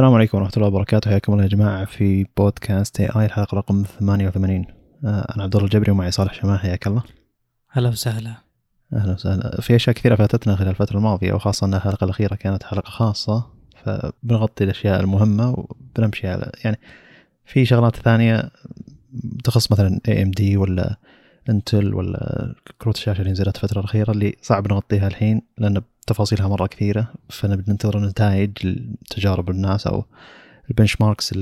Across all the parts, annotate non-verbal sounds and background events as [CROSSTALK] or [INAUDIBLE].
السلام عليكم ورحمة الله وبركاته. حياكم الله يا جماعة في بودكاست AA الحلقة رقم 88 آه، أنا عبد الله الجبري ومعي صالح شمال حياك الله. هلا وسهلا. أهلا وسهلا. في أشياء كثيرة فاتتنا خلال الفترة الماضية وخاصة أن الحلقة الأخيرة كانت حلقة خاصة فبنغطي الأشياء المهمة وبنمشي على يعني في شغلات ثانية تخص مثلا AMD ولا Intel ولا كروت الشاشة اللي نزلت الفترة الأخيرة اللي صعب نغطيها الحين لأن تفاصيلها مرة كثيرة فنبي ننتظر نتائج تجارب الناس أو ال benchmarks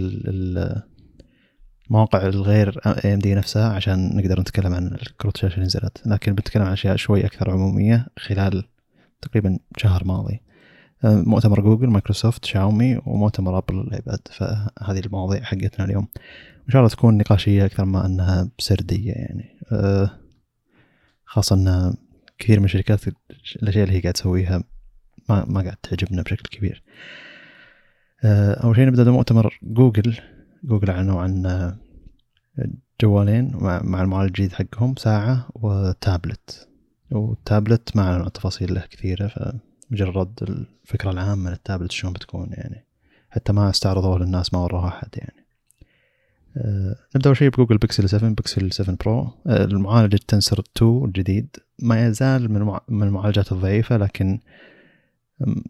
المواقع الغير AMD نفسها عشان نقدر نتكلم عن الكروت الشاشة اللي نزلت. لكن بنتكلم عن أشياء شوي أكثر عمومية خلال تقريبا شهر ماضي. مؤتمر Google Microsoft Xiaomi ومؤتمر Apple الأيباد. فهذه المواضيع حقتنا اليوم. إن شاء الله تكون نقاشية أكثر ما إنها سردية يعني. أه، خاصة إن كثير من الشركات الأشياء اللي هي قاعد تسويها ما ما قاعد تعجبنا بشكل كبير. أه، أول شيء نبدأ بمؤتمر Google. Google أعلنوا عن جوالين مع المعالج الجديد حقهم ساعة و tablet. وال tablet ما أعلنوا تفاصيل له كثيرة فمجرد الفكرة العامة للتابلت شلون بتكون يعني. حتى ما استعرضوه للناس ما وروها أحد يعني. نبدأ أول شيء ب Google Pixel 7 بيكسل 7 Pro. أه المعالج ال Tensor 2 الجديد ما يزال من من المعالجات الضعيفة لكن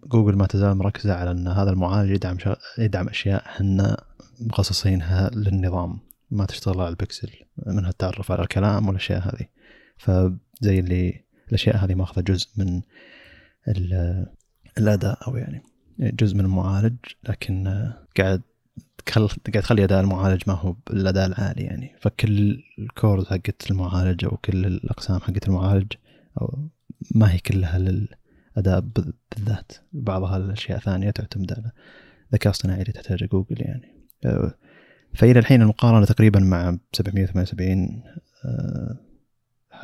جوجل ما تزال مركزة على إن هذا المعالج يدعم. يدعم أشياء إحنا مخصصينها للنظام. ما تشتغل على البكسل منها التعرف على الكلام والأشياء هذه. فزي اللي الأشياء هذه ماخذة جزء من الأداء أو يعني جزء من المعالج لكن قاعد قاعد تخلي أداء المعالج ما هو بالأداء العالي يعني. فكل ال cores حقت المعالج أو كل الأقسام حقت المعالج أو ما هي كلها للأداء بالذات. بعضها الاشياء ثانية تعتمد على ذكاء اصطناعي اللي تحتاجه جوجل يعني. فإلى الحين المقارنة تقريبا مع 778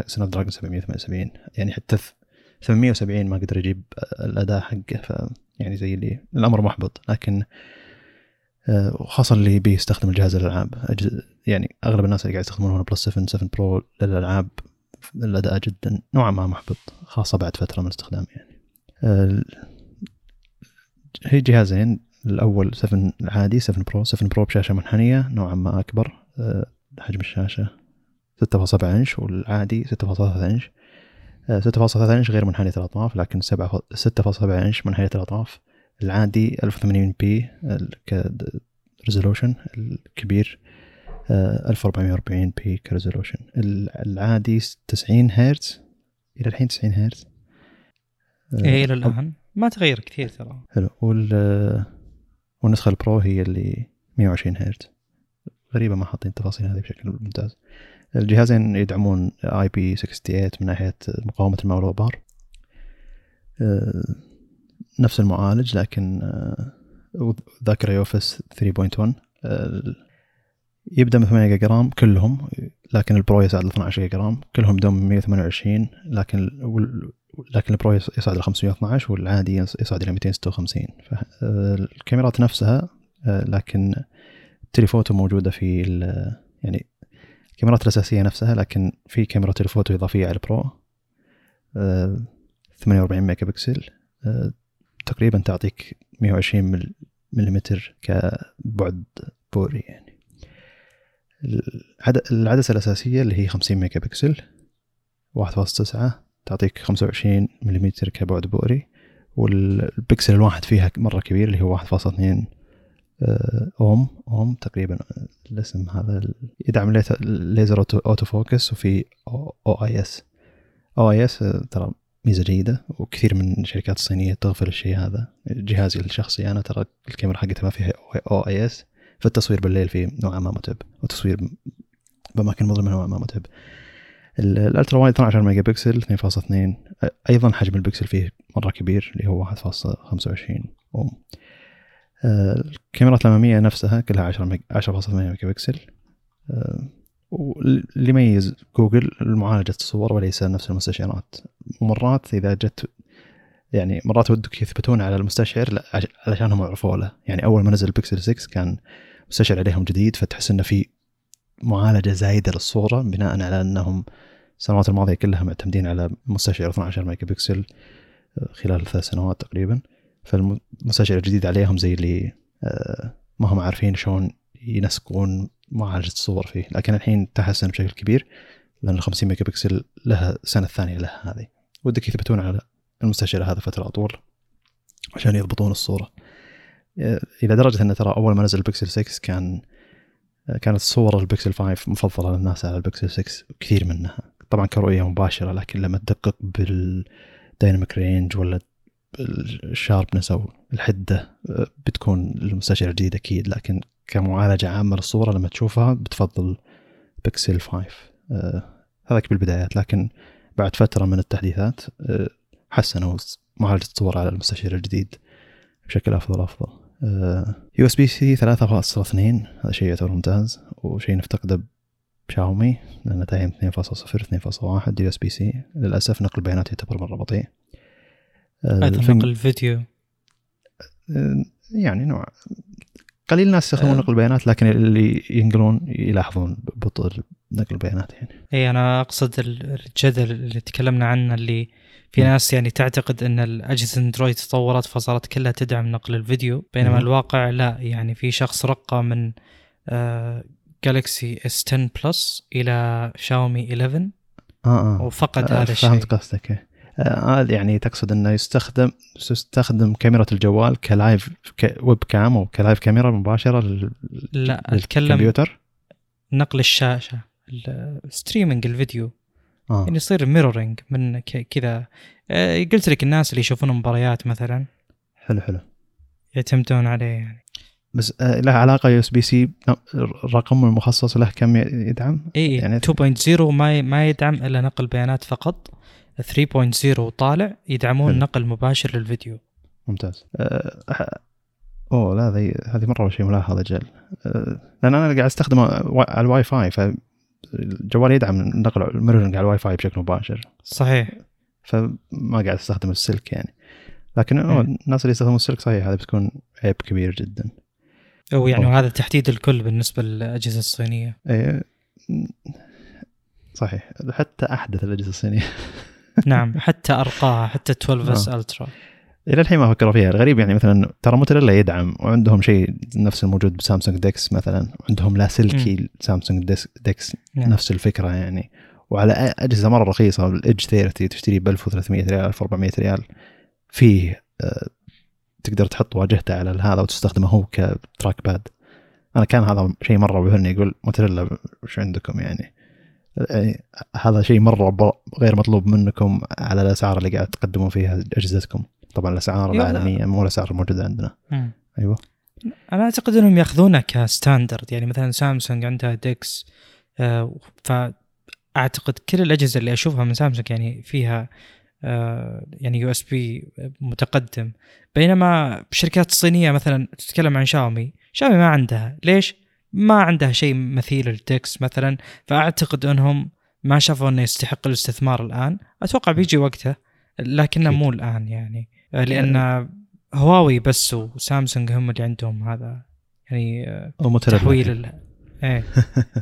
Snapdragon 778 يعني حتى 870 ما قدر يجيب الأداء حقه ف يعني زي اللي الأمر محبط. لكن وخاصة اللي بيستخدم الجهاز للألعاب. يعني أغلب الناس اللي قاعد يستخدمون ون بلس 7 7 Pro للألعاب الأداء جدا نوعا ما محبط خاصة بعد فترة من الاستخدام يعني. هي جهازين الأول 7 العادي 7 Pro 7 Pro بشاشة منحنية نوعا ما أكبر حجم الشاشة 6.7 إنش والعادي 6.3 إنش. 6.3 إنش غير منحنية الأطراف لكن 6.7 إنش منحنية الأطراف العادي 1080 p ك resolution الكبير 1440 p ك resolution العادي 90 هرتز إلى الحين 90 هرتز. إيه إلى الآن. ما تغير كثير ترى. حلو. وال والنسخة ال Pro هي اللي 120 هرتز. غريبة ما حاطين التفاصيل هذه بشكل ممتاز. الجهازين يدعمون IP 68 من ناحية مقاومة الماء والغبار. نفس المعالج لكن ذاكرة UFS 3.1 يبدأ من 8 جيجا رام كلهم لكن ال Pro يصعد ل 12 جيجا رام كلهم دوم 128 لكن لكن ال Pro يصعد ل 512 والعادي يصعد إلى 256 الكاميرات نفسها لكن ال telephoto موجودة في يعني الكاميرات الأساسية نفسها لكن في كاميرا telephoto إضافية على ال Pro 48 ميجا بكسل تقريبا تعطيك 120 ملم كبعد بؤري يعني. العدسة الأساسية اللي هي 50 ميجا بكسل 1.9 تعطيك 25 ملم كبعد بؤري والبكسل الواحد فيها مرة كبير اللي هو 1.2 أوم أوم تقريبا الاسم هذا يدعم ليزر اوتو فوكس وفي أو آي إس. أو آي إس ترى ميزة جيدة وكثير من الشركات الصينية تغفل الشيء هذا. جهازي الشخصي أنا ترى الكاميرا حقتها ما فيها OIS فالتصوير بالليل فيه نوعا ما متعب والتصوير بأماكن مظلمة نوعا ما متعب. ال ultra wide 12 ميجا بكسل 2.2 أيضا حجم البكسل فيه مرة كبير اللي هو 1.25 أوم. الكاميرات الأمامية نفسها كلها 10 10.8 ميجا بكسل واللي يميز جوجل معالجة الصور وليس نفس المستشعرات. ومرات إذا جت يعني مرات ودك يثبتون على المستشعر علشانهم عرفوا له. يعني أول ما نزل بيكسل 6 كان مستشعر عليهم جديد فتحس إنه في معالجة زايدة للصورة بناء على أنهم السنوات الماضية كلها معتمدين على مستشعر 12 ميجا بكسل خلال ثلاث سنوات تقريبا. فالمستشعر الجديد عليهم زي اللي آه، ما هم عارفين شلون ينسقون معالجه الصور فيه لكن الحين تحسن بشكل كبير لأن ال 50 ميجا بكسل لها السنة الثانية لها هذه. ودك يثبتون على المستشعر هذا فترة أطول عشان يضبطون الصورة. إلى درجة أن ترى أول ما نزل البكسل 6 كان كانت صور البكسل 5 مفضلة للناس على البكسل 6 كثير منها. طبعا كرؤيه مباشرة لكن لما تدقق بال dynamic range ولا ال sharpness أو الحدة بتكون المستشعر الجديد أكيد لكن كمعالجة عامة للصورة لما تشوفها بتفضل بكسل 5 آه هذاك بالبدايات لكن بعد فترة من التحديثات آه حسنوا معالجة الصور على المستشعر الجديد بشكل أفضل افضل USB-C 3.2 هذا شيء يعتبر ممتاز وشيء نفتقده بشاومي لأن دايم 2.0 2.1 USB-C. للأسف نقل البيانات يعتبر مرة بطيء. أيضا نقل الفيديو. آه، يعني نوع قليل الناس يستخدمون آه. نقل البيانات لكن اللي ينقلون يلاحظون بطء نقل البيانات يعني. إي أنا أقصد الجدل اللي تكلمنا عنه اللي في ناس يعني تعتقد إن الاجهزه أندرويد تطورت فصارت كلها تدعم نقل الفيديو بينما م. الواقع لا. يعني في شخص رقى من جالكسي S 10 Plus إلى شاومي 11 آه آه. وفقد آه هذا الشيء. فهمت قصدك هذا آه يعني تقصد إنه يستخدم يستخدم كاميرا الجوال ك live web cam أو ك live كاميرا مباشرة لل... لا الكمبيوتر نقل الشاشة streaming الفيديو. آه. يعني يصير mirroring من كذا. آه قلت لك الناس اللي يشوفون مباريات مثلا. حلو حلو. يعتمدون عليه يعني. بس آه له علاقة USB-C الرقم المخصص له كم يدعم؟ اي يعني 2.0 ما ما يدعم إلا نقل بيانات فقط. 3.0 وطالع يدعمون حلو. نقل مباشر للفيديو. ممتاز. أه أوه لا هذه هذه مرة شيء ملاحظ أجل أه لأن أنا قاعد أستخدمه على الواي فاي فالجوال يدعم نقل ال mirroring على الواي فاي بشكل مباشر. صحيح. فما قاعد أستخدم السلك يعني. لكن الناس اللي يستخدمون السلك صحيح هذا بتكون عيب كبير جدا. أو يعني وهذا تحديد الكل بالنسبة للأجهزة الصينية. إيه. صحيح. حتى أحدث الأجهزة الصينية. [LAUGHS] نعم حتى أرقاها حتى 12 S Ultra إلى الحين ما فكروا فيها. الغريب يعني مثلا ترى موتورولا يدعم وعندهم شيء نفس الموجود بسامسونج DeX مثلا. عندهم لاسلكي سامسونج DeX نعم. نفس الفكرة يعني. وعلى أجهزة مرة رخيصة ال Edge 30 تشتري ب 1300 ريال 1400 ريال. فيه آه تقدر تحط واجهته على هذا وتستخدمه هو ك track pad أنا كان هذا شيء مرة بهرني يقول موتورولا وش عندكم يعني؟ هذا شيء مرة غير مطلوب منكم على الأسعار اللي قاعد تقدمون فيها أجهزتكم. طبعا الأسعار العالمية مو الأسعار الموجودة عندنا. مم. أيوه. أنا أعتقد إنهم ياخذونه ك standard. يعني مثلا سامسونج عندها DeX آه فاعتقد كل الأجهزة اللي أشوفها من سامسونج يعني فيها آه يعني USB متقدم. بينما الشركات الصينيه مثلا تتكلم عن شاومي شاومي ما عندها. ليش؟ ما عنده شيء مثيل التكس مثلا فأعتقد أنهم ما شافوا أنه يستحق الاستثمار الآن. أتوقع بيجي وقته لكنه مو الآن يعني. لأن هواوي بس وسامسونج هم اللي عندهم هذا يعني تحويل ال... [LAUGHS] إيه.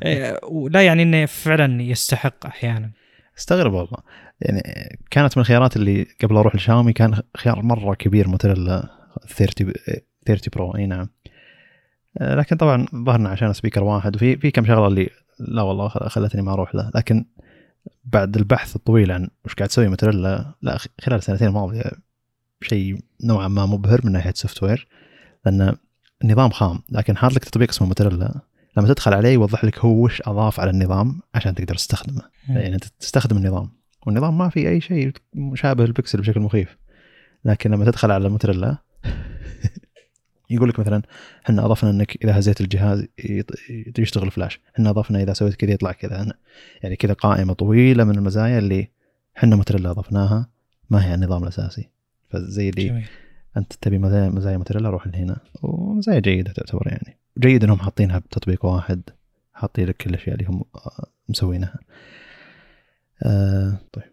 إيه لا يعني إنه فعلا يستحق أحيانا. استغرب والله. يعني كانت من الخيارات اللي قبل أروح لشاومي كان خيار مرة كبير موتوريلا 30 30 Pro. إي نعم. لكن طبعا ظهرنا عشان speaker واحد وفي في كم شغلة اللي لا والله خلتني ما أروح له. لكن بعد البحث الطويل عن وش قاعد تسوي موتوريلا لا خلال السنتين الماضية شيء نوعا ما مبهر من ناحية software لأن النظام خام. لكن حاط لك تطبيق اسمه موتوريلا لما تدخل عليه يوضح لك هو وش أضاف على النظام عشان تقدر تستخدمه. يعني أنت تستخدم النظام والنظام ما في أي شيء مشابه البكسل بشكل مخيف. لكن لما تدخل على الموتوريلا يقول لك مثلا إحنا أضفنا إنك إذا هزيت الجهاز يشتغل فلاش إحنا أضفنا إذا سويت كذا يطلع كذا. يعني كذا قائمة طويلة من المزايا اللي إحنا موتريلا أضفناها. ما هي النظام الأساسي. فزي اللي أنت تبي مزايا مزايا موتريلا روح لهنا. ومزايا جيدة تعتبر يعني. جيد إنهم حاطينها بتطبيق واحد. حاطين لك كل الأشياء اللي هم مسوينها. آه طيب.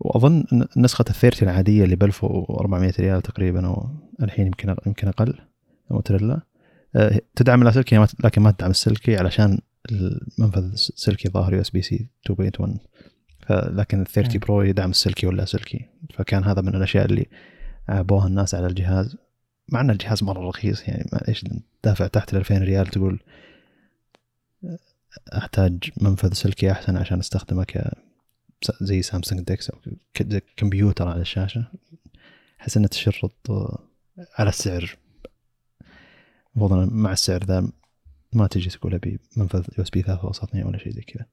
وأظن نسخة ال thirty العادية اللي ب 1400 ريال تقريبا والحين يمكن يمكن أقل موتريلا. آه، تدعم اللاسلكي لكن ما تدعم السلكي علشان المنفذ السلكي ظاهر USB-C 2.1 لكن ال 30 Pro يدعم السلكي واللاسلكي فكان هذا من الأشياء اللي عابوها الناس على الجهاز. مع إن الجهاز مرة رخيص يعني ما إيش دافع تحت ال 2000 ريال تقول أحتاج منفذ سلكي أحسن عشان أستخدمه زي Samsung DeX أو كمبيوتر على الشاشة. أحس انها تشرط على السعر. المفروض مع السعر ذا ما تجي تقول ابي منفذ USB 3.2 ولا شيء زي كذا.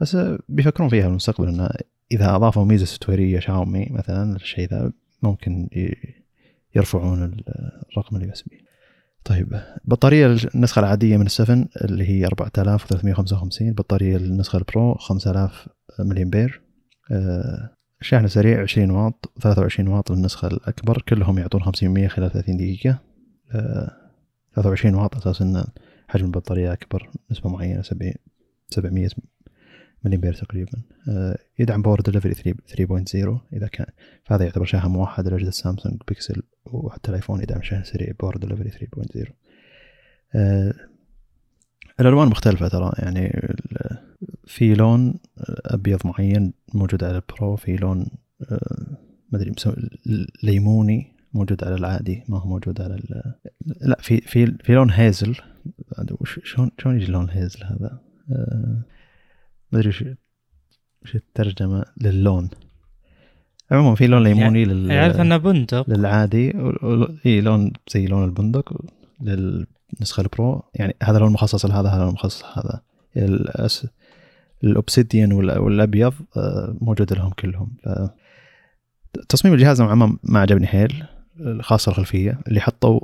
بس بيفكرون فيها في المستقبل إنه إذا أضافوا ميزة software يه شاومي مثلا الشيء ذا ممكن يرفعون الرقم ال USB. طيب بطارية النسخة العادية من ال seven اللي هي 4355 بطارية النسخة ال Pro 5000 ملي امبير شحن سريع 20 واط 23 واط للنسخة الأكبر كلهم يعطون 500 خلال 30 دقيقة. 23 واط أساس أن حجم البطارية أكبر نسبة معينة 700 ملي امبير تقريبا يدعم Power Delivery 3.0 إذا كان فهذا يعتبر شاحن موحد لأجهزة Samsung Pixel وحتى ال iPhone يدعم شحن سريع Power Delivery 3.0 آه الألوان مختلفة ترى. يعني في لون أبيض معين موجود على البرو في لون آه ما أدري ليموني موجود على العادي ما هو موجود على لا في في في لون هيزل. شلون شلون يجي لون هيزل هذا؟ ما أدري وش الترجمة للون. عموما في لون ليموني يعني لل يعرف إنه بندق. للعادي إي لون زي لون البندق للنسخة البرو. يعني هذا لون مخصص لهذا هذا لون مخصص لهذا. الأس... الأوبسيديان والأبيض آه، موجود لهم كلهم. ف... تصميم الجهاز نوعا ما ما عجبني حيل خاصة الخلفية. اللي حطوا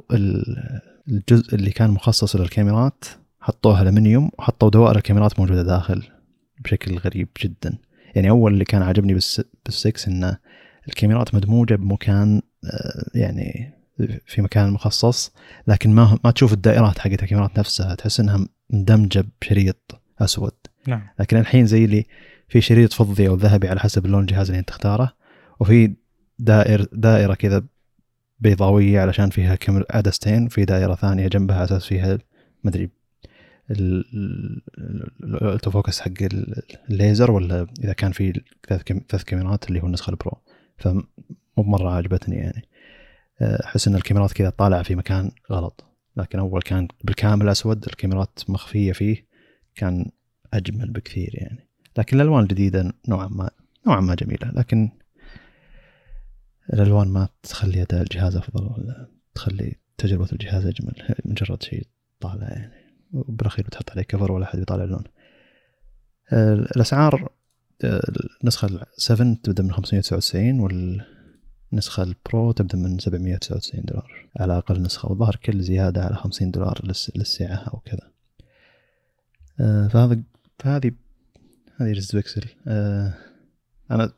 الجزء اللي كان مخصص للكاميرات حطوه ألمنيوم وحطوا دوائر الكاميرات موجودة داخل. بشكل غريب جدا. يعني أول اللي كان عاجبني بالسكس انه الكاميرات مدموجة بمكان آه، يعني في مكان مخصص لكن ما ما تشوف الدائرات حقت الكاميرات نفسها تحس إنها مندمجة بشريط أسود. نعم. لكن الحين زي اللي في شريط فضي أو ذهبي على حسب اللون الجهاز اللي أنت تختاره وفي دائر دائرة كذا بيضاوية علشان فيها كاميرا عدستين في دائرة ثانية جنبها على أساس فيها مدري ال autofocus حق الليزر ولا إذا كان في ثلاث كاميرات اللي هو النسخة ال Pro؟ فمو بمرة عجبتني يعني. أحس إن الكاميرات كذا طالعة في مكان غلط. لكن أول كان بالكامل أسود الكاميرات مخفية فيه كان أجمل بكثير يعني. لكن الألوان الجديدة نوعا ما نوعا ما جميلة. لكن الألوان ما تخلي أداء الجهاز أفضل ولا تخلي تجربة الجهاز أجمل. مجرد شيء طالع يعني. وبالأخير بتحط عليه كفر ولا أحد بيطالع اللون. الأسعار النسخة 7 تبدأ من 599 والنسخة البرو تبدأ من 799 دولار. على أقل نسخة والظاهر كل زيادة على 50 دولار للسعة أو كذا. فهذا فهذه هذه رز بيكسل. أنا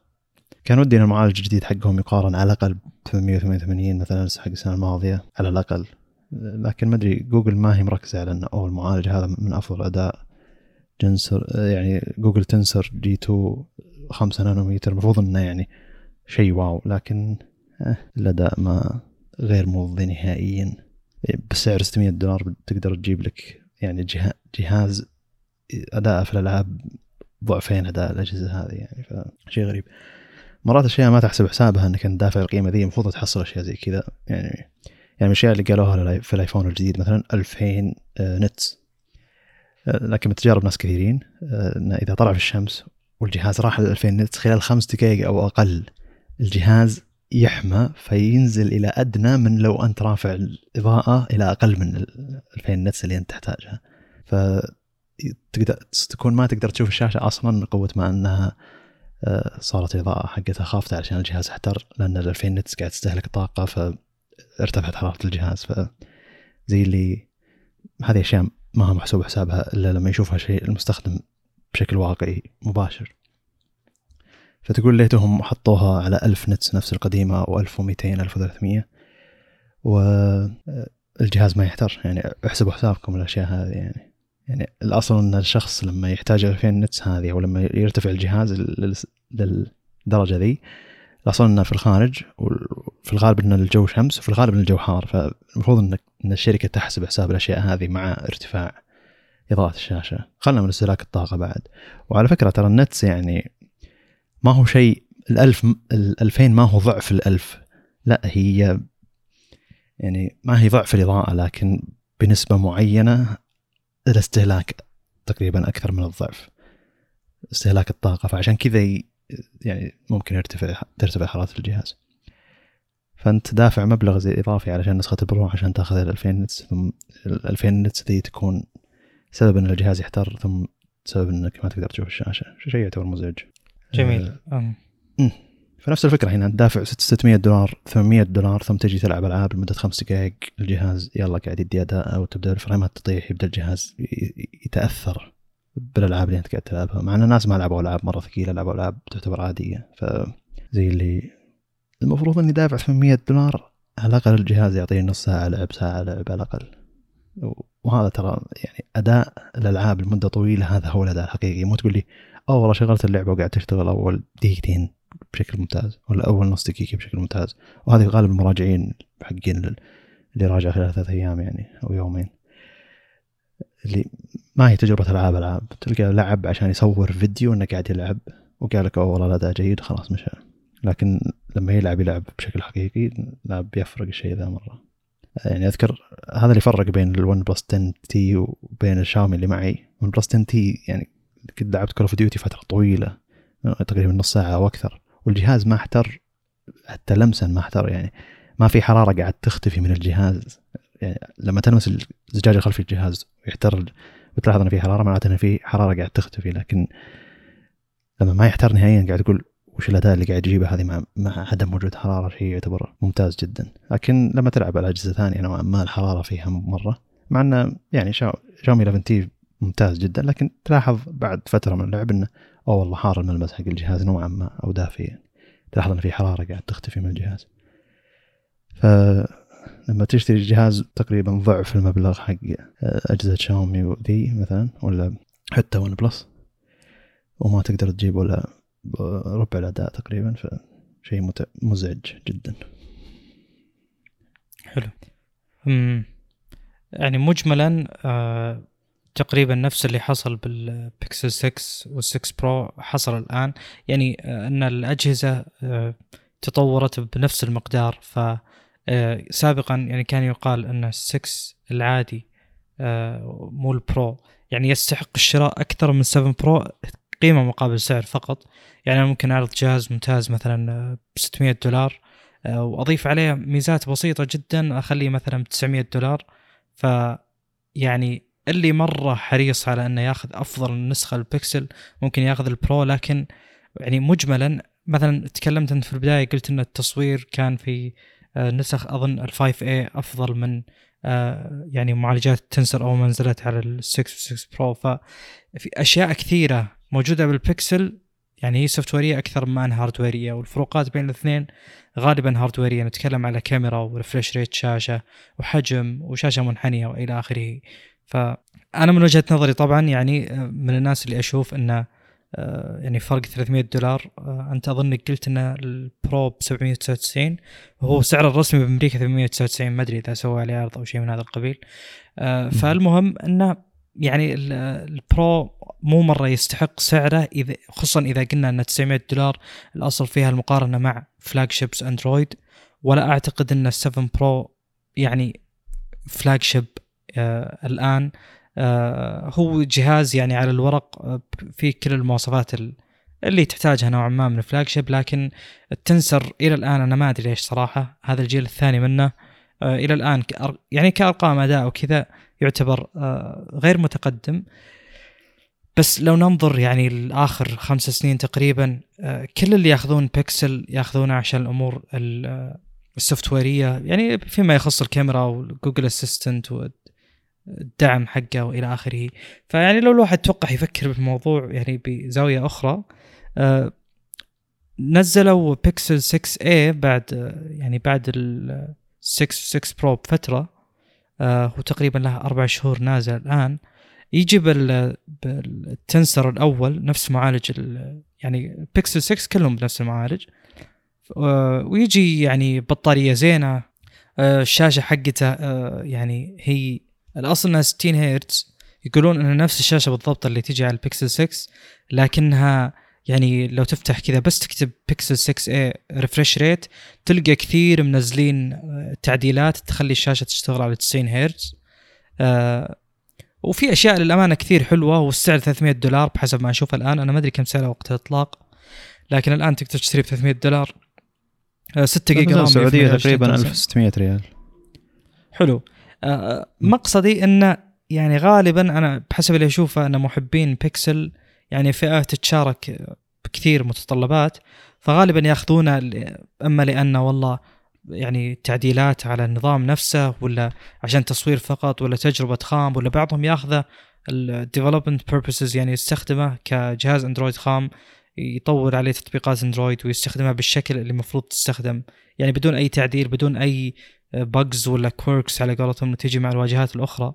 كان ودي إن المعالج الجديد حقهم يقارن على الأقل ب 888 مثلا حق السنة الماضية. على الأقل لكن ما أدري جوجل ما هي مركزة على انه اوه المعالج هذا من أفضل أداء Tensor يعني Google Tensor G2 5 نانومتر المفروض إنه يعني شيء wow لكن آه، الأداء ما غير مرضي نهائيا. بسعر 600 دولار تقدر تجيب لك يعني جهاز أداء في الألعاب ضعفين أداء الأجهزة هذه يعني فشيء غريب. مرات أشياء ما تحسب حسابها إنك دافع القيمة ذي المفروض تحصل أشياء زي كذا يعني. يعني من الأشياء اللي قالوها في ال iPhone الجديد مثلا 2000 nits لكن بتجارب ناس كثيرين آه، انه إذا طلع في الشمس والجهاز راح ل 2000 nits خلال خمس دقائق أو أقل الجهاز يحمى فينزل إلى أدنى من لو أنت رافع الإضاءة إلى أقل من 2000 nits اللي أنت تحتاجها. ف تقدر تكون ما تقدر تشوف الشاشة أصلا من قوة ما أنها آه، صارت الإضاءة حقتها خافتة عشان الجهاز احتر لأن ال 2000 nits قاعد تستهلك طاقة فارتفعت حرارة الجهاز ف زي اللي هذه أشياء ما هو محسوب حسابها إلا لما يشوفها شيء المستخدم بشكل واقعي مباشر. فتقول ليتهم حطوها على ألف نتس نفس القديمة أو ألف ومئتين ألف وثلاثمية والجهاز ما يحتر. يعني احسبوا حسابكم الأشياء هذه يعني يعني الأصل أن الشخص لما يحتاج 2000 نتس هذه أو لما يرتفع الجهاز للدرجة ذي أنه في الخارج وفي الغالب أن الجو شمس وفي الغالب أن الجو حار. فالمفروض أن الشركة تحسب حساب الأشياء هذه مع ارتفاع إضاءة الشاشة. خلنا من استهلاك الطاقة بعد. وعلى فكرة ترى النتس يعني ما هو شيء الألف الألفين ما هو ضعف الألف. لا هي يعني ما هي ضعف الإضاءة لكن بنسبة معينة الاستهلاك تقريبا أكثر من الضعف استهلاك الطاقة. فعشان كذا يعني ممكن يرتفع ترتفع حرارة الجهاز. فأنت دافع مبلغ زي إضافي علشان نسخة ال Pro عشان تأخذ ال 2000 nits ثم ال 2000 nits ذي تكون سبب إن الجهاز يحتر ثم سبب إنك ما تقدر تشوف الشاشه شيء يعتبر مزعج. جميل. آه،. فنفس الفكرة هنا دافع 600 دولار 800 دولار ثم تجي تلعب ألعاب لمدة خمس دقائق الجهاز يلا قاعد يدي أداء أو تبدأ ال frame ات تطيح يبدأ الجهاز ي- ي- يتأثر. بالألعاب اللي أنت قاعد تلعبها مع إن الناس ما لعبوا ألعاب مرة ثقيلة لعبوا ألعاب تعتبر عادية فزي اللي المفروض إني دافع 800 دولار على الأقل الجهاز يعطيني نص ساعة لعب ساعة لعب على الأقل. وهذا ترى يعني أداء الألعاب لمدة طويلة هذا هو الأداء الحقيقي. مو تقول لي أوه والله شغلت اللعبة وقاعد تشتغل أول دقيقتين بشكل ممتاز ولا أول نص دقيقة بشكل ممتاز. وهذه غالب المراجعين حقين ال- اللي راجع خلال ثلاثة أيام يعني أو يومين. اللي ما هي تجربة ألعاب ألعاب. تلقى لعب عشان يصور فيديو انه قاعد يلعب وقال لك أوه والله الاداء جيد خلاص مشى. لكن لما يلعب يلعب بشكل حقيقي لا بيفرق الشيء ذا مرة. يعني أذكر هذا اللي فرق بين ال OnePlus 10T وبين الشاومي اللي معي. OnePlus 10T يعني كنت لعبت Call of Duty فترة طويلة تقريبا نص ساعة أو أكثر. والجهاز ما احتر حتى لمسا ما احتر يعني ما في حرارة قاعد تختفي من الجهاز. يعني لما تلمس الزجاج الخلفي الجهاز ويحتر وتلاحظ أن في حرارة معناته أن في حرارة قاعد تختفي لكن لما ما يحتر نهائيا قاعد تقول وش الأداء اللي قاعد يجيبه هذه مع مع عدم وجود حرارة شيء يعتبر ممتاز جدا. لكن لما تلعب على أجهزة ثانية نوعا ما الحرارة فيها مرة مع انه يعني شاو- شاومي 11 تي ممتاز جدا لكن تلاحظ بعد فترة من اللعب أنه أوه والله حار الملمس حق الجهاز نوعا ما أو دافي يعني. تلاحظ أن في حرارة قاعد تختفي من الجهاز. فلما تشتري جهاز تقريبا ضعف المبلغ حق أجهزة شاومي وذي مثلا ولا حتى OnePlus وما تقدر تجيب ولا ربع الأداء تقريبا فشيء مزعج جدا. حلو. يعني مجملا آه تقريبا نفس اللي حصل بالبيكسل 6 وال6 Pro حصل الآن. يعني آه أن الأجهزة آه تطورت بنفس المقدار ف آه، سابقا يعني كان يقال أن ال6 العادي آه، مو ال Pro يعني يستحق الشراء أكثر من 7 Pro قيمة مقابل سعر فقط. يعني أنا ممكن أعرض جهاز ممتاز مثلا ب 600 دولار آه، وأضيف عليه ميزات بسيطة جدا أخليه مثلا ب 900 دولار. ف يعني اللي مرة حريص على أنه ياخذ أفضل نسخة البكسل ممكن ياخذ ال Pro لكن يعني مجملا مثلا تكلمت أنت في البداية قلت إن التصوير كان في آه، نسخ أظن ال 5 a أفضل من آه، يعني معالجات Tensor اول ما نزلت على ال 6 و 6 Pro ففي أشياء كثيرة موجودة بالبكسل يعني هي software يه أكثر ما انها hardware يه والفروقات بين الاثنين غالبا hardware يه نتكلم على كاميرا و refresh rate شاشة وحجم وشاشة منحنية وإلى آخره. فانا من وجهة نظري طبعا يعني آه، من الناس اللي أشوف انه آه، يعني فرق 300 دولار. آه، أنت أظنك قلت إن البرو ب 799 وهو سعره الرسمي بأمريكا 899 ما أدري إذا سووا عليه عرض أو شيء من هذا القبيل. آه، فالمهم إنه يعني ال- ال Pro مو مرة يستحق سعره إذا خصوصا إذا قلنا إن 900 دولار الأصل فيها المقارنة مع flagships أندرويد ولا أعتقد إن ال 7 Pro يعني flagship آه الآن آه هو جهاز يعني على الورق آه، فيه كل المواصفات ال- اللي تحتاجها نوعا ما من flagship لكن ال Tensor إلى الآن أنا ما أدري ليش صراحة. هذا الجيل الثاني منه آه إلى الآن يعني كأرقام أداء وكذا يعتبر آه غير متقدم. بس لو ننظر يعني لاخر خمس سنين تقريبا آه كل اللي ياخذون بيكسل ياخذونه عشان الأمور ال- آه، ال software يه يعني فيما يخص الكاميرا وجوجل Assistant والدعم حقه وإلى آخره. فيعني لو الواحد توقع يفكر بالموضوع يعني بزاوية أخرى آه، نزلوا بيكسل 6 a بعد آه، يعني بعد ال 6 6 Pro بفترة آه، هو تقريبا له أربع شهور نازل الآن. يجي بال- بال Tensor الأول نفس معالج ال- يعني بيكسل 6 كلهم بنفس المعالج. آه، ويجي يعني بطارية زينة آه، الشاشة حقته يعني هي الأصل إنها 60 هرتز. يقولون إنها نفس الشاشة بالضبط اللي تجي على البيكسل 6 لكنها يعني لو تفتح كذا بس تكتب بيكسل 6 a refresh rate تلقى كثير منزلين آه، تعديلات تخلي الشاشة تشتغل على 90 هرتز. آه وفي أشياء للأمانة كثير حلوة والسعر 300 دولار بحسب ما أشوف الآن. أنا ما أدري كم سعره وقت الإطلاق لكن الآن تقدر تشتريه ب 300 دولار 6 جيجا رام السعودية تقريبا 1600 ريال. حلو. آه مقصدي انه يعني غالبا أنا بحسب اللي أشوفه أن محبين بيكسل يعني فئة تتشارك بكثير متطلبات فغالبا ياخذونه أما لأنه والله يعني تعديلات على النظام نفسه ولا عشان تصوير فقط ولا تجربة خام ولا بعضهم ياخذه ل development purposes يعني يستخدمه كجهاز أندرويد خام يطور عليه تطبيقات أندرويد ويستخدمها بالشكل اللي المفروض تستخدم يعني بدون أي تعديل بدون أي bugs ولا quirks على قولتهم تيجي مع الواجهات الأخرى.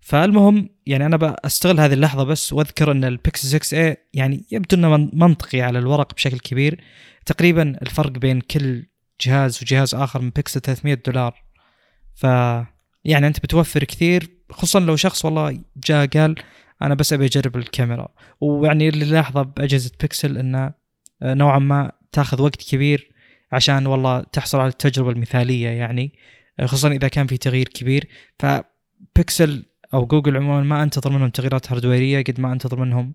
فالمهم يعني أنا بستغل هذه اللحظة بس وأذكر إن البيكسل 6 a يعني يبدو إنه منطقي على الورق بشكل كبير. تقريبا الفرق بين كل جهاز وجهاز آخر من بيكسل 300 دولار. ف يعني أنت بتوفر كثير خصوصا لو شخص والله جاء قال أنا بس أبي أجرب الكاميرا. ويعني اللي لاحظه بأجهزة بيكسل إنه نوعا ما تاخذ وقت كبير. عشان والله تحصل على التجربة المثالية يعني خصوصا إذا كان في تغيير كبير. فبيكسل أو جوجل عموما ما أنتظر منهم تغييرات hardware يه قد ما أنتظر منهم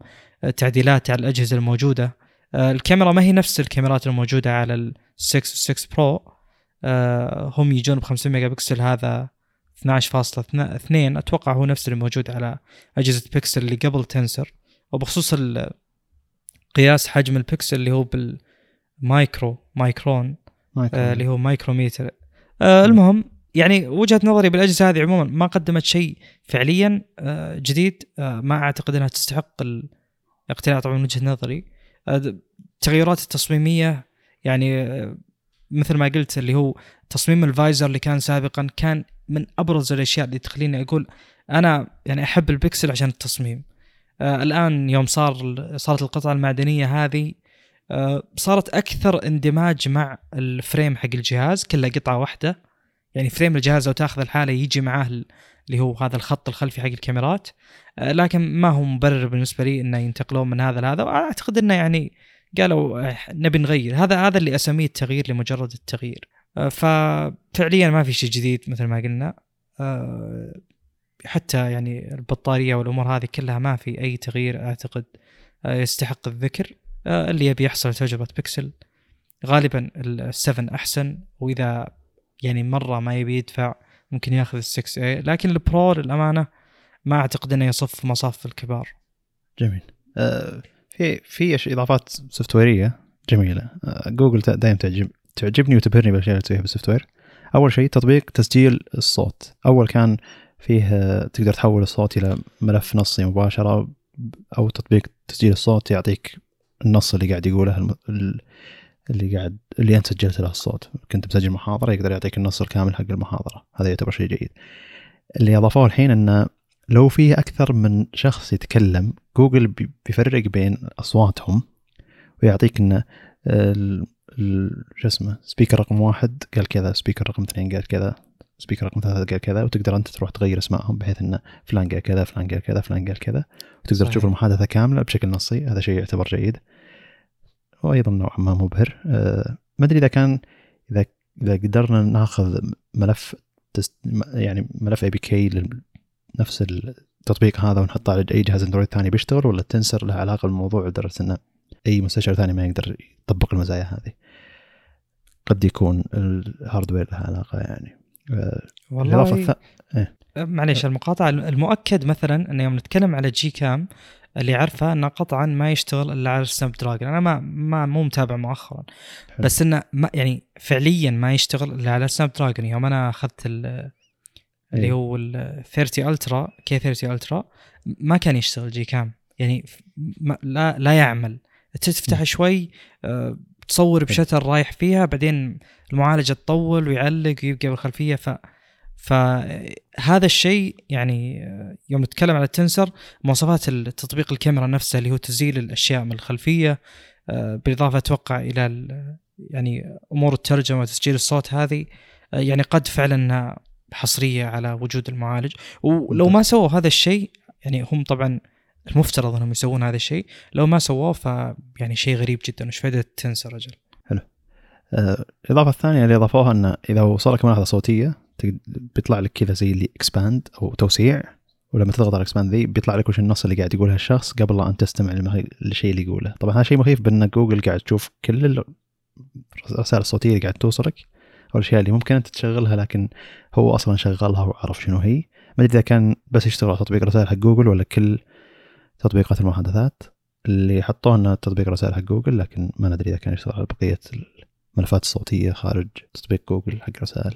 تعديلات على الأجهزة الموجودة. آه، الكاميرا ما هي نفس الكاميرات الموجودة على ال 6 و 6 Pro هم يجون ب 50 ميجا بكسل هذا 12.2 أتوقع هو نفس اللي موجود على أجهزة بيكسل اللي قبل Tensor وبخصوص قياس حجم البكسل اللي هو بال micro micron آه اللي هو مايكروميتر. آه المهم يعني وجهة نظري بالأجهزة هذه عموما ما قدمت شيء فعليا آه جديد. آه ما أعتقد إنها تستحق الاقتناء طبعا من وجهة نظري. التغيرات آه، التصميمية يعني آه، مثل ما قلت اللي هو تصميم ال visor اللي كان سابقا كان من أبرز الأشياء اللي تخليني أقول أنا يعني أحب البكسل عشان التصميم. آه الآن يوم صار صارت القطعة المعدنية هذه صارت أكثر اندماج مع ال frame حق الجهاز كله قطعة واحدة. يعني frame الجهاز لو تاخذ الحالة يجي معاه اللي هو هذا الخط الخلفي حق الكاميرات. آه لكن ما هو مبرر بالنسبة لي إنه ينتقلون من هذا لهذا وأعتقد إنه يعني قالوا آه، نبي نغير. هذا هذا اللي أسميه التغيير لمجرد التغيير. آه، ففعليا ما في شيء جديد مثل ما قلنا. آه، حتى يعني البطارية والأمور هذه كلها ما في أي تغيير أعتقد يستحق الذكر. اللي يبي يحصل تجربة بيكسل. غالبا ال7 أحسن وإذا يعني مرة ما يبي يدفع ممكن ياخذ ال 6 a لكن البرو للأمانة ما أعتقد إنه يصف مصاف الكبار. جميل. آه في في إضافات software يه جميلة. آه جوجل دائما تعجب تعجبني وتبهرني بالأشياء اللي تسويها بال software أول شيء تطبيق تسجيل الصوت. أول كان فيه آه، تقدر تحول الصوت إلى ملف نصي مباشرة أو تطبيق تسجيل الصوت يعطيك النص اللي قاعد يقوله اللي قاعد اللي أنت سجلت له الصوت. كنت مسجل محاضرة يقدر يعطيك النص الكامل حق المحاضرة. هذا يعتبر شيء جيد. اللي أضافوه الحين إنه لو في أكثر من شخص يتكلم جوجل بيفرق بين أصواتهم ويعطيك إنه شو اسمه speaker رقم واحد قال كذا speaker رقم اثنين قال كذا. speaker رقم ثلاثة قال كذا وتقدر أنت تروح تغير أسمائهم بحيث انه فلان قال كذا فلان قال كذا فلان قال كذا وتقدر صحيح. تشوف المحادثة كاملة بشكل نصي. هذا شيء يعتبر جيد. وأيضا نوعا ما مبهر أه ما أدري إذا كان إذا إذا قدرنا نأخذ ملف test يعني ملف APK لنفس التطبيق هذا ونحطه على أي جهاز أندرويد ثاني بيشتغل ولا ال Tensor له علاقة بالموضوع لدرجة انه أي مستشعر ثاني ما يقدر يطبق المزايا هذه. قد يكون ال hardware له علاقة يعني. والله الث... إيه؟ معليش المقاطعه المؤكد مثلا انه يوم نتكلم على GCam اللي عارفه أنه قطعا ما يشتغل إلا على ال Snapdragon أنا ما ما مو متابع مؤخرا حلو. بس إنه ما يعني فعليا ما يشتغل إلا على السناب دراجون يوم أنا أخذت اللي إيه. هو ال 30 ألترا كي 30 ألترا ما كان يشتغل جي كام يعني ما لا لا يعمل تفتح شوي آه، تصور بشتر رايح فيها بعدين المعالجه تطول ويعلق ويبقى بالخلفية ف فهذا الشيء يعني يوم نتكلم على التنسر مواصفات التطبيق الكاميرا نفسها اللي هو تزيل الأشياء من الخلفية آه، بالإضافة أتوقع إلى يعني أمور الترجمة وتسجيل الصوت هذه آه، يعني قد فعلا حصرية على وجود المعالج. ولو ما سووا هذا الشيء يعني هم طبعا المفترض انهم يسوون هذا الشيء. لو ما سووه ف يعني شيء غريب جدا. وش فائده Tensor أجل؟ آه، الإضافة الثانية اللي أضافوها انه إذا وصلك ملاحظه صوتية بيطلع لك كذا زي اللي expand أو توسيع. ولما تضغط على expand ذي بيطلع لك وش النص اللي قاعد يقولها الشخص قبل لا أن تستمع للشيء اللي يقوله. طبعا هذا شيء مخيف بإن جوجل قاعد تشوف كل ال- الرسائل الصوتية اللي قاعد توصلك أو الأشياء اللي ممكن أنت تشغلها لكن هو أصلا شغلها وعرف شنو هي. ما أدري إذا كان بس يشتغل على تطبيق رسائل حق جوجل ولا كل تطبيقات المحادثات اللي حطوه تطبيق رسائل حق جوجل لكن ما ندري إذا كان يشتغل على بقية الملفات الصوتية خارج تطبيق جوجل حق رسائل.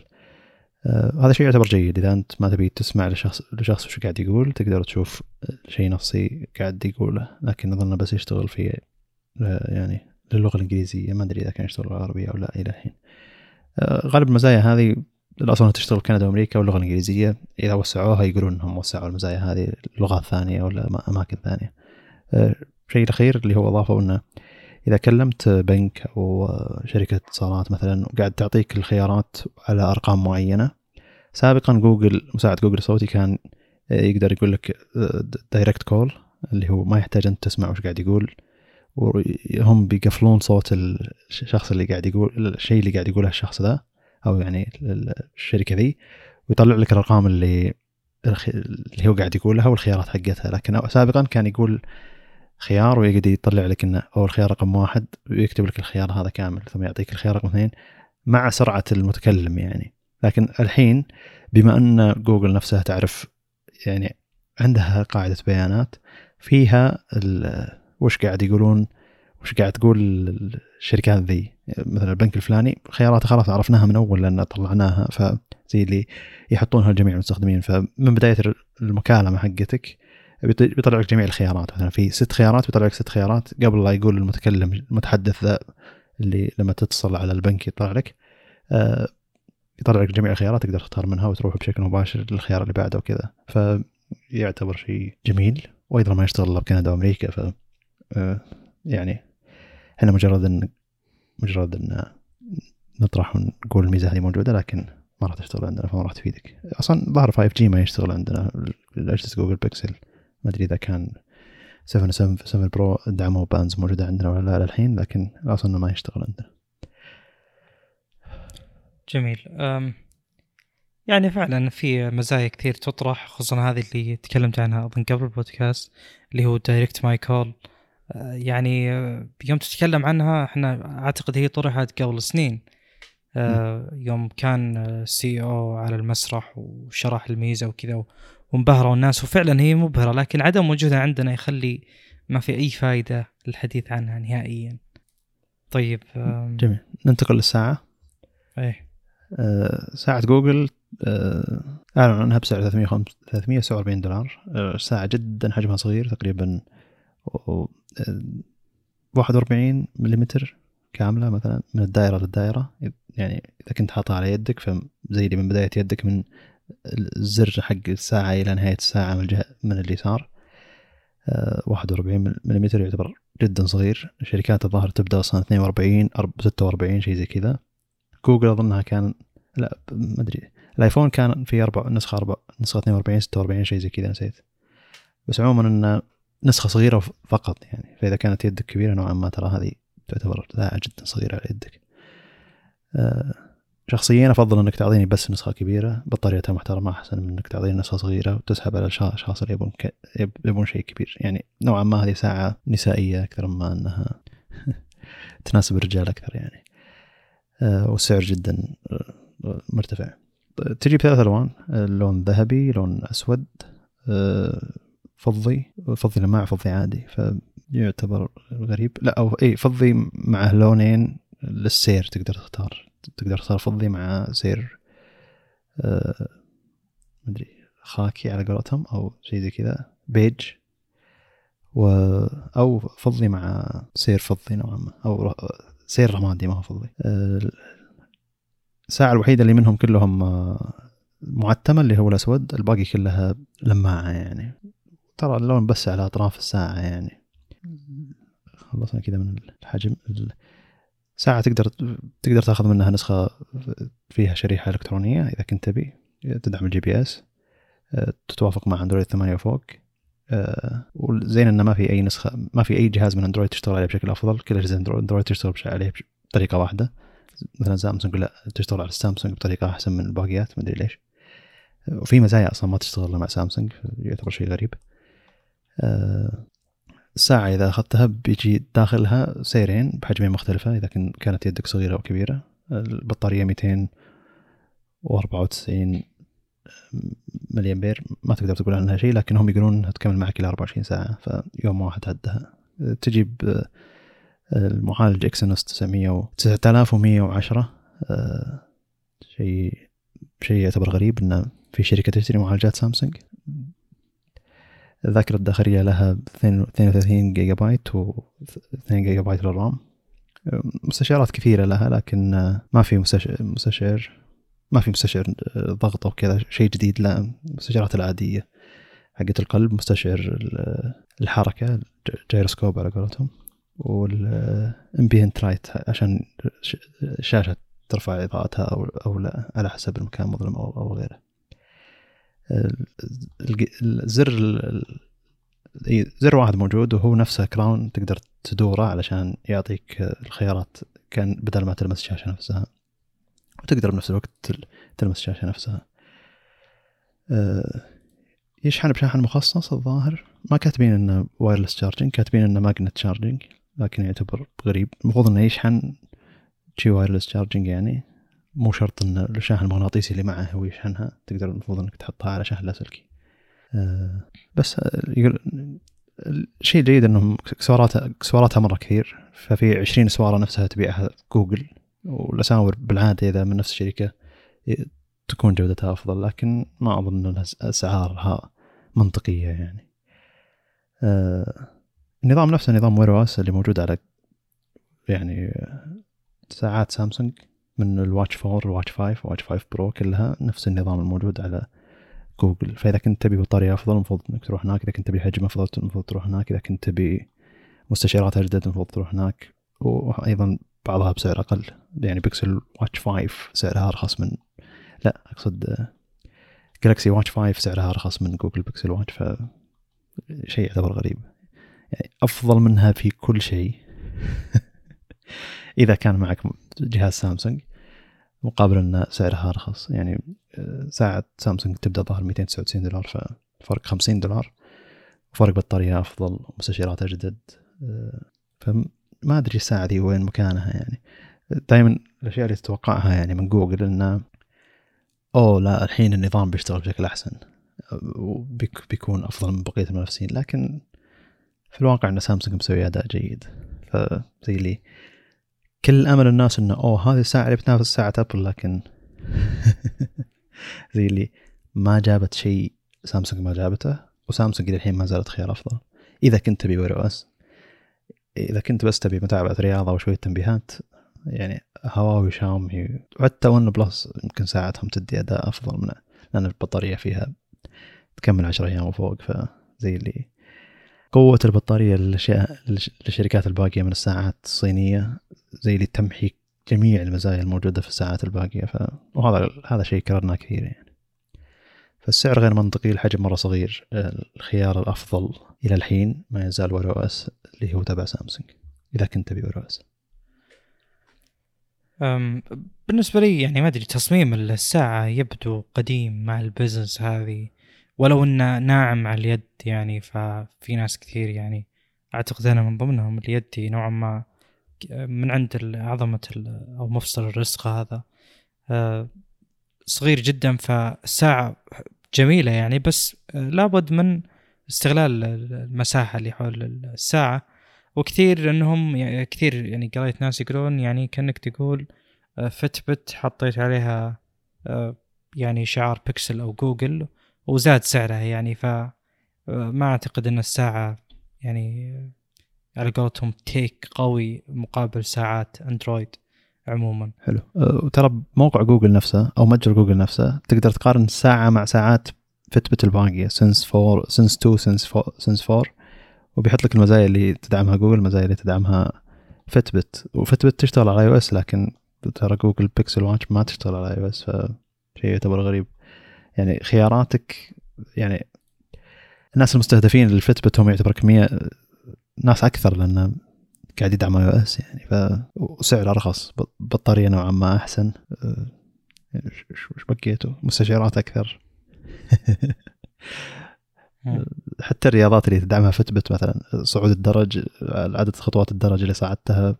آه هذا شيء يعتبر جيد. إذا أنت ما تبي تسمع لشخص لشخص وش قاعد يقول تقدر تشوف شيء نصي قاعد يقوله. لكن أظن بس يشتغل في آه، يعني للغة الإنجليزية. ما أدري إذا كان يشتغل العربية أو لا إلى الحين. آه، غالب المزايا هذه الاصل تشتغل في كندا وأمريكا واللغة الإنجليزية. إذا وسعوها يقولون إنهم وسعوا المزايا هذه لغات ثانية ولا أماكن ثانية. آه، الشيء الأخير اللي هو أضافه إنه إذا كلمت بنك أو شركة اتصالات مثلا وقاعد تعطيك الخيارات على أرقام معينة سابقا جوجل مساعد جوجل الصوتي كان يقدر يقول لك direct call اللي هو ما يحتاج أنت تسمع وش قاعد يقول. وهم بيقفلون صوت الشخص اللي قاعد يقول الشيء اللي قاعد يقوله الشخص ذا أو يعني الشركة ذي ويطلع لك الأرقام اللي اللي هو قاعد يقولها والخيارات حقتها. لكن سابقا كان يقول خيار ويقعد يطلع لك إنه هو الخيار رقم واحد ويكتب لك الخيار هذا كامل ثم يعطيك الخيار رقم اثنين مع سرعة المتكلم يعني. لكن الحين بما أن جوجل نفسها تعرف يعني عندها قاعدة بيانات فيها وش قاعد يقولون؟ وش قاعد تقول الشركات ذي؟ مثلا البنك الفلاني خياراته خلاص عرفناها من أول لأن طلعناها فزي اللي يحطونها لجميع المستخدمين. فمن بداية المكالمة حقتك بيطلع لك جميع الخيارات. مثلا في ست خيارات بيطلع لك ست خيارات. قبل لا يقول المتكلم المتحدث ذا اللي لما تتصل على البنك يطلع لك آه يطلع لك جميع الخيارات تقدر تختار منها وتروح بشكل مباشر للخيار اللي بعده وكذا. فيعتبر شيء جميل. وأيضا ما يشتغل إلا بكندا وأمريكا ف آه يعني إحنا مجرد ان مجرد إن نطرح ونقول الميزة هذه موجودة لكن ما راح تشتغل عندنا فما راح تفيدك. أصلا ظهر 5G ما يشتغل عندنا. اجهزه جوجل بيكسل ما أدري إذا كان 7 7 7 Pro دعموا bands موجودة عندنا ولا لا للحين لكن الاصل انه ما يشتغل عندنا. جميل. أم يعني فعلا في مزايا كثير تطرح خصوصا هذه اللي تكلمت عنها أظن قبل البودكاست اللي هو Direct My Call يعني يوم تتكلم عنها إحنا أعتقد هي طرحت قبل سنين. يوم كان الـ CEO على المسرح وشرح الميزة وكذا وانبهروا الناس وفعلا هي مبهرة لكن عدم وجودها عندنا يخلي ما في أي فائده للحديث عنها نهائيا. طيب جميل. ننتقل للساعة. إيه. آه ساعة جوجل آه أعلن عنها بسعر 347 دولار. آه ساعة جدا حجمها صغير تقريبا 41 ملم كاملة مثلا من الدائرة للدائرة. يعني إذا كنت حاطها على يدك فزي اللي من بداية يدك من الزر حق الساعة إلى نهاية الساعة من الجهة من اليسار. أه 41 ملم يعتبر جدا صغير. الشركات الظاهر تبدأ أصلا 42 46 شيء زي كذا. جوجل أظنها كان لا ما أدري. الآيفون كان في أربع نسخة أربع نسخة 42 46 شيء زي كذا نسيت. بس عموما إنه نسخة صغيرة فقط يعني فإذا كانت يدك كبيرة نوعا ما ترى هذه تعتبر ساعة جدا صغيرة على يدك. أه شخصيا أفضل إنك تعطيني بس نسخة كبيرة. بطاريتها محترمة أحسن من إنك تعطيني نسخة صغيرة وتسحب على الاشخاص اللي يبون. يبون شيء كبير. يعني نوعا ما هذه ساعة نسائية أكثر ما إنها [LAUGHS] تناسب الرجال أكثر يعني. أه والسعر جدا مرتفع. تجي بثلاث ألوان لون ذهبي لون أسود فضي فضي لماع فضي عادي فيعتبر غريب. لا أو اي فضي مع لونين للسير تقدر تختار. تقدر تختار فضي مع سير آه مدري خاكي على قولتهم أو شيء زي كذا بيج. و أو فضي مع سير فضي نوعا ما أو سير رمادي ما هو فضي. آه الساعة الوحيدة اللي منهم كلهم معتمة اللي هو الأسود الباقي كلها لماعة يعني. ترى اللون بس على أطراف الساعة يعني. خلصنا كذا من الحجم ساعة تقدر تقدر تاخذ منها نسخة فيها شريحة إلكترونية إذا كنت تبي. تدعم الـ GPS. تتوافق مع أندرويد 8 وفوق. والزين إنه ما في أي نسخة ما في أي جهاز من أندرويد تشتغل عليه بشكل أفضل. كل اجهزه أندرويد تشتغل عليه بطريقة واحدة. مثلا سامسونج لا تشتغل على السامسونج بطريقة أحسن من الباقيات ما أدري ليش. وفي مزايا أصلا ما تشتغل مع سامسونج يعتبر شيء غريب. آه الساعة إذا أخذتها بيجي داخلها سيرين بحجمين مختلفة إذا كانت يدك صغيرة أو كبيرة. البطارية 294 ملي امبير ما تقدر تقول عنها شيء لكن هم يقولون تكمل معك إلى 24 ساعة فيوم واحد هدها تجيب المعالج إكسينوس 900 9110 شيء شيء يعتبر غريب انه في شركة تشتري معالجات سامسونج. الذاكرة الداخلية لها 32 جيجا بايت و 2 جيجا بايت للرام مستشعرات كثيرة لها لكن ما في مستشعر ما في مستشعر ضغط أو كذا شيء جديد لا. المستشعرات العادية حقت القلب مستشعر الحركة جيروسكوب على قولتهم والـ ambient light عشان الشاشه ترفع إضاءتها أو أو لا على حسب المكان مظلم أو غيره. الزر زر واحد موجود وهو نفسه crown تقدر تدوره علشان يعطيك الخيارات كان بدل ما تلمس الشاشة نفسها. وتقدر بنفس الوقت تلمس الشاشة نفسها. أه يشحن بشاحن مخصص الظاهر. ما كاتبين إنه wireless charging كاتبين إنه magnet charging لكن يعتبر غريب. المفروض إنه يشحن شي wireless charging يعني. مو شرط إن الشاحن المغناطيسي اللي معه هو يشحنها تقدر المفروض إنك تحطها على شاحن لاسلكي أه بس الشيء الجيد إنهم اكسسواراتها اكسسواراتها مرة كثير ففي 20 سوارة نفسها تبيعها جوجل والاساور بالعادة إذا من نفس الشركة تكون جودتها أفضل لكن ما أظن إن أسعارها منطقية يعني. آه النظام نفسه نظام Wear OS اللي موجود على يعني ساعات سامسونج من الـ Watch 4 الـ Watch 5 Watch 5 Pro كلها نفس النظام الموجود على جوجل فإذا كنت تبي بطارية أفضل المفروض إنك تروح هناك إذا كنت تبي حجم أفضل المفروض تروح هناك إذا كنت تبي مستشعرات أجدد المفروض تروح هناك. وأيضا بعضها بسعر أقل يعني بيكسل Watch 5 سعرها أرخص من لا أقصد جالكسي Watch 5 سعرها أرخص من جوجل بيكسل Watch ف شيء يعتبر غريب. يعني أفضل منها في كل شيء. [LAUGHS] إذا كان معك جهاز سامسونج مقابل أن سعرها أرخص. يعني آه، ساعة سامسونج تبدأ ظهر 299 دولار ففرق 50 دولار. فرق بطارية أفضل ومستشعرات أجدد آه، فما أدري الساعة دي وين مكانها يعني. دائما الأشياء اللي تتوقعها يعني من جوجل انه أوه لا الحين النظام بيشتغل بشكل أحسن وبيكون أفضل من بقية المنافسين. لكن في الواقع إن سامسونج مسوي أداء جيد. فزي لي كل امل الناس إنه أوه هذه الساعة اللي بتنافس ساعه أبل لكن [LAUGHS] زي اللي ما جابت شيء سامسونج ما جابته وسامسونج الحين ما زالت خيار أفضل. إذا كنت تبي Wear OS إذا كنت بس تبي متابعة رياضة وشويه تنبيهات يعني هواوي شاومي وحتى ون بلس يمكن ساعتهم تدي أداء أفضل من لأن البطارية فيها تكمل 10 أيام وفوق فزي اللي قوة البطارية للشركات الباقية من الساعات الصينية زي اللي تمحي جميع المزايا الموجودة في الساعات الباقية ف... وهذا هذا شيء كررناه كثير يعني. فالسعر غير منطقي الحجم مرة صغير الخيار الأفضل إلى الحين ما يزال OS اللي هو تبع سامسونج إذا كنت تبي OS بالنسبة لي يعني ما أدري تصميم الساعة يبدو قديم مع البيزلز هذه. ولو إنه ناعم على اليد يعني ففي ناس كثير يعني أعتقد أنا من ضمنهم اليد نوعا ما من عند عظمة أو مفصل الرسغ هذا. أه، صغير جدا فالساعة جميلة يعني بس لابد من استغلال المساحة اللي حول الساعة. وكثير إنهم يعني كثير يعني قريت ناس يقولون يعني كأنك تقول فتبت أه، حطيت عليها أه، يعني شعار بيكسل أو جوجل وزاد سعرها يعني ف ما أعتقد إن الساعة يعني على قولتهم تيك قوي مقابل ساعات أندرويد عموما. حلو. أه، وترى موقع جوجل نفسه أو متجر جوجل نفسه تقدر تقارن الساعة مع ساعات Fitbit الباقيه Sense 4 Sense 2 Sense 4 Sense 4 وبيحط لك المزايا اللي تدعمها جوجل المزايا اللي تدعمها Fitbit و Fitbit تشتغل على iOS لكن ترى جوجل Pixel Watch ما تشتغل على iOS فشيء يعتبر غريب. يعني خياراتك يعني الناس المستهدفين لل Fitbit هم يعتبر كميه ناس أكثر لأن قاعد يدعم اي أو اس يعني ف وسعر أرخص بطارية نوعا ما أحسن. يعني وش- بقيته؟ مستشعرات أكثر. [LAUGHS] حتى الرياضات اللي تدعمها فتبت مثلا صعود الدرج عدد خطوات الدرج اللي صعدتها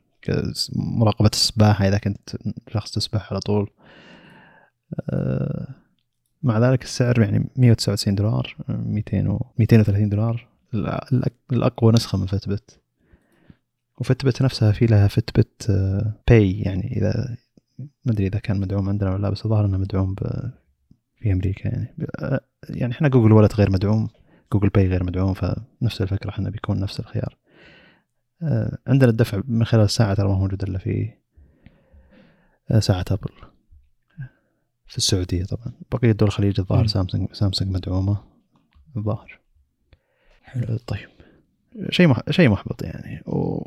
مراقبة السباحة إذا كنت شخص تسبح على طول. أه، مع ذلك السعر يعني 199 دولار 200 و 230 دولار. الأقوى نسخة من Fitbit. و Fitbit نفسها في لها Fitbit Pay يعني إذا ما أدري إذا كان مدعوم عندنا ولا لا بس الظاهر إنه مدعوم في أمريكا يعني. ب- يعني إحنا Google Wallet غير مدعوم Google Pay غير مدعوم فنفس الفكرة إحنا بيكون نفس الخيار. آه، عندنا الدفع من خلال الساعة ترى ما هو موجود إلا في آه، ساعة أبل. في السعودية طبعا. بقية دول الخليج الظاهر. سامسونج سامسونج مدعومة الظاهر. حلو. طيب. شيء مح... شيء محبط يعني. و...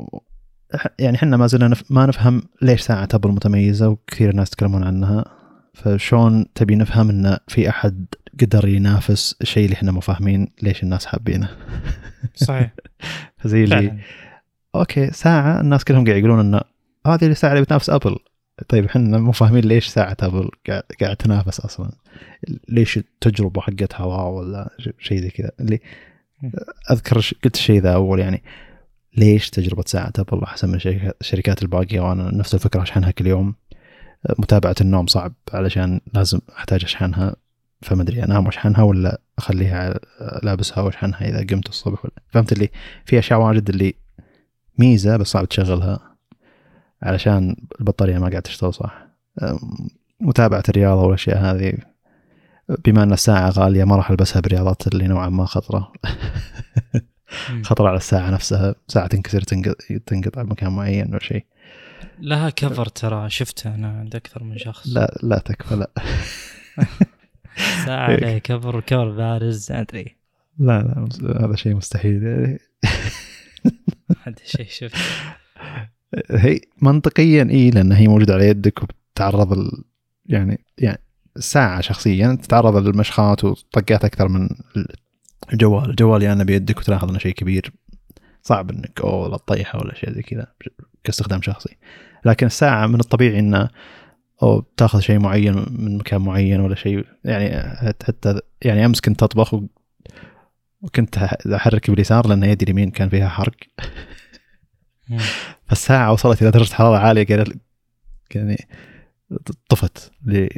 يعني إحنا ما زلنا نف... ما نفهم ليش ساعة ابل متميزة وكثير ناس يتكلمون عنها. فشون تبي نفهم إن في أحد قدر ينافس الشيء اللي إحنا مو فاهمين ليش الناس حابينه؟ [LAUGHS] صحيح. زي اللي أوكي ساعة الناس كلهم قاعد يقولون إن هذه الساعة اللي بتنافس أبل. طيب إحنا مو فاهمين ليش ساعة ابل قاعد, تنافس أصلا. ليش التجربة حقتها wow ولا شيء زي كذا. اللي. أذكر قلت الشيء ذا أول يعني ليش تجربة ساعة ابل أحسن من الشركات- الباقية وأنا نفس الفكرة أشحنها كل يوم. متابعة النوم صعب علشان لازم أحتاج أشحنها فما أدري أنام وأشحنها ولا أخليها لابسها وأشحنها إذا قمت الصبح ولا فهمت اللي؟ في أشياء واجد اللي ميزة بس صعب تشغلها. علشان البطارية ما قاعد تشتغل صح. متابعة الرياضة والأشياء هذه بما أن الساعة غالية ما راح ألبسها بالرياضات اللي نوعا ما خطرة. مم. خطر على الساعة نفسها ساعة تنكسر تنق- تنقطع بمكان معين ولا شيء. لها كفر ترى شفته أنا عند أكثر من شخص. لا لا تكفى لا. [LAUGHS] ساعة عليه كفر وكفر بارز أدري. لا لا هذا شيء مستحيل. [LAUGHS] هذا شيء شفته [LAUGHS] هي منطقيا إي لأن هي موجودة على يدك وبتتعرض ال... يعني يعني ساعة شخصيا تتعرض للمشخات وطقات أكثر من الجوال. الجوال يعني بيدك وتلاحظ إنه شيء كبير. صعب إنك أو تطيحه ولا شيء زي كذا كاستخدام شخصي. لكن الساعة من الطبيعي إنه أو تاخذ شيء معين من مكان معين ولا شيء. يعني حتى يعني أمس كنت أطبخ. وكنت أحرك باليسار لأن يدي اليمين كان فيها حرق. [LAUGHS] مم. فالساعة وصلت إلى درجة حرارة عالية قالت يعني طفت لي.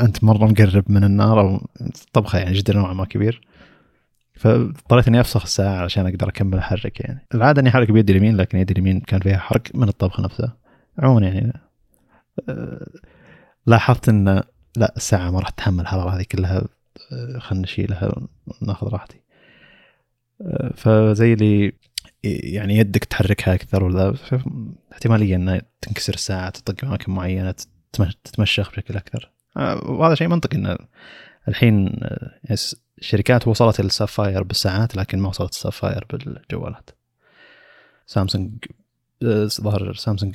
أنت مرة مقرب من النار أو طبخة يعني جدا نوعا ما كبير. فاضطريت إني أفسخ الساعة علشان أقدر أكمل أحرك يعني. العادة إني أحرك بيدي اليمين لكن يدي اليمين كان فيها حرق من الطبخ نفسه عموما يعني آه، لاحظت إن لا الساعة ما راح تتحمل الحرارة هذه كلها. آه، خلنا نشيلها وناخذ راحتي. آه، فزي اللي يعني يدك تحركها أكثر ولا احتمالية ان تنكسر الساعة تطق اماكن معينة تتم- تتمشخ بشكل أكثر. آه، وهذا شيء منطقي ان الحين آه، الشركات وصلت ال sapphire بالساعات لكن ما وصلت ال sapphire بالجوالات. سامسونج آه، ظهر سامسونج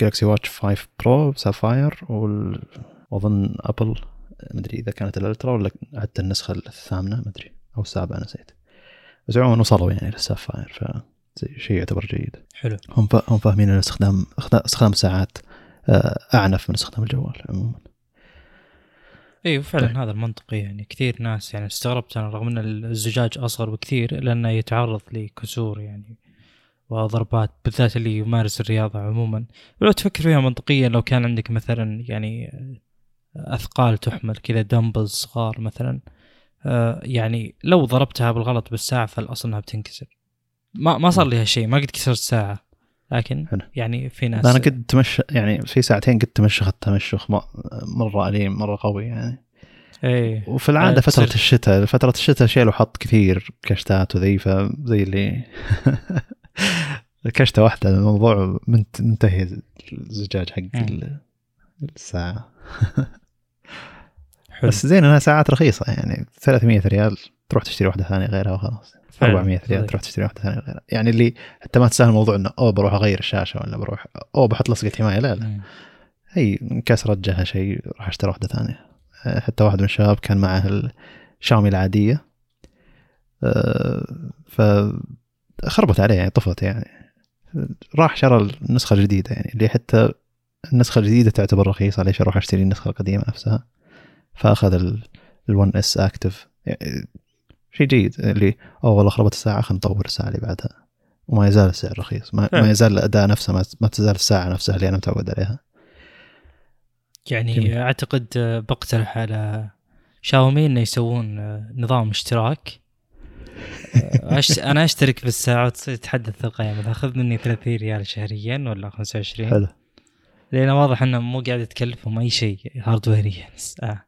Galaxy Watch 5 Pro sapphire وأظن ابل ما أدري إذا كانت ال Ultra ولا حتى النسخة الثامنة ما أدري أو السابعة نسيت. بس عموما وصلوا يعني لل sapphire ف زي- شيء يعتبر جيد. حلو. هم هم فاهمين إن استخدام استخدام الساعات آه، أعنف من استخدام الجوال عموما. أيوه فعلا طيب. هذا المنطقي يعني. كثير ناس يعني استغربت أنا رغم إن الزجاج أصغر بكثير لأنه يتعرض لكسور يعني وضربات بالذات اللي يمارس الرياضة عموما. ولو تفكر فيها منطقيا لو كان عندك مثلا يعني أثقال تحمل كذا دمبلز صغار مثلا آه، يعني لو ضربتها بالغلط بالساعة فالأصل إنها بتنكسر. ما ما صار لي هالشيء ما قد كسرت ساعة. لكن حلو. يعني في ناس أنا قد تمشى يعني في ساعتين قد تمشخت تمشخ مرة أليم مرة قوي يعني. إيه. وفي العادة آه، فترة تصير- الشتاء فترة الشتاء شيلوا حط كثير كشتات وذي فزي اللي [LAUGHS] كشتة واحدة الموضوع منت- منتهي الزجاج حق الساعة. [LAUGHS] حلو. بس زين انها ساعات رخيصة يعني 300 ريال تروح تشتري واحدة ثانية غيرها وخلاص. فعلاً. 400 ريال. تروح تشتري واحدة ثانية غيرها. يعني اللي حتى ما تسهل الموضوع إنه أوه بروح أغير الشاشة ولا بروح أوه بحط لصقة حماية. لا لا. هي انكسرت جها شيء راح أشتري واحدة ثانية. أه، حتى واحد من الشباب كان معه الشاومي العادية. آه، فخربت عليه يعني طفت يعني. راح شرى النسخة الجديدة يعني اللي حتى النسخة الجديدة تعتبر رخيصة ليش أروح أشتري النسخة القديمة نفسها؟ فأخذ ال1 اس active شيء جيد اللي اوه والله خربت الساعة خلينا نطور الساعة اللي بعدها. وما يزال السعر رخيص. ما, ما يزال الأداء نفسه ما, ما تزال الساعة نفسها اللي أنا متعود عليها. يعني جميل. أعتقد بقترح على شاومي إنه يسوون نظام اشتراك. أش... أنا أشترك بالساعة وتصير تحدث تلقائيا مثلا خذ مني 30 ريال شهريا ولا 25 حلو. لأن واضح إنه مو قاعد يتكلفهم أي شيء هاردويريا آه.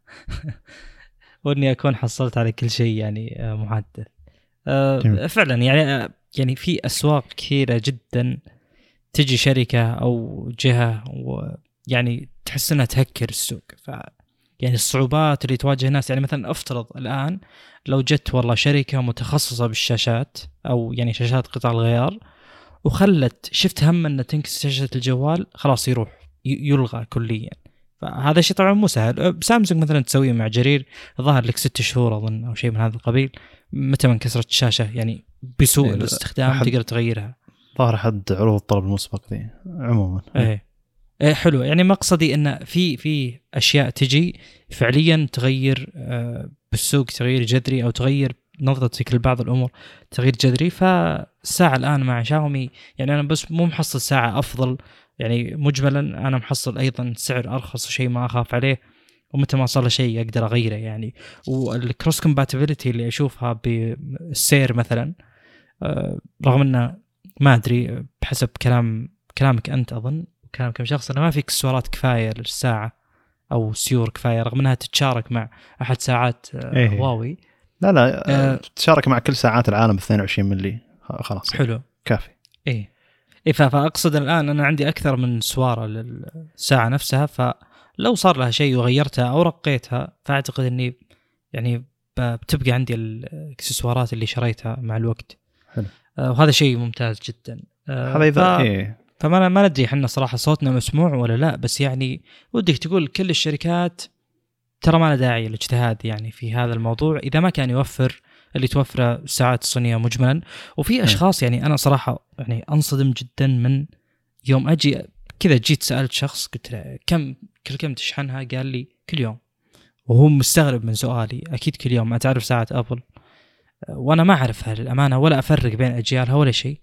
[LAUGHS] واني أكون حصلت على كل شيء يعني آه، محدث آه فعلا يعني آه، يعني في أسواق كثيرة جدا تجي شركة أو جهة ويعني تحس إنها تهكر السوق. ف يعني الصعوبات اللي تواجه الناس يعني مثلا افترض الآن لو جت والله شركة متخصصة بالشاشات أو يعني شاشات قطع الغيار وخلت شفت هم ان تنكس شاشة الجوال خلاص يروح. يلغى كليا. فهذا شيء طبعا مو سهل. بسامسونج مثلا تسويه مع جرير ظهر لك ست شهور أظن أو شيء من هذا القبيل متى ما انكسرت الشاشة يعني بسوء إيه الاستخدام تقدر تغيرها. ظهر حد عروض الطلب المسبق ذي عموما. إيه. إيه حلو يعني مقصدي إن في في أشياء تجي فعليا تغير آه، بالسوق تغيير جذري أو تغير نظرتك لبعض الأمور تغيير جذري. فالساعة الآن مع شاومي يعني أنا بس مو محصل ساعة أفضل يعني مجملا أنا محصل أيضا سعر أرخص شيء ما أخاف عليه ومتى ما صار شيء أقدر أغيره يعني. وال cross compatibility اللي أشوفها بالسير مثلا آه، رغم إنه ما أدري بحسب كلام كلامك أنت أظن كلام كم شخص إنه ما في اكسسوارات كفاية للساعة أو سيور كفاية رغم إنها تتشارك مع أحد ساعات آه، إيه. هواوي. لا لا أه تتشارك مع كل ساعات العالم 22 ملي خلاص. حلو. كافي. اي اي فأقصد الآن أنا عندي أكثر من سوارة للساعة نفسها فلو صار لها شيء وغيرتها أو رقيتها فأعتقد إني يعني بتبقى عندي الإكسسوارات اللي شريتها مع الوقت. حلو. آه وهذا شيء ممتاز جدا. آه هذا ف... إيه. فما ما ندري إحنا صراحة صوتنا مسموع ولا لا بس يعني ودك تقول كل الشركات ترى ما له داعي الاجتهاد يعني في هذا الموضوع إذا ما كان يوفر اللي توفره الساعات الصينية مجملا. وفي نعم. أشخاص يعني أنا صراحة يعني أنصدم جدا من يوم أجي كذا جيت سألت شخص قلت له كم كل كم تشحنها؟ قال لي كل يوم. وهو مستغرب من سؤالي. أكيد كل يوم. ما تعرف ساعة أبل. وأنا ما أعرفها للأمانة ولا أفرق بين أجيالها ولا شيء.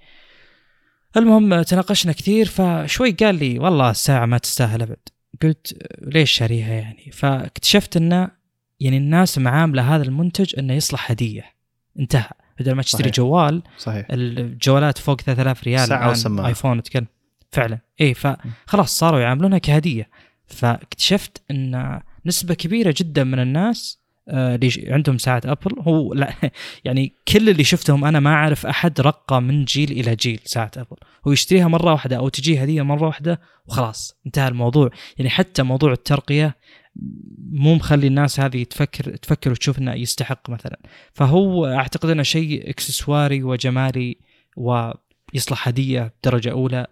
المهم تناقشنا كثير فشوي قال لي والله الساعة ما تستاهل أبد. قلت ليش شاريها يعني؟ فاكتشفت إنه يعني الناس معاملة هذا المنتج إنه يصلح هدية. انتهى. بدل ما تشتري صحيح. جوال صحيح. الجوالات فوق 3000 ريال ساعة ايفون اتكلم فعلا. اي فخلاص صاروا يعاملونها كهدية. فاكتشفت إن نسبة كبيرة جدا من الناس آه، اللي عندهم ساعة أبل هو لا [LAUGHS] يعني كل اللي شفتهم أنا ما أعرف أحد رقى من جيل إلى جيل ساعة أبل. هو يشتريها مرة واحدة أو تجيه هدية مرة واحدة وخلاص انتهى الموضوع. يعني حتى موضوع الترقية مو مخلي الناس هذه تفكر تفكر وتشوف إنه يستحق مثلا. فهو أعتقد إنه شيء إكسسواري وجمالي ويصلح هدية بدرجه أولى.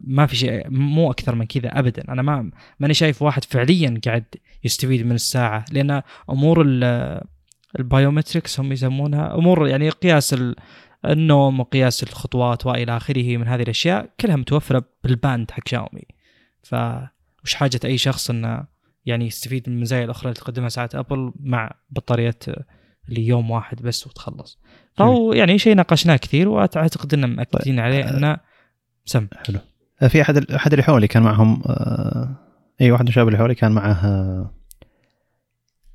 ما في شيء مو أكثر من كذا ابدا. أنا ما ماني شايف واحد فعليا قاعد يستفيد من الساعة. لأن أمور ال biometrics هم يسمونها أمور يعني قياس النوم وقياس الخطوات وإلى آخره من هذه الأشياء كلها متوفرة بال band حق شاومي. ف وش حاجة أي شخص إنه يعني يستفيد من المزايا الأخرى اللي تقدمها ساعه أبل مع بطاريه ليوم واحد بس وتخلص. فهو يعني شيء ناقشناه كثير وأعتقد ان مأكدين عليه طيب. إنه سم. حلو. آه، في أحد أحد اللي حولي كان معهم آه أي واحد من الشباب اللي حولي كان معه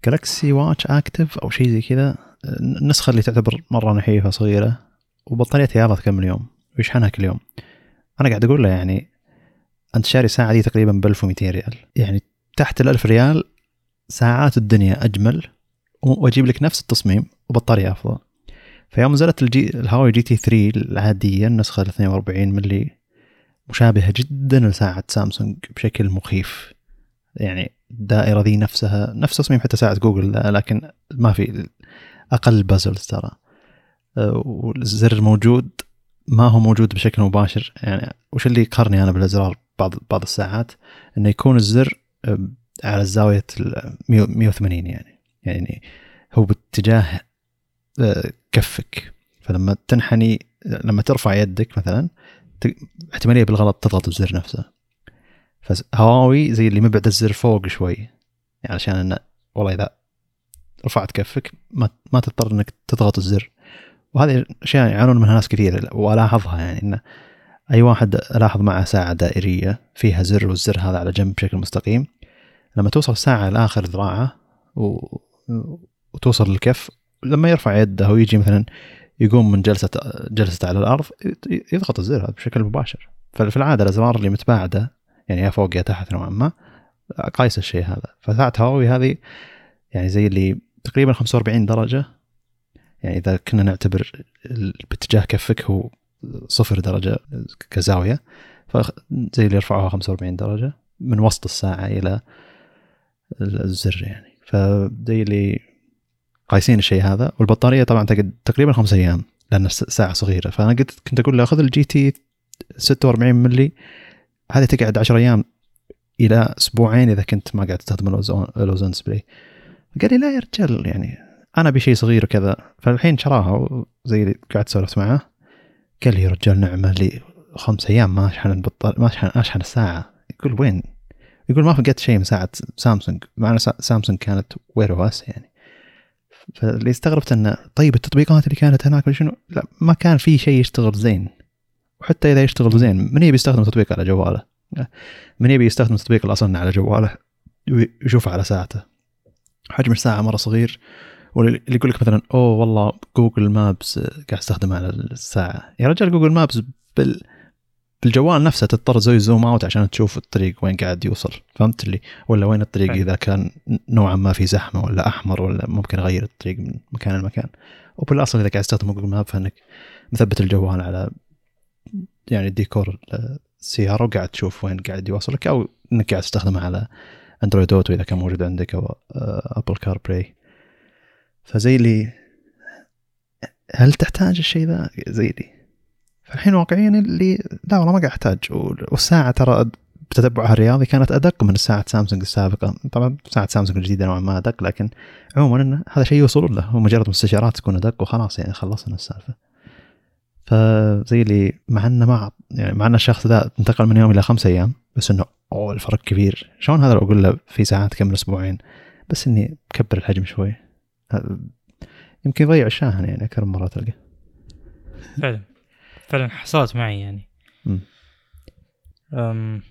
Galaxy Watch Active أو شيء زي كذا. النسخه اللي تعتبر مرة نحيفة صغيرة وبطاريتها يلا تكمل يوم ويشحنها كل يوم. أنا قاعد أقول له يعني أنت شاري ساعة دي تقريبا ب 1200 ريال. يعني تحت ال 1000 ريال ساعات الدنيا أجمل وأجيب لك نفس التصميم وبطارية أفضل. فيوم نزلت الجي الهواوي جي تي 3 العادية النسخة ال 42 ملي مشابهة جدا لساعة سامسونج بشكل مخيف. يعني الدائرة ذي نفسها نفس تصميم حتى ساعة جوجل لكن ما في أقل bezels ترى. والزر موجود ما هو موجود بشكل مباشر. يعني وش اللي يقهرني أنا بالأزرار بعض بعض الساعات؟ إنه يكون الزر على الزاوية 180 يعني. يعني هو باتجاه آه، كفك. فلما تنحني لما ترفع يدك مثلا احتمالية بالغلط تضغط الزر نفسه. فهواوي زي اللي مبعد الزر فوق شوي. يعني عشان انه والله إذا رفعت كفك ما ما تضطر إنك تضغط الزر. وهذه أشياء يعانون منها ناس كثير وألاحظها يعني انه أي واحد الاحظ معه ساعة دائرية فيها زر والزر هذا على جنب بشكل مستقيم لما توصل الساعة لآخر ذراعه و... وتوصل للكف لما يرفع يده ويجي مثلا يقوم من جلسة جلسته على الأرض يضغط الزر هذا بشكل مباشر. ففي العادة الأزرار اللي متباعدة يعني يا فوق يا تحت نوعا ما قايس الشيء هذا. فساعة هواوي هذه يعني زي اللي تقريبا 45 درجة يعني إذا كنا نعتبر باتجاه كفك هو صفر درجة كزاوية. فزي اللي يرفعوها 45 درجة من وسط الساعة إلى الزر يعني. فزي اللي قايسين الشيء هذا. والبطارية طبعا تقريبا خمس أيام لأن الس- ساعة صغيرة. فأنا قلت كنت أقول له خذ ال GT 46 ملي. هذه تقعد 10 أيام إلى أسبوعين إذا كنت ما قاعد تستخدم ال always-on display قال لي لا يا رجال يعني أنا أبي شيء صغير وكذا. فالحين شراها زي اللي قاعد سولفت معه. قال لي رجال نعمة لي خمس أيام ما اشحن البطارية ما اشحن اشحن الساعة. يقول وين؟ يقول ما فقدت شيء من ساعة سامسونج. مع إن سا- سامسونج كانت Wear OS يعني. فاللي استغربت انه طيب التطبيقات اللي كانت هناك شنو؟ لا ما كان في شيء يشتغل زين. وحتى إذا يشتغل زين من يبي يستخدم تطبيق على جواله؟ من يبي يستخدم التطبيق اللي أصلا على جواله؟ ويشوفه على ساعته. حجم الساعة مرة صغير. واللي يقول لك مثلا أوه والله Google Maps قاعد استخدمه على الساعة. يا رجال Google Maps بال بالجوال نفسه تضطر تسوي zoom out عشان تشوف الطريق وين قاعد يوصل. فهمت اللي؟ ولا وين الطريق حلو. إذا كان نوعا ما في زحمة ولا أحمر ولا ممكن اغير الطريق من مكان لمكان. وبالاصل إذا قاعد تستخدم Google Map فإنك مثبت الجوال على يعني ديكور السيارة وقاعد تشوف وين قاعد يوصلك أو إنك قاعد تستخدمه على Android Auto إذا كان موجود عندك أو Apple CarPlay فزي اللي هل تحتاج الشيء ذا؟ زي لي فالحين واقعيا اللي لا والله ما قاعد أحتاج. وال- والساعة ترى بتتبعها الرياضي كانت أدق من ساعه سامسونج السابقة. طبعا ساعة سامسونج الجديدة نوعا ما أدق لكن عموما إنه هذا شيء يوصلون له. هو مجرد مستشعرات تكون أدق وخلاص يعني خلصنا السالفة. فزي اللي مع إنه ما يعني مع إن الشخص ذا انتقل من يوم إلى خمس أيام بس إنه أوه الفرق كبير. شلون هذا لو أقول له في ساعات تكمل أسبوعين بس إني اكبر الحجم شوي. يمكن يضيع الشاحن يعني أكثر من مرة تلقى. فعلا. فعلا حصلت معي يعني. مم. أم...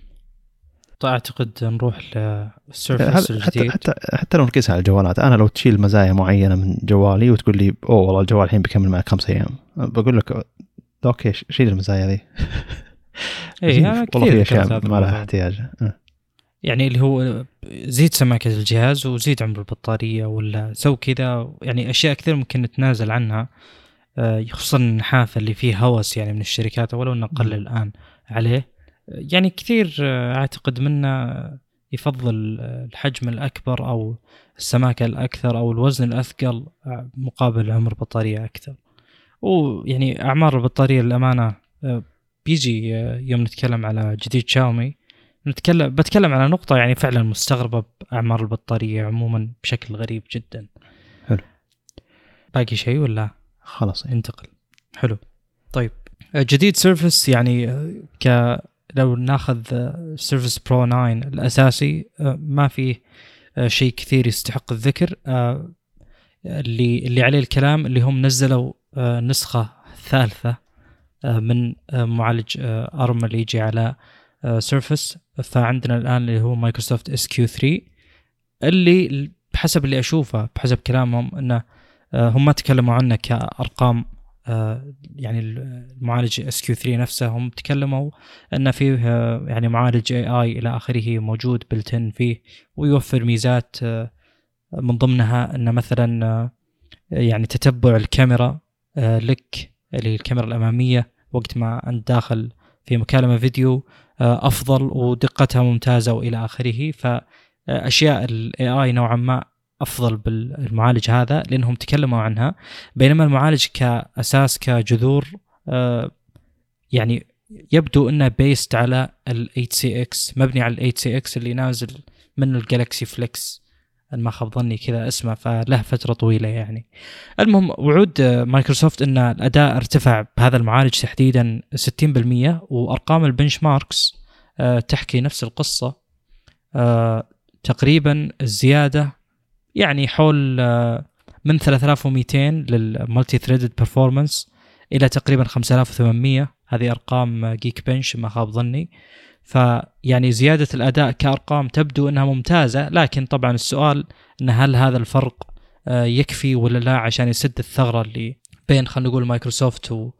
طيب أعتقد نروح لل Surface حتى الجديد. حتى حتى لو نقيسها على الجوالات. أنا لو تشيل مزايا معينة من جوالي وتقول لي أوه والله الجوال الحين بيكمل معك خمس أيام. بقول لك أوكي شيل المزايا ذي. [LAUGHS] اي والله في أشياء ما. لها احتياج. أه. يعني اللي هو زيد سماكة الجهاز وزيد عمر البطارية ولا سو كذا. يعني أشياء كثير ممكن نتنازل عنها آه، خصوصا النحافة اللي فيه هوس يعني من الشركات ولو انه قل مم. الآن عليه. يعني كثير آه، أعتقد منا يفضل آه، الحجم الأكبر أو السماكة الأكثر أو الوزن الأثقل آه، مقابل عمر بطارية أكثر. ويعني أعمار البطارية للأمانة آه، بيجي يوم نتكلم على جديد شاومي نتكلم بتكلم على نقطة يعني فعلا مستغربة بأعمار البطارية عموما بشكل غريب جدا. حلو. باقي شيء ولا؟ خلاص. ننتقل حلو. طيب. آه، جديد Surface يعني آه، ك لو ناخذ Surface Pro 9 الأساسي آه، ما فيه شيء كثير يستحق الذكر. اللي اللي عليه الكلام اللي هم نزلوا نسخة ثالثة آه، من معالج ARM اللي يجي على Surface فعندنا الآن اللي هو Microsoft SQ 3 اللي بحسب اللي أشوفه بحسب كلامهم إنه آه، هم ما تكلموا عنه كأرقام آه، يعني المعالج SQ 3 نفسه. هم تكلموا انه فيه آه، يعني معالج AI إلى آخره موجود built-in فيه ويوفر ميزات من ضمنها انه مثلا يعني تتبع الكاميرا لك اللي الكاميرا الأمامية وقت ما أنت داخل في مكالمة فيديو أفضل ودقتها ممتازة وإلى آخره. فأشياء ال AI نوعا ما أفضل بالمعالج هذا لأنهم تكلموا عنها. بينما المعالج كأساس كجذور آه، يعني يبدو إنه based على ال 8 cx مبني على ال 8 cx اللي نازل من ال Galaxy Flex ما خاب ظني كذا اسمه فله فترة طويلة يعني. المهم وعود مايكروسوفت إن الأداء ارتفع بهذا المعالج تحديدا 60% وأرقام ال benchmarks آه، تحكي نفس القصة. آه، تقريبا الزيادة يعني حول آه، من 3200 لل multi-threaded performance إلى تقريبا 5800 هذه أرقام Geekbench ما خاب ظني. فيعني زيادة الأداء كأرقام تبدو إنها ممتازة لكن طبعا السؤال إن هل هذا الفرق يكفي ولا لا عشان يسد الثغرة اللي بين خلينا نقول مايكروسوفت و...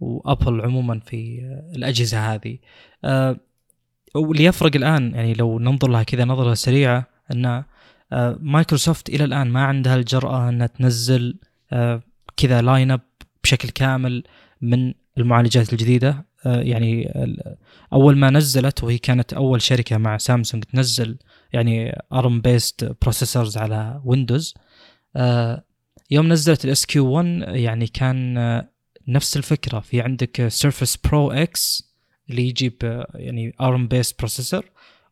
وأبل عموما في الأجهزة هذه. واللي يفرق الآن يعني لو ننظر لها كذا نظرة سريعة إن آه، مايكروسوفت إلى الآن ما عندها الجرأة إنها تنزل آه، كذا line up بشكل كامل من المعالجات الجديدة. آه، يعني أول ما نزلت وهي كانت أول شركة مع سامسونج تنزل يعني ARM based processors على ويندوز يوم نزلت ال SQ 1 يعني كان نفس الفكرة. في عندك سيرفس برو X اللي يجيب يعني ARM based processor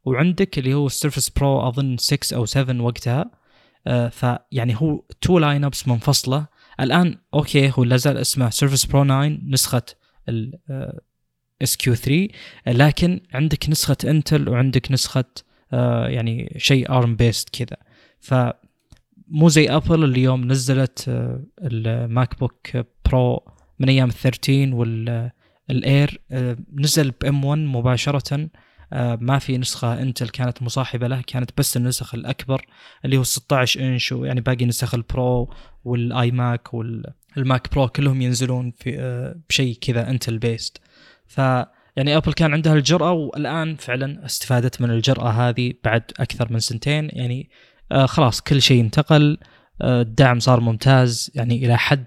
وعندك اللي هو السيرفس برو أظن 6 أو 7 وقتها آه فيعني هو two line ups منفصلة. الآن أوكي هو لا زال اسمه سيرفس برو 9 نسخة SQ 3 لكن عندك نسخة انتل وعندك نسخة آه يعني شيء ARM based كذا. ف مو زي ابل اللي يوم نزلت آه الماك بوك برو من أيام ال 13 وال الاير آه، نزل ب M1 مباشرة. آه، ما في نسخة انتل كانت مصاحبة له كانت بس النسخ الأكبر اللي هو 16 إنش ويعني باقي نسخ البرو والاي ماك والماك برو كلهم ينزلون في آه، بشيء كذا انتل based ف يعني ابل كان عندها الجرأة والآن فعلا استفادت من الجرأة هذه بعد أكثر من سنتين. يعني خلاص كل شيء انتقل الدعم صار ممتاز يعني إلى حد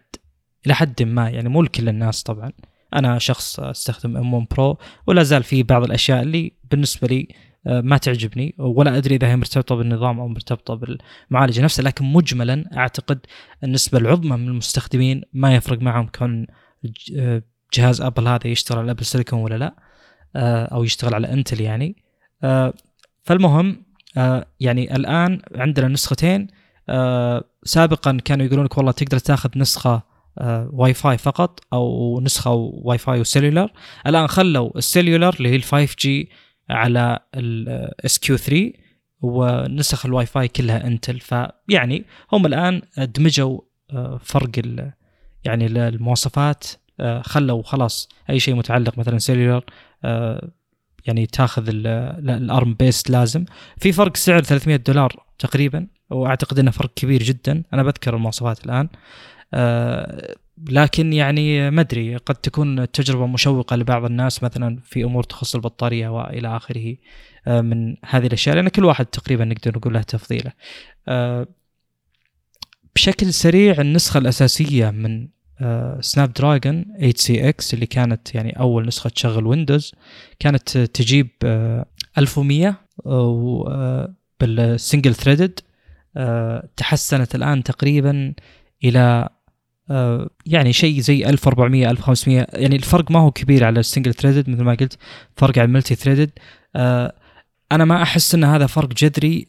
إلى حد ما. يعني مو لكل الناس طبعا. أنا شخص أستخدم M1 برو ولا زال في بعض الأشياء اللي بالنسبة لي آه، ما تعجبني ولا أدري إذا هي مرتبطة بالنظام أو مرتبطة بالمعالجة نفسها. لكن مجملا أعتقد النسبة العظمى من المستخدمين ما يفرق معهم كون آه، جهاز أبل هذا يشتغل على أبل سيليكون ولا لا؟ آه، أو يشتغل على إنتل يعني. فالمهم يعني الآن عندنا نسختين. سابقا كانوا يقولون لك والله تقدر تاخذ نسخة واي فاي فقط أو نسخة Wi-Fi و cellular الآن خلوا ال cellular اللي هي ال 5G على ال SQ 3 ونسخ الواي فاي كلها إنتل. فيعني هم الآن دمجوا آه، فرق يعني المواصفات آه، خلوا خلاص أي شيء متعلق مثلا cellular آه، يعني تاخذ ال ARM based لازم. في فرق سعر 300 دولار تقريبا وأعتقد إنه فرق كبير جدا. أنا بذكر المواصفات الآن. آه، لكن يعني ما أدري قد تكون التجربه مشوقة لبعض الناس مثلا في أمور تخص البطارية وإلى آخره آه، من هذه الأشياء لأن كل واحد تقريبا نقدر نقول له تفضيله. آه، بشكل سريع النسخة الأساسية من سناب دراجون 8cx اللي كانت يعني أول نسخة تشغل ويندوز كانت تجيب 1100 بال single threaded تحسنت الآن تقريبا إلى آه، يعني شيء زي 1400 1500 يعني الفرق ما هو كبير على ال single threaded مثل ما قلت فرق على ال multi threaded آه، أنا ما أحس إن هذا فرق جذري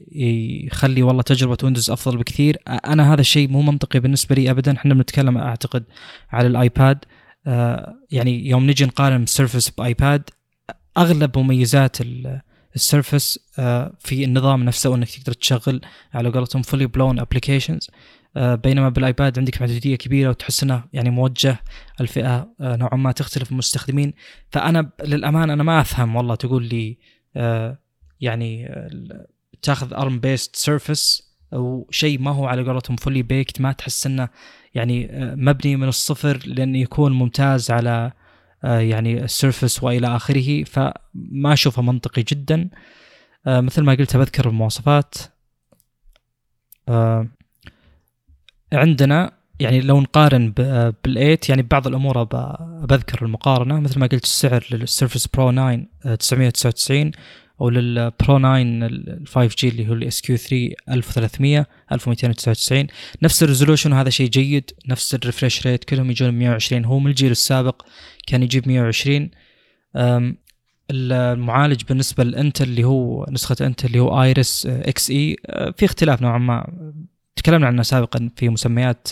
يخلي والله تجربة ويندوز أفضل بكثير. أنا هذا الشيء مو منطقي بالنسبة لي ابدا. إحنا بنتكلم أعتقد على الآيباد. آه، يعني يوم نجي نقارن السيرفس بآيباد أغلب مميزات السيرفس في النظام نفسه وانك تقدر تشغل على قولتهم full blown applications آه، بينما بالآيباد عندك محدوديه كبيرة وتحس إنه يعني موجه لفئة آه، نوعا ما تختلف من المستخدمين فأنا للامانه أنا ما أفهم والله تقول لي آه، يعني تاخذ ARM based سيرفس أو شيء ما هو على قولتهم fully baked ما تحس إنه يعني مبني من الصفر لأنه يكون ممتاز على يعني السيرفس وإلى آخره. فما أشوفه منطقي جدا. مثل ما قلت بذكر المواصفات عندنا يعني لو نقارن بالآيباد يعني بعض الأمور بذكر المقارنة. مثل ما قلت السعر للسيرفس برو 9 999 أو للبرو 9 ال 5G اللي هو ال SQ 3 1300 1299 نفس ال resolution وهذا شيء جيد. نفس ال refresh rate كلهم يجون 120 هو من الجيل السابق كان يجيب 120 المعالج بالنسبة لإنتل اللي هو نسخة إنتل اللي هو Iris Xe في اختلاف نوعا ما. تكلمنا عنه سابقا في مسميات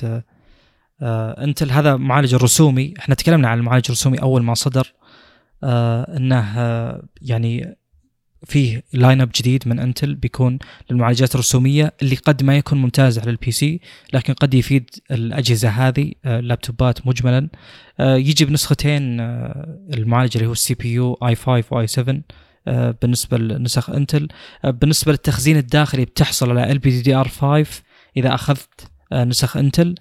آه، إنتل. هذا معالج الرسومي. إحنا تكلمنا عن المعالج الرسومي أول ما صدر آه، إنه يعني فيه line up جديد من انتل بيكون للمعالجات الرسومية اللي قد ما يكون ممتاز على ال PC لكن قد يفيد الأجهزة هذه اللابتوبات مجملا. يجي بنسختين المعالج اللي هو ال CPU i5 و i7 بالنسبة لنسخ انتل بالنسبة للتخزين الداخلي بتحصل على ال بي دي دي ار 5 إذا أخذت نسخ انتل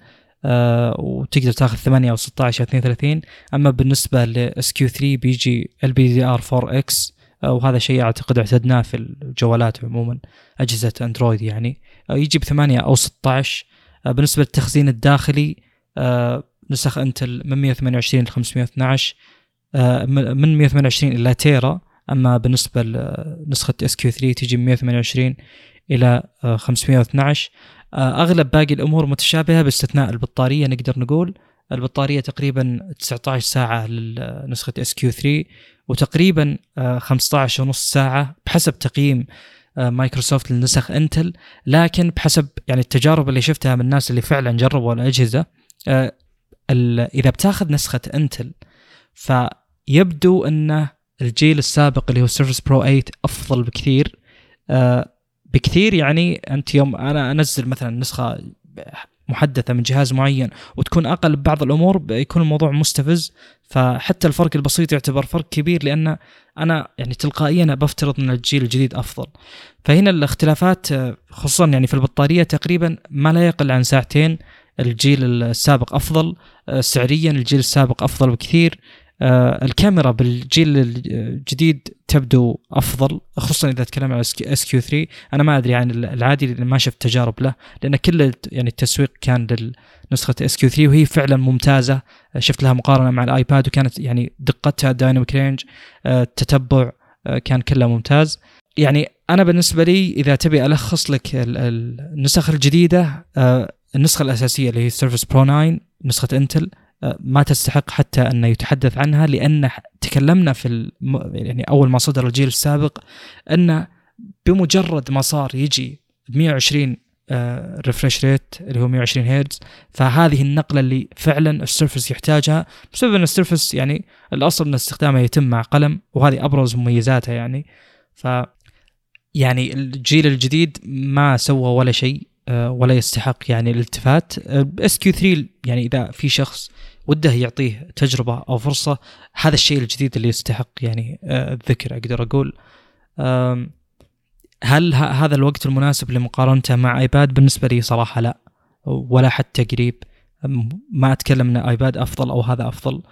آه وتقدر تاخذ 8 أو 16 أو 32 أما بالنسبة ل SQ 3 بيجي ال بي دي ار 4 إكس وهذا شيء أعتقد اعتدناه في الجوالات عموما أجهزة أندرويد يعني. آه يجي ب 8 أو 16 آه بالنسبة للتخزين الداخلي آه نسخ Intel من 128 ل 512 آه من 128 إلى تيرا. أما بالنسبة لنسخه SQ3 تجي من 128 إلى 512 آه، أغلب باقي الأمور متشابهة باستثناء البطارية نقدر نقول. البطارية تقريبا 19 ساعة لنسخة SQ3 وتقريبا 15 آه، ونص ساعة بحسب تقييم آه، مايكروسوفت لنسخ Intel. لكن بحسب يعني التجارب اللي شفتها من الناس اللي فعلا جربوا الأجهزة إذا بتاخذ نسخة Intel فيبدو انه الجيل السابق اللي هو Surface Pro 8 أفضل بكثير. بكثير يعني أنت يوم أنا أنزل مثلا نسخة محدثة من جهاز معين وتكون أقل ببعض الأمور بيكون الموضوع مستفز. فحتى الفرق البسيط يعتبر فرق كبير لأن أنا يعني تلقائيا بفترض إن الجيل الجديد أفضل. فهنا الاختلافات خصوصا يعني في البطارية تقريبا ما لا يقل عن ساعتين الجيل السابق أفضل. سعريا الجيل السابق أفضل بكثير. آه الكاميرا بالجيل الجديد تبدو أفضل خصوصا إذا تكلمنا عن SQ3 أنا ما أدري عن العادي ما شفت تجارب له لأن كل يعني التسويق كان لنسخة SQ3 وهي فعلا ممتازة. شفت لها مقارنة مع ال iPad وكانت يعني دقتها dynamic range التتبع آه كان كله ممتاز. يعني أنا بالنسبة لي إذا تبي ألخص لك النسخ الجديدة آه النسخة الأساسية اللي هي Surface Pro 9 نسخة Intel ما تستحق حتى انه يتحدث عنها لأن تكلمنا في الم... يعني أول ما صدر الجيل السابق أن بمجرد ما صار يجي 120 refresh rate اللي هو 120 هرتز فهذه النقلة اللي فعلا ال Surface يحتاجها بسبب أن ال Surface يعني الأصل أن استخدامه يتم مع قلم وهذه أبرز مميزاتها يعني. ف يعني الجيل الجديد ما سوى ولا شيء آه، ولا يستحق يعني الالتفات. SQ3 يعني إذا في شخص وده يعطيه تجربة أو فرصة. هذا الشيء الجديد اللي يستحق يعني آه، الذكر أقدر أقول. هل هذا الوقت المناسب لمقارنته مع iPad بالنسبة لي صراحة لا ولا حتى قريب. ما أتكلم إن iPad أفضل أو هذا أفضل.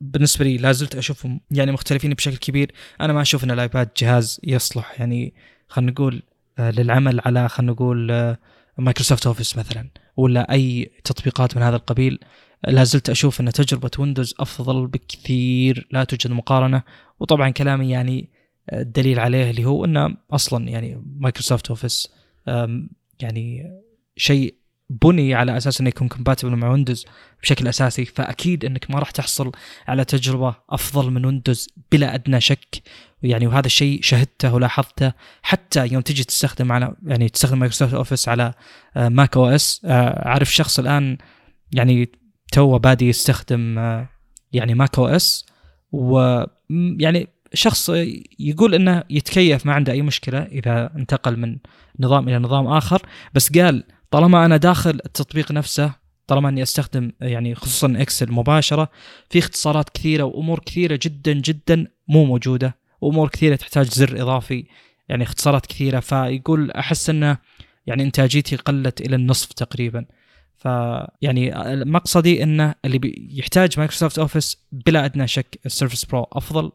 بالنسبة لي لا زلت أشوفهم يعني مختلفين بشكل كبير. أنا ما أشوف إن ال iPad جهاز يصلح يعني خلينا نقول آه، للعمل على خلينا نقول Microsoft Office مثلا ولا أي تطبيقات من هذا القبيل. لا زلت أشوف أن تجربة Windows أفضل بكثير لا توجد مقارنة. وطبعا كلامي يعني الدليل عليه اللي هو انه أصلا يعني Microsoft Office يعني شيء بني على أساس أنه يكون compatible مع Windows بشكل أساسي. فأكيد أنك ما راح تحصل على تجربة أفضل من Windows بلا أدنى شك. يعني وهذا الشيء شهدته ولاحظته حتى يوم تجي تستخدم على يعني تستخدم Microsoft Office على macOS. أعرف شخص الآن يعني nobody يستخدم آه، يعني macOS ويعني شخص يقول إنه يتكيف ما عنده أي مشكلة إذا انتقل من نظام إلى نظام آخر. بس قال طالما أنا داخل التطبيق نفسه طالما إني أستخدم يعني خصوصا Excel مباشرة في اختصارات كثيرة وأمور كثيرة جدا جدا مو موجودة وأمور كثيرة تحتاج زر إضافي يعني اختصارات كثيرة. فيقول أحس إنه يعني إنتاجيتي قلت إلى النصف تقريبا. فيعني مقصدي إنه اللي يحتاج Microsoft Office بلا أدنى شك ال Surface Pro أفضل.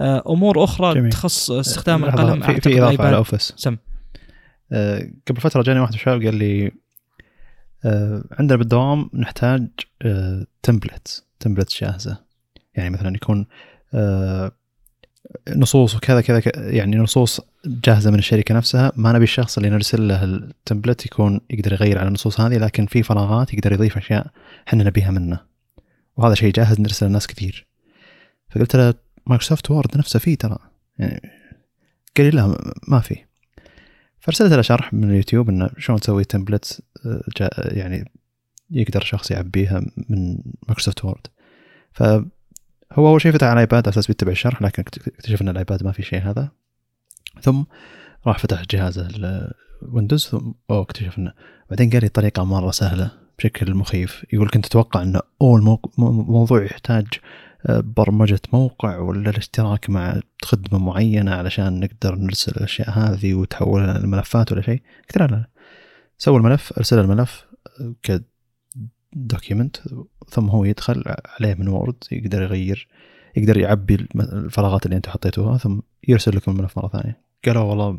آه، أمور أخرى جميل. تخص استخدام القلم في, في إضافة على Office سم. أه قبل فترة جاني واحد من الشباب قال لي أه عندنا بالدوام نحتاج أه template template جاهزة. يعني مثلا يكون أه نصوص وكذا كذا يعني نصوص جاهزة من الشركة نفسها. ما نبي الشخص اللي نرسل له ال template يكون يقدر يغير على النصوص هذه لكن في فراغات يقدر يضيف أشياء إحنا نبيها منه. وهذا شيء جاهز نرسله للناس كثير. فقلت له Microsoft Word نفسه فيه ترى. يعني قال لي لا ما في فارسلت له شرح من اليوتيوب إنه شلون تسوي template يعني يقدر شخص يعبيها من Microsoft Word. فهو أول شيء فتح على ال iPad على أساس بيتبع الشرح لكن اكتشف إن ال iPad ما في شيء هذا. ثم راح فتح جهازه ال Windows ثم أوه اكتشف انه بعدين قال لي طريقه مرة سهلة بشكل مخيف. يقول كنت أتوقع انه اوه الموضوع يحتاج آه، برمجة موقع ولا الاشتراك مع خدمة معينة علشان نقدر نرسل الأشياء هذه وتحولها لملفات ولا شيء. قلت لا لا سوي الملف أرسل الملف ك document ثم هو يدخل عليه من Word يقدر يغير يقدر يعبي الفراغات اللي أنتم حطيتوها ثم يرسل لكم الملف مرة ثانية. قالوا والله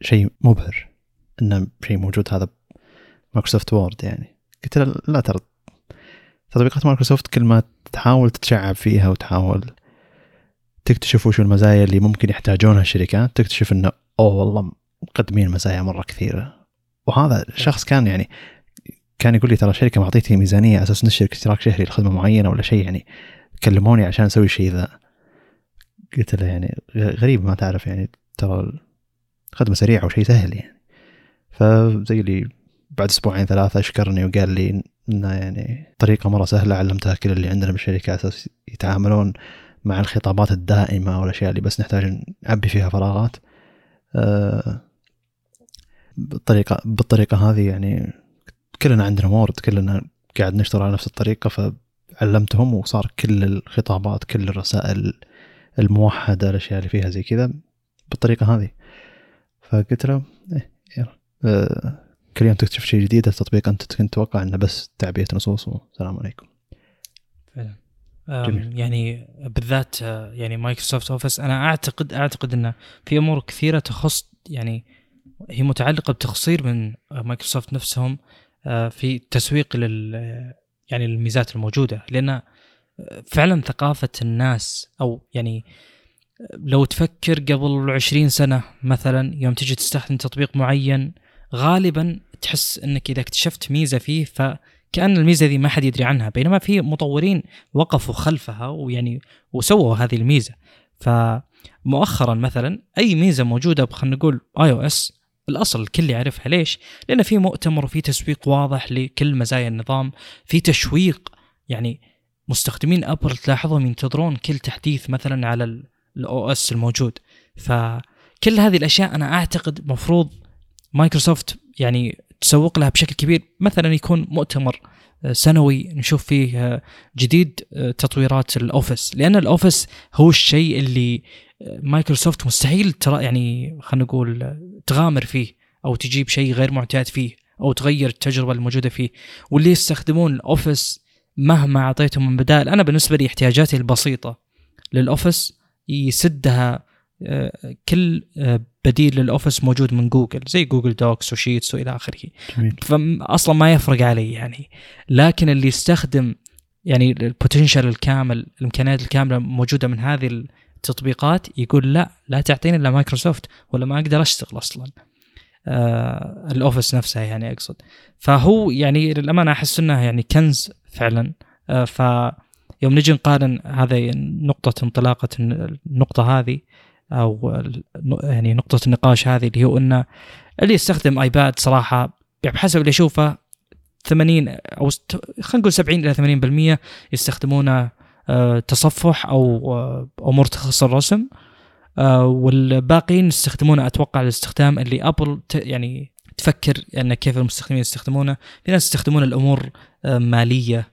شيء مبهر إنه شيء موجود هذا Microsoft Word يعني. قلت له لا ترى تطبيقات مايكروسوفت كل ما تحاول تتشعب فيها وتحاول تكتشف وش المزايا اللي ممكن يحتاجونها الشركات تكتشف إنه أوه والله مقدمين مزايا مرة كثيرة. وهذا الشخص كان يعني كان يقول لي ترى الشركة معطيتني ميزانية على أساس نشترك اشتراك شهري لخدمة معينة ولا شيء يعني كلموني عشان أسوي الشيء ذا. قلت له يعني غريب ما تعرف يعني ترى خدمه سريعة وشيء سهل يعني. فزي اللي بعد أسبوعين ثلاثة أشكرني وقال لي إنه يعني طريقة مرة سهلة علمتها كل اللي عندنا بالشركة على أساس يتعاملون مع الخطابات الدائمة والأشياء اللي بس نحتاج نعبي فيها فراغات. أه بالطريقة بالطريقة هذه يعني كلنا عندنا وورد كلنا قاعد نشتغل على نفس الطريقة فعلمتهم وصار كل الخطابات كل الرسائل الموحدة الأشياء اللي فيها زي كذا بالطريقة هذه. فقلت له إيه يلا. آه كل يوم تكتشف شيء جديد التطبيق أنت كنت تتوقع إنه بس تعبئه نصوص والسلام عليكم. فعلا. يعني بالذات آه، يعني مايكروسوفت أوفيس أنا أعتقد أعتقد إنه في أمور كثيرة تخص يعني هي متعلقة بتقصير من مايكروسوفت نفسهم آه، في التسويق لل يعني الميزات الموجودة. لأن فعلا ثقافة الناس أو يعني لو تفكر قبل 20 سنة مثلا يوم تجي تستخدم تطبيق معين غالبا تحس إنك إذا اكتشفت ميزة فيه فكأن الميزة ذي ما حد يدري عنها. بينما في مطورين وقفوا خلفها ويعني وسووا هذه الميزة. فمؤخرا مثلا أي ميزة موجودة خلينا نقول iOS الأصل الكل يعرفها. ليش؟ لأن في مؤتمر وفي تسويق واضح لكل مزايا النظام، في تشويق. يعني مستخدمين أبل تلاحظهم ينتظرون كل تحديث مثلا على ال OS الموجود. فكل هذه الأشياء أنا أعتقد مفروض مايكروسوفت يعني تسوق لها بشكل كبير. مثلا يكون مؤتمر آه، سنوي نشوف فيه آه، جديد آه، تطويرات الأوفيس لأن الأوفيس هو الشيء اللي مايكروسوفت مستحيل ترى يعني خلينا نقول تغامر فيه أو تجيب شيء غير معتاد فيه أو تغير التجربة الموجودة فيه. واللي يستخدمون الأوفيس مهما أعطيتهم من بدائل أنا بالنسبة لي احتياجاتي البسيطة للأوفيس يسدها آه، كل آه، بديل للأوفيس موجود من جوجل زي جوجل Docs و Sheets وإلى آخره. فاصلا ما يفرق علي يعني. لكن اللي يستخدم يعني ال potential الكامل الإمكانيات الكاملة موجودة من هذه التطبيقات يقول لا لا تعطيني إلا مايكروسوفت ولا ما أقدر أشتغل أصلا. آه الأوفيس نفسها يعني أقصد. فهو يعني للأمانة أحس إنه يعني كنز فعلا. آه ف يوم نجي نقارن هذا نقطة انطلاقة النقطة هذه أو يعني نقطة النقاش هذه اللي هو إنه اللي يستخدم آيباد صراحة يعني بحسب اللي اشوفه 80 أو خلينا نقول 70 إلى 80% يستخدمونه تصفح أو آه، امور تخص الرسم. آه، والباقيين يستخدمونه أتوقع الاستخدام اللي ابل يعني تفكر أن كيف المستخدمين يستخدمونه. في ناس يستخدمون الأمور مالية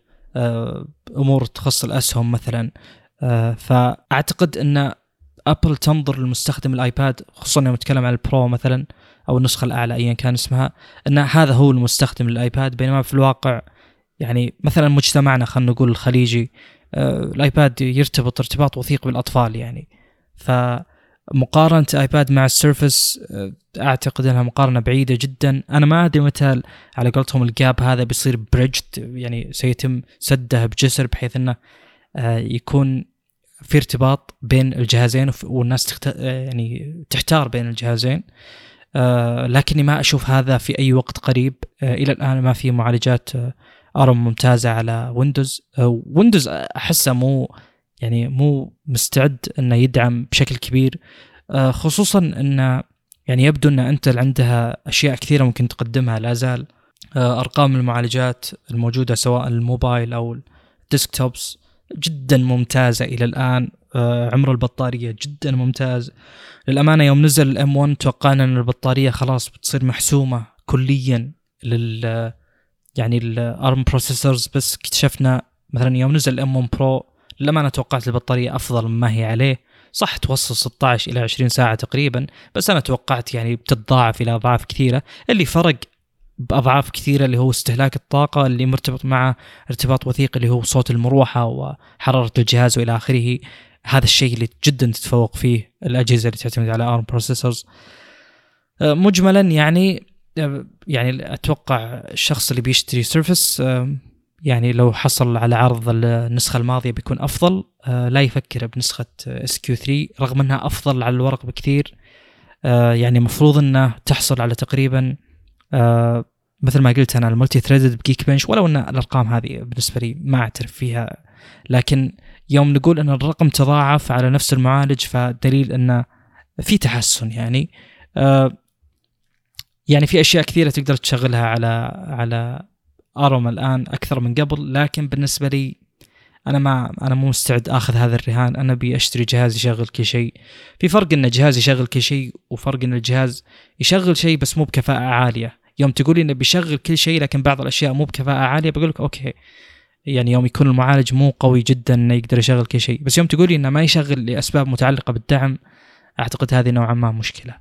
أمور تخص الأسهم مثلا. فأعتقد أن ابل تنظر للمستخدم الآيباد خصوصا يوم نتكلم عن ال Pro مثلا أو النسخة الأعلى ايا كان اسمها أن هذا هو المستخدم للآيباد. بينما في الواقع يعني مثلا مجتمعنا خلينا نقول الخليجي آه الآيباد يرتبط ارتباط وثيق بالأطفال يعني. فمقارنة آيباد مع السيرفس آه أعتقد إنها مقارنة بعيدة جدا. أنا ما أدري متى على قولتهم ال gap هذا بيصير bridged يعني سيتم سده بجسر بحيث إنه آه يكون في ارتباط بين الجهازين والناس تخت... يعني تحتار بين الجهازين. آه لكني ما أشوف هذا في أي وقت قريب. آه إلى الآن ما في معالجات آه ARM ممتازة على ويندوز ويندوز أحسه مو يعني مو مستعد إنه يدعم بشكل كبير. آه، خصوصا إن يعني يبدو إن إنتل عندها أشياء كثيرة ممكن تقدمها لا زال. آه، أرقام المعالجات الموجودة سواء الموبايل أو ال desktops جدا ممتازة إلى الآن. عمر البطارية جدا ممتاز. للأمانة يوم نزل ال M1 توقعنا إن البطارية خلاص بتصير محسومة كليا لل يعني ال ARM processors بس اكتشفنا مثلا يوم نزل ال M1 Pro للأمانة توقعت البطارية أفضل مما هي عليه. صح توصل 16 إلى 20 ساعة تقريبا بس أنا توقعت يعني بتتضاعف إلى أضعاف كثيرة. اللي فرق بأضعاف كثيرة اللي هو استهلاك الطاقة اللي مرتبط مع ارتباط وثيق اللي هو صوت المروحة وحرارة الجهاز وإلى آخره. هذا الشيء اللي جدا تتفوق فيه الأجهزة اللي تعتمد على ARM processors أه، مجملا يعني يعني أتوقع الشخص اللي بيشتري سيرفس أه، يعني لو حصل على عرض النسخة الماضية بيكون أفضل. لا يفكر بنسخة SQ3 رغم أنها أفضل على الورق بكثير. يعني المفروض انه تحصل على تقريبا مثل ما قلت أنا الملتي ثريدد بجيك بنش ولو أن الأرقام هذه بالنسبة لي ما أعترف فيها. لكن يوم نقول أن الرقم تضاعف على نفس المعالج فدليل انه في تحسن يعني. آه يعني في أشياء كثيرة تقدر تشغلها على على ارم الآن أكثر من قبل لكن بالنسبة لي أنا ما أنا مو مستعد آخذ هذا الرهان. أنا أبي أشتري جهاز يشغل كل شيء. في فرق إن جهاز يشغل كل شيء وفرق إن الجهاز يشغل شيء بس مو بكفاءة عالية. يوم تقولي إنه بيشغل كل شيء لكن بعض الأشياء مو بكفاءة عالية بقول لك okay. يعني يوم يكون المعالج مو قوي جدا إنه يقدر يشغل كل شيء. بس يوم تقولي إنه ما يشغل لأسباب متعلقة بالدعم أعتقد هذه نوعا ما مشكلة.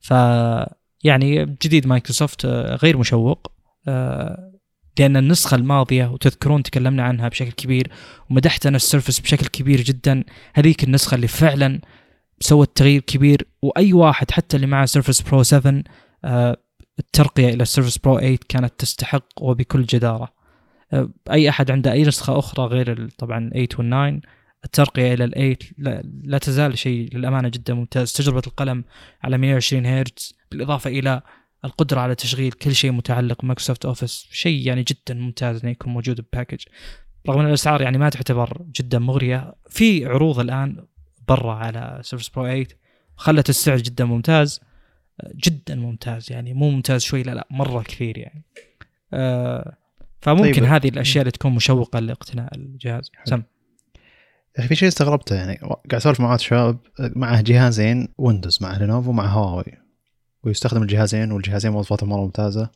ف يعني جديد مايكروسوفت آه، غير مشوق آه، لأن النسخة الماضية وتذكرون تكلمنا عنها بشكل كبير ومدحت أنا السيرفس بشكل كبير جدا هذيك النسخة اللي فعلا سوت تغيير كبير وأي واحد حتى اللي معه سيرفس Pro 7 الترقية إلى السيرفس Pro 8 كانت تستحق وبكل جدارة. أي أحد عنده أي نسخة أخرى غير طبعا 8 وال9 الترقية إلى ال8 لا, لا تزال شيء للأمانة جدا ممتاز. تجربة القلم على 120 هرتز بالإضافة إلى القدرة على تشغيل كل شيء متعلق بمايكروسوفت أوفيس. شيء يعني جدا ممتاز إنه يكون موجود ب package رغم إن الأسعار يعني ما تعتبر جدا مغرية في عروض الآن برا على سيرفس Pro 8 خلت السعر جدا ممتاز. جدا ممتاز يعني مو ممتاز شوي لا لا مرة كثير يعني. آه فممكن طيب. هذه الأشياء اللي تكون مشوقة لإقتناء الجهاز. سم. يا أخي في شيء استغربته يعني قاعد أسولف مع شباب معه جهازين ويندوز مع لينوفو مع هواوي ويستخدم الجهازين والجهازين مواصفاتهم مرة ممتازة.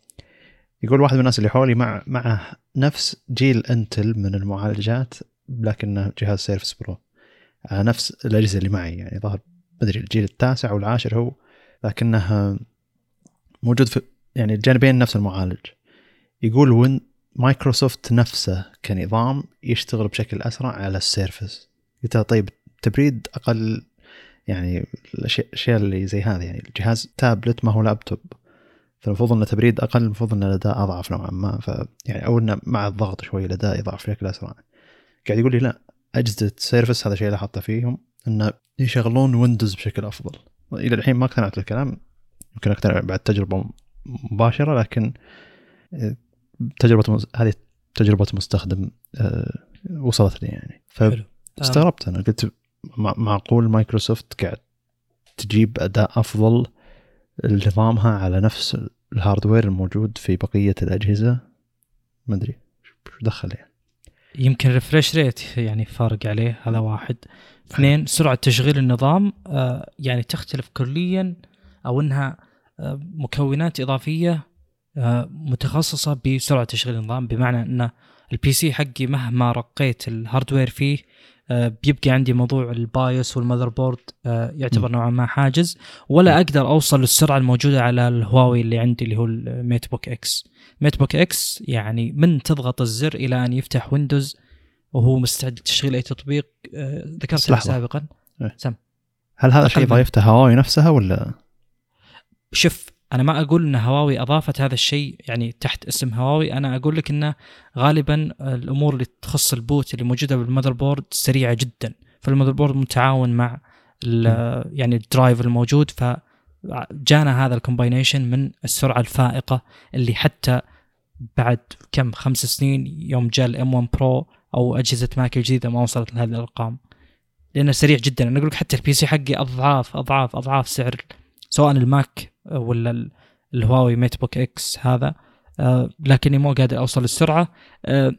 يقول واحد من الناس اللي حولي مع معه نفس جيل انتل من المعالجات لكنه جهاز سيرفس Pro على نفس الأجهزة اللي معي يعني ظهر مدري الجيل التاسع والعاشر هو لكنه موجود في يعني الجانبين نفس المعالج. يقول وين مايكروسوفت نفسه كنظام يشتغل بشكل أسرع على السيرفس. قلت طيب تبريد أقل يعني الاشياء اللي زي هذه يعني الجهاز تابلت ما هو لابتوب. فالمفروض إن تبريد أقل المفروض إن الأداء أضعف نوعا ما. ف يعني أو انه مع الضغط شوي الأداء يضعف بشكل اسرع قاعد يقول لي لا أجهزة Surface هذا الشيء حاطه فيهم انه يشغلون Windows بشكل أفضل. إلى الحين ما اقتنعت بالكلام. يمكن أقتنع بعد تجربة مباشرة لكن آه، تجربة هذه تجربة مستخدم آه، وصلت لي يعني فاستغربت أنا قلت معقول مايكروسوفت قاعد تجيب أداء أفضل لنظامها على نفس ال hardware الموجود في بقية الأجهزة؟ ما أدري شو دخل يعني؟ يمكن refresh rate يعني فارق عليه هذا واحد. اثنين سرعة تشغيل النظام آه، يعني تختلف كليا أو إنها آه، مكونات إضافية آه، متخصصة بسرعة تشغيل النظام. بمعنى إن ال PC حقي مهما رقيت ال hardware فيه بيبقى عندي موضوع ال BIOS وال motherboard يعتبر نوعا ما حاجز ولا أقدر أوصل للسرعه الموجودة على الهواوي اللي عندي اللي هو ال MateBook X MateBook X يعني من تضغط الزر إلى أن يفتح Windows وهو مستعد لتشغيل أي تطبيق. آه، ذكرت سابقا. إيه. سم هل هذا شيء ضايفته هواوي نفسها ولا؟ شوف أنا ما أقول إن هواوي أضافت هذا الشيء يعني تحت اسم هواوي أنا أقول لك إنه غالبا الأمور اللي تخص ال boot اللي موجودة بال motherboard سريعة جدا. فال motherboard متعاون مع يعني ال drive الموجود ف جانا هذا ال combination من السرعة الفائقة اللي حتى بعد كم خمس سنين يوم جاء ال M1 Pro أو أجهزة Mac الجديدة ما وصلت لهذه الأرقام. لأنه سريع جدا. أنا أقول لك حتى ال PC حقي أضعاف أضعاف أضعاف سعر سواء ال Mac ولا ال- الهواوي MateBook X هذا. آه، لكني مو قادر أوصل للسرعه آه،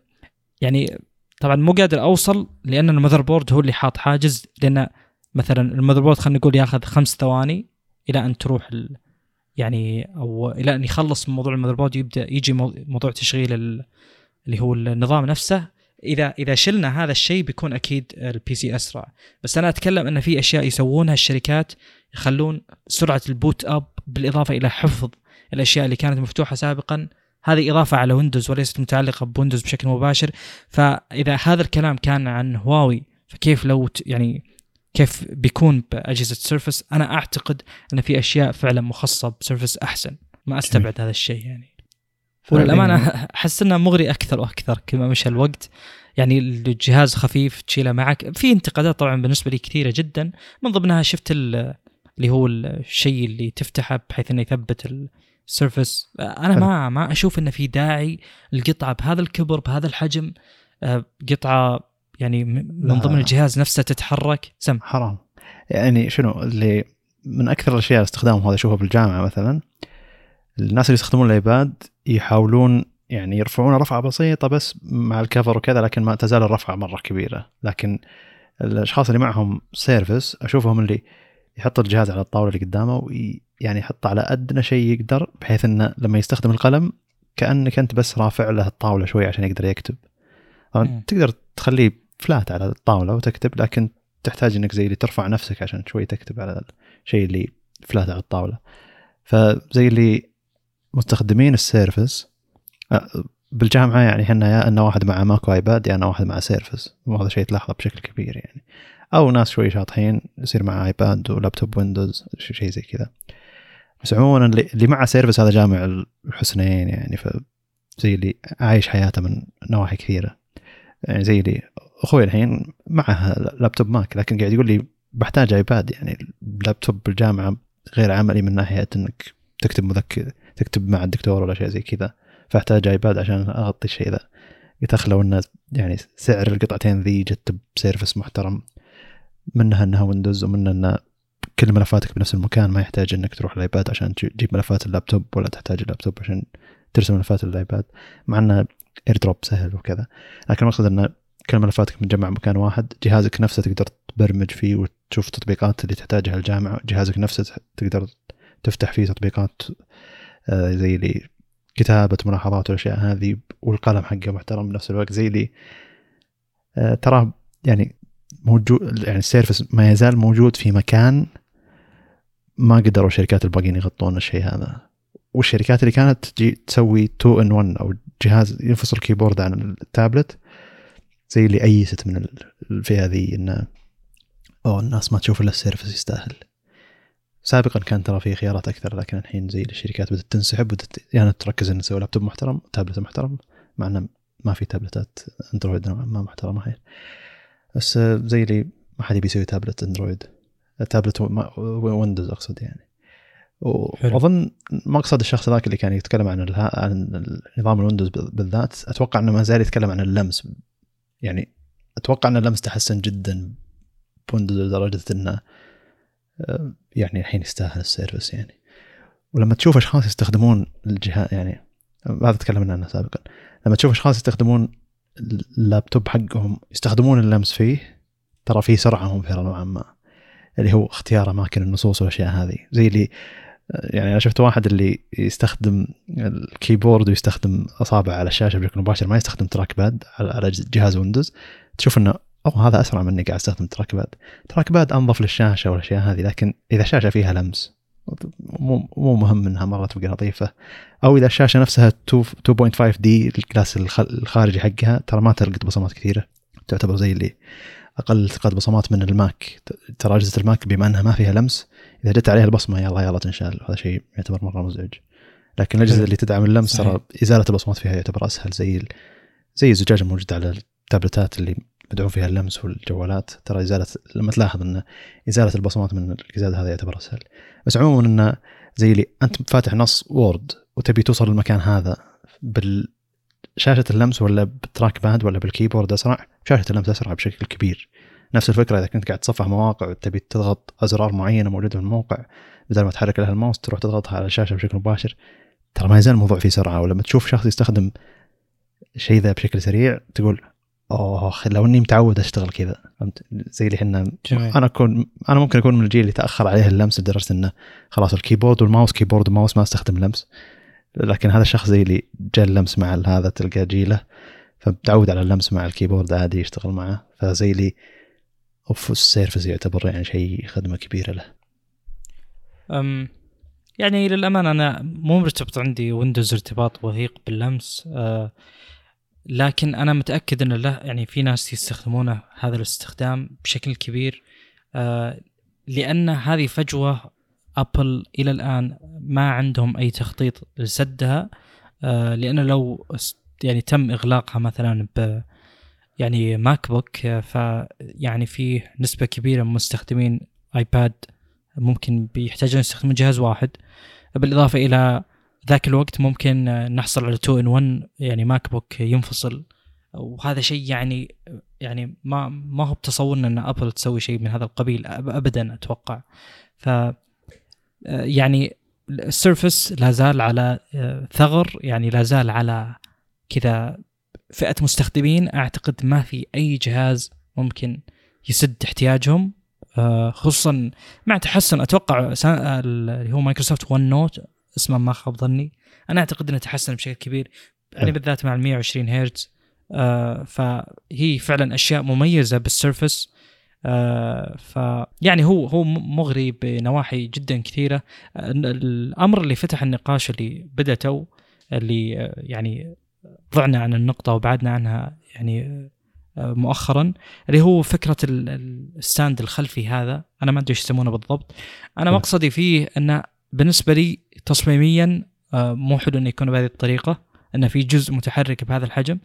يعني طبعا مو قادر أوصل لأن ال motherboard هو اللي حاط حاجز لأن مثلا ال motherboard خلينا نقول ياخذ خمس ثواني إلى أن تروح ال يعني أو إلى أن يخلص موضوع ال motherboard يبدأ يجي مو- موضوع تشغيل ال- اللي هو النظام نفسه. اذا إذا شلنا هذا الشيء بيكون أكيد ال PC أسرع. بس أنا أتكلم إن في أشياء يسوونها الشركات يخلون سرعة ال boot up بالإضافة إلى حفظ الأشياء اللي كانت مفتوحة سابقا هذه إضافة على Windows وليست متعلقة ب Windows بشكل مباشر. فإذا هذا الكلام كان عن هواوي فكيف لو يعني كيف بيكون بأجهزة Surface أنا أعتقد أن في أشياء فعلا مخصصة ب Surface أحسن. ما أستبعد هذا الشيء يعني. وللأمانة أحس إنه مغري أكثر وأكثر كل ما مشى الوقت. يعني الجهاز خفيف تشيله معك. في انتقادات طبعا بالنسبة لي كثيرة جدا. من ضمنها شفت ال- اللي هو الشيء اللي تفتحه بحيث إنه يثبت السيرفس. أنا ما ما أشوف إنه في داعي القطعة بهذا الكبر بهذا الحجم آه، قطعة يعني من. ضمن الجهاز نفسه تتحرك. سم. حرام. يعني شنو اللي من أكثر الأشياء استخدامهم هذا أشوفها بالجامعة مثلا الناس اللي يستخدمون الإيباد يحاولون يعني يرفعون رفعة بسيطة بس مع الكفر وكذا لكن ما تزال الرفعة مرة كبيرة. لكن الأشخاص اللي معهم Surface أشوفهم اللي يحط الجهاز على الطاولة اللي قدامه وي يعني يحط على أدنى شيء يقدر بحيث إنه لما يستخدم القلم كأنك أنت بس رافع له الطاولة شوي عشان يقدر يكتب. طبعا. تقدر تخليه flat على الطاولة وتكتب لكن تحتاج إنك زي اللي ترفع نفسك عشان شوي تكتب على الشيء اللي flat على الطاولة. فزي اللي مستخدمين ال Surface بالجامعة يعني إحنا يا ان واحد مع Mac و iPad يا ان واحد مع Surface وهذا شيء تلاحظه بشكل كبير يعني. أو ناس شوي شاطحين يصير مع iPad و laptop Windows شيء زي كذا. بس عموما اللي اللي مع Surface هذا جامع الحسنين يعني ف زي اللي عايش حياته من نواحي كثيرة. يعني زي اللي أخوي الحين معه laptop Mac لكن قاعد يقول لي بحتاج iPad يعني اللابتوب بالجامعة غير عملي من ناحية إنك تكتب مذكر تكتب مع الدكتور ولا شيء زي كذا. فأحتاج iPad عشان أغطي الشيء ذا. قلت اخ لو يعني سعر القطعتين ذي جت ب Surface محترم. منها إنها Windows ومنها إن كل ملفاتك بنفس المكان ما يحتاج إنك تروح ال iPad عشان تجيب ملفات اللابتوب ولا تحتاج اللابتوب عشان ترسم ملفات ال iPad مع انه AirDrop سهل وكذا. لكن المقصد إن كل ملفاتك متجمع مكان واحد جهازك نفسه تقدر تبرمج فيه وتشوف التطبيقات اللي تحتاجها الجامعة جهازك نفسه تقدر تفتح فيه تطبيقات آه، زي اللي كتابة ملاحظات والأشياء هذه والقلم حقه محترم بنفس الوقت زي اللي آه، تراه يعني موجود يعني ال Surface ما يزال موجود في مكان ما قدروا الشركات الباقيين يغطون الشيء هذا. والشركات اللي كانت تجي تسوي 2 in 1 أو جهاز ينفصل ال keyboard عن التابلت زي اللي أيست من الفئة ذي انه أو الناس ما تشوف إلا ال Surface يستاهل. سابقا كان ترى في خيارات أكثر لكن الحين زي الشركات بدأت تنسحب بدأت يعني تركز إنه تسوي لابتوب محترم تابلت محترم مع إنه ما في تابلتات Android ما محترمة هي بس زي اللي ما حد يبي يسوي tablet Android. tablet Windows اقصد يعني. وأظن مقصد الشخص ذاك اللي كان يتكلم عن الها... عن نظام ال Windows بالذات أتوقع إنه ما زال يتكلم عن اللمس. يعني أتوقع إن اللمس تحسن جدا ب Windows لدرجة إنه آه، يعني الحين يستاهل ال Surface يعني. ولما تشوف أشخاص يستخدمون الجهاز يعني هذا تكلمنا عنه سابقا. لما تشوف أشخاص يستخدمون اللابتوب حقهم يستخدمون اللمس فيه. ترى في سرعة مبهره نوعا ما. اللي هو اختيار أماكن النصوص والأشياء هذه. زي اللي يعني أنا شفت واحد اللي يستخدم ال keyboard ويستخدم أصابع على الشاشة بشكل مباشر ما يستخدم trackpad على جهاز Windows تشوف إنه أو هذا أسرع مني قاعد أستخدم track pad track pad أنظف للشاشة والأشياء هذه لكن إذا الشاشة فيها لمس مو مو مهم إنها مرة تبقى نظيفه أو إذا الشاشة نفسها 2.5 D الـ glass الخ- الخارجي حقها ترى ما تلقط بصمات كثيرة تعتبر زي اللي أقل التقاط بصمات من الماك ترى أجهزة الماك بما أنها ما فيها لمس إذا جت عليها البصمة يلا يلا تنشال هذا شيء يعتبر مرة مزعج لكن الأجهزة. اللي تدعم اللمس. ترى إزالة البصمات فيها يعتبر أسهل زي. زي الزجاج الموجود على التابلتات اللي مدعوم فيها اللمس والجوالات. ترى إزالة لما تلاحظ إن إزالة البصمات من القزاز هذا يعتبر أسهل. بس عموما انه زي اللي أنت فاتح نص Word وتبي توصل للمكان هذا بالشاشة اللمس ولا بال track pad ولا بالكيبورد أسرع شاشة اللمس أسرع بشكل كبير. نفس الفكرة إذا كنت قاعد تصفح مواقع وتبي تضغط أزرار معينة موجودة في الموقع بدل ما تحرك لها الماوس تروح تضغطها على الشاشة بشكل مباشر. ترى ما يزال الموضوع فيه سرعة ولما تشوف شخص يستخدم شيء ذا بشكل سريع تقول أوه لو إني متعود أشتغل كذا فهمت؟ زي اللي إحنا. أنا أكون أنا ممكن أكون من الجيل اللي تأخر عليه اللمس لدرجة إنه خلاص الكيبورد والماوس كيبورد وماوس ما أستخدم لمس. لكن هذا الشخص زي اللي جاء اللمس مع هذا تلقى جيله فمتعود على اللمس مع الكيبورد عادي يشتغل معه. فزي اللي أوف السيرفس يعتبر يعني شيء خدمة كبيرة له. أم يعني للأمانة أنا مو مرتبط عندي ويندوز ارتباط وثيق باللمس. أه لكن أنا متأكد أن له يعني في ناس يستخدمونه هذا الاستخدام بشكل كبير. أه لأن هذه فجوة أبل إلى الآن ما عندهم أي تخطيط لسدها. أه لأنه لو يعني تم إغلاقها مثلا ب يعني ماك بوك آه، فيعني في نسبة كبيرة من مستخدمين آيباد ممكن بيحتاجون يستخدمون جهاز واحد. بالإضافة إلى ذاك الوقت ممكن نحصل على 2 in 1 يعني ماك بوك ينفصل. وهذا شيء يعني يعني ما ما هو بتصورنا إن ابل تسوي شيء من هذا القبيل ابدا أتوقع. ف يعني السيرفس لا زال على ثغر يعني لا زال على كذا فئة مستخدمين. أعتقد ما في أي جهاز ممكن يسد احتياجهم. آه، خصوصا مع تحسن أتوقع اللي هو مايكروسوفت OneNote اسمه ما خاب ظني. أنا أعتقد إنه تحسن بشكل كبير يعني. بالذات مع ال 120 هرتز. آه، فهي فعلا أشياء مميزة بالسيرفس. آه، ف يعني هو هو مغري بنواحي جدا كثيرة. الأمر اللي فتح النقاش اللي بدأ تو اللي آه، يعني ضعنا عن النقطة وبعدنا عنها يعني آه، مؤخرا اللي هو فكرة ال- ال- ال stand الخلفي هذا. أنا ما أدري إيش يسمونه بالضبط. أنا. مقصدي فيه إنه بالنسبة لي تصميميا آه، مو حلو إنه يكون بهذه الطريقة إنه في جزء متحرك بهذا الحجم.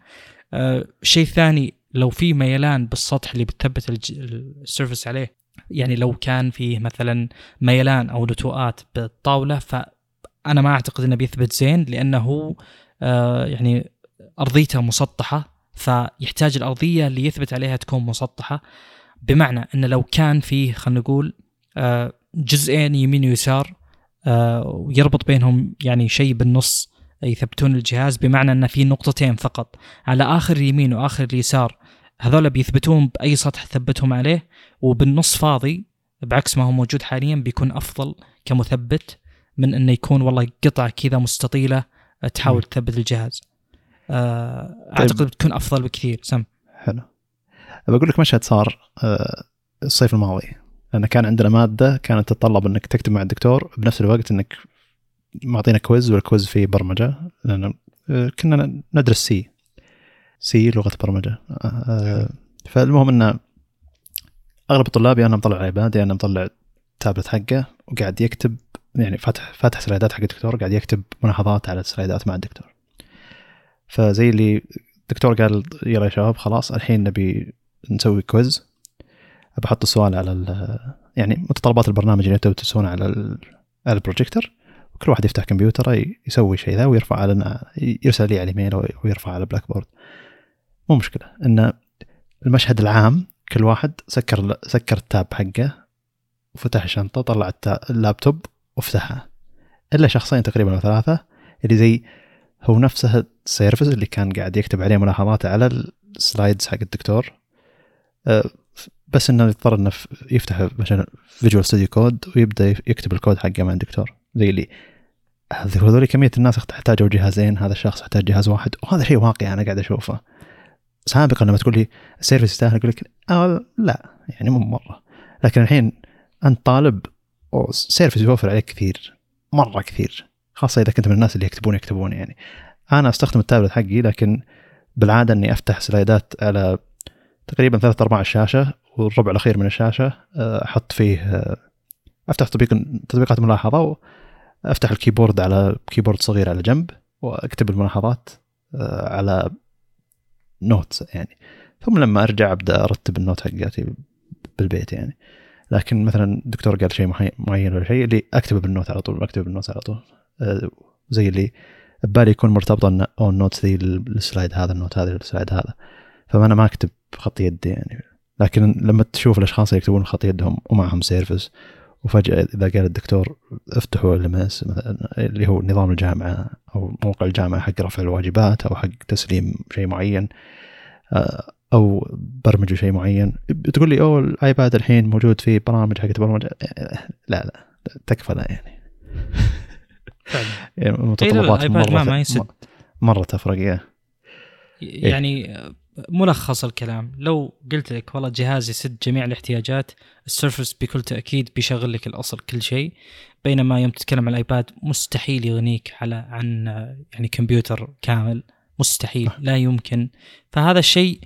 آه، شيء ثاني لو في ميلان بالسطح اللي بتثبت السيرفس عليه يعني لو كان فيه مثلا ميلان أو نتوءات بالطاولة فأنا ما أعتقد إنه بيثبت زين لأنه آه، يعني أرضيته مسطحة فيحتاج الأرضية اللي يثبت عليها تكون مسطحة. بمعنى ان لو كان فيه خلينا نقول آه، جزئين يمين ويسار آه، ويربط بينهم يعني شيء بالنص يثبتون الجهاز بمعنى أن في نقطتين فقط على آخر اليمين وآخر اليسار هذول بيثبتون بأي سطح ثبتهم عليه وبالنص فاضي بعكس ما هو موجود حاليا بيكون أفضل كمثبت من انه يكون والله قطع كذا مستطيلة تحاول مم. تثبت الجهاز. آه، أعتقد بتكون أفضل بكثير. سم. حلو. بقول لك مشهد صار آه، الصيف الماضي. لأن كان عندنا مادة كانت تتطلب إنك تكتب مع الدكتور بنفس الوقت إنك معطينا quiz وال quiz فيه برمجة لأن آه، كنا ندرس C C لغة برمجة. آه، فالمهم إن أغلب الطلاب يا أنا مطلع الايباد يا أنا مطلع التابلت حقه وقاعد يكتب يعني فاتح فاتح slide ات حق الدكتور قاعد يكتب ملاحظات على ال slide ات مع الدكتور. فزي اللي الدكتور قال يلا يا شباب خلاص الحين نبي نسوي quiz بحط السؤال على يعني متطلبات البرنامج اللي أنتم تسوونه على على البروجيكتور وكل واحد يفتح كمبيوتره يسوي شيء ذا ويرفع على يرسل لي على الإيميل ويرفع على Blackboard مو مشكلة. إن المشهد العام كل واحد سكر سكر ال tab حقه وفتح الشنطه طلع اللابتوب وفتحها. إلا شخصين تقريبا أو ثلاثة اللي زي هو نفسه السيرفس اللي كان قاعد يكتب عليه ملاحظات على ال slides حق الدكتور. أه، بس إنه يضطر إنه يفتح مثلا Visual Studio Code ويبدأ يكتب الكود حقه مع الدكتور. زي اللي هذ- هذول كمية الناس تحتاجوا جهازين هذا الشخص يحتاج جهاز واحد وهذا شيء واقعي أنا قاعد أشوفه. سابقا لما تقول لي السيرفس يستاهل أقول لك آه لا يعني مو مرة. لكن الحين أنت طالب سيرفس يوفر عليك كثير مرة كثير خاصة إذا كنت من الناس اللي يكتبون يكتبون يعني. أنا أستخدم التابلت حقي لكن بالعادة إني أفتح slide ات على تقريبا ثلاث ارباع الشاشه والربع الأخير من الشاشة آه، أحط فيه آه، أفتح تطبيق تطبيقات ملاحظه وافتح الكيبورد على كيبورد صغير على جنب وأكتب الملاحظات آه، على notes يعني. ثم لما أرجع أبدأ أرتب ال note حقاتي بالبيت يعني. لكن مثلا الدكتور قال شيء معين ولا شيء اللي أكتبه بال note على طول أكتبه بال note على طول. زي اللي ببالي يكون مرتبط ان أو ال note ذي لل slide هذا ال note هذا لل slide هذا. فانا ما أكتب بخط يدي يعني. لكن لما تشوف الأشخاص اللي يكتبون خط يدهم ومعهم سيرفس وفجأة إذا قال الدكتور افتحوا ال مثلا اللي هو نظام الجامعة أو موقع الجامعة حق رفع الواجبات أو حق تسليم شيء معين آه، أو برمجوا شيء معين بتقول لي أوه الآيباد الحين موجود فيه برامج حقت برمجة لا لا تكفى لا يعني. يعني إيه، ما- مرة ما يسد. مرة تفرق يا. يعني ملخص الكلام. لو قلت لك والله جهاز يسد جميع الاحتياجات ال Surface بكل تأكيد بيشغل لك الأصل كل شيء. بينما يوم تتكلم عن ال iPad مستحيل يغنيك على عن يعني كمبيوتر كامل. مستحيل صح. لا يمكن. فهذا الشيء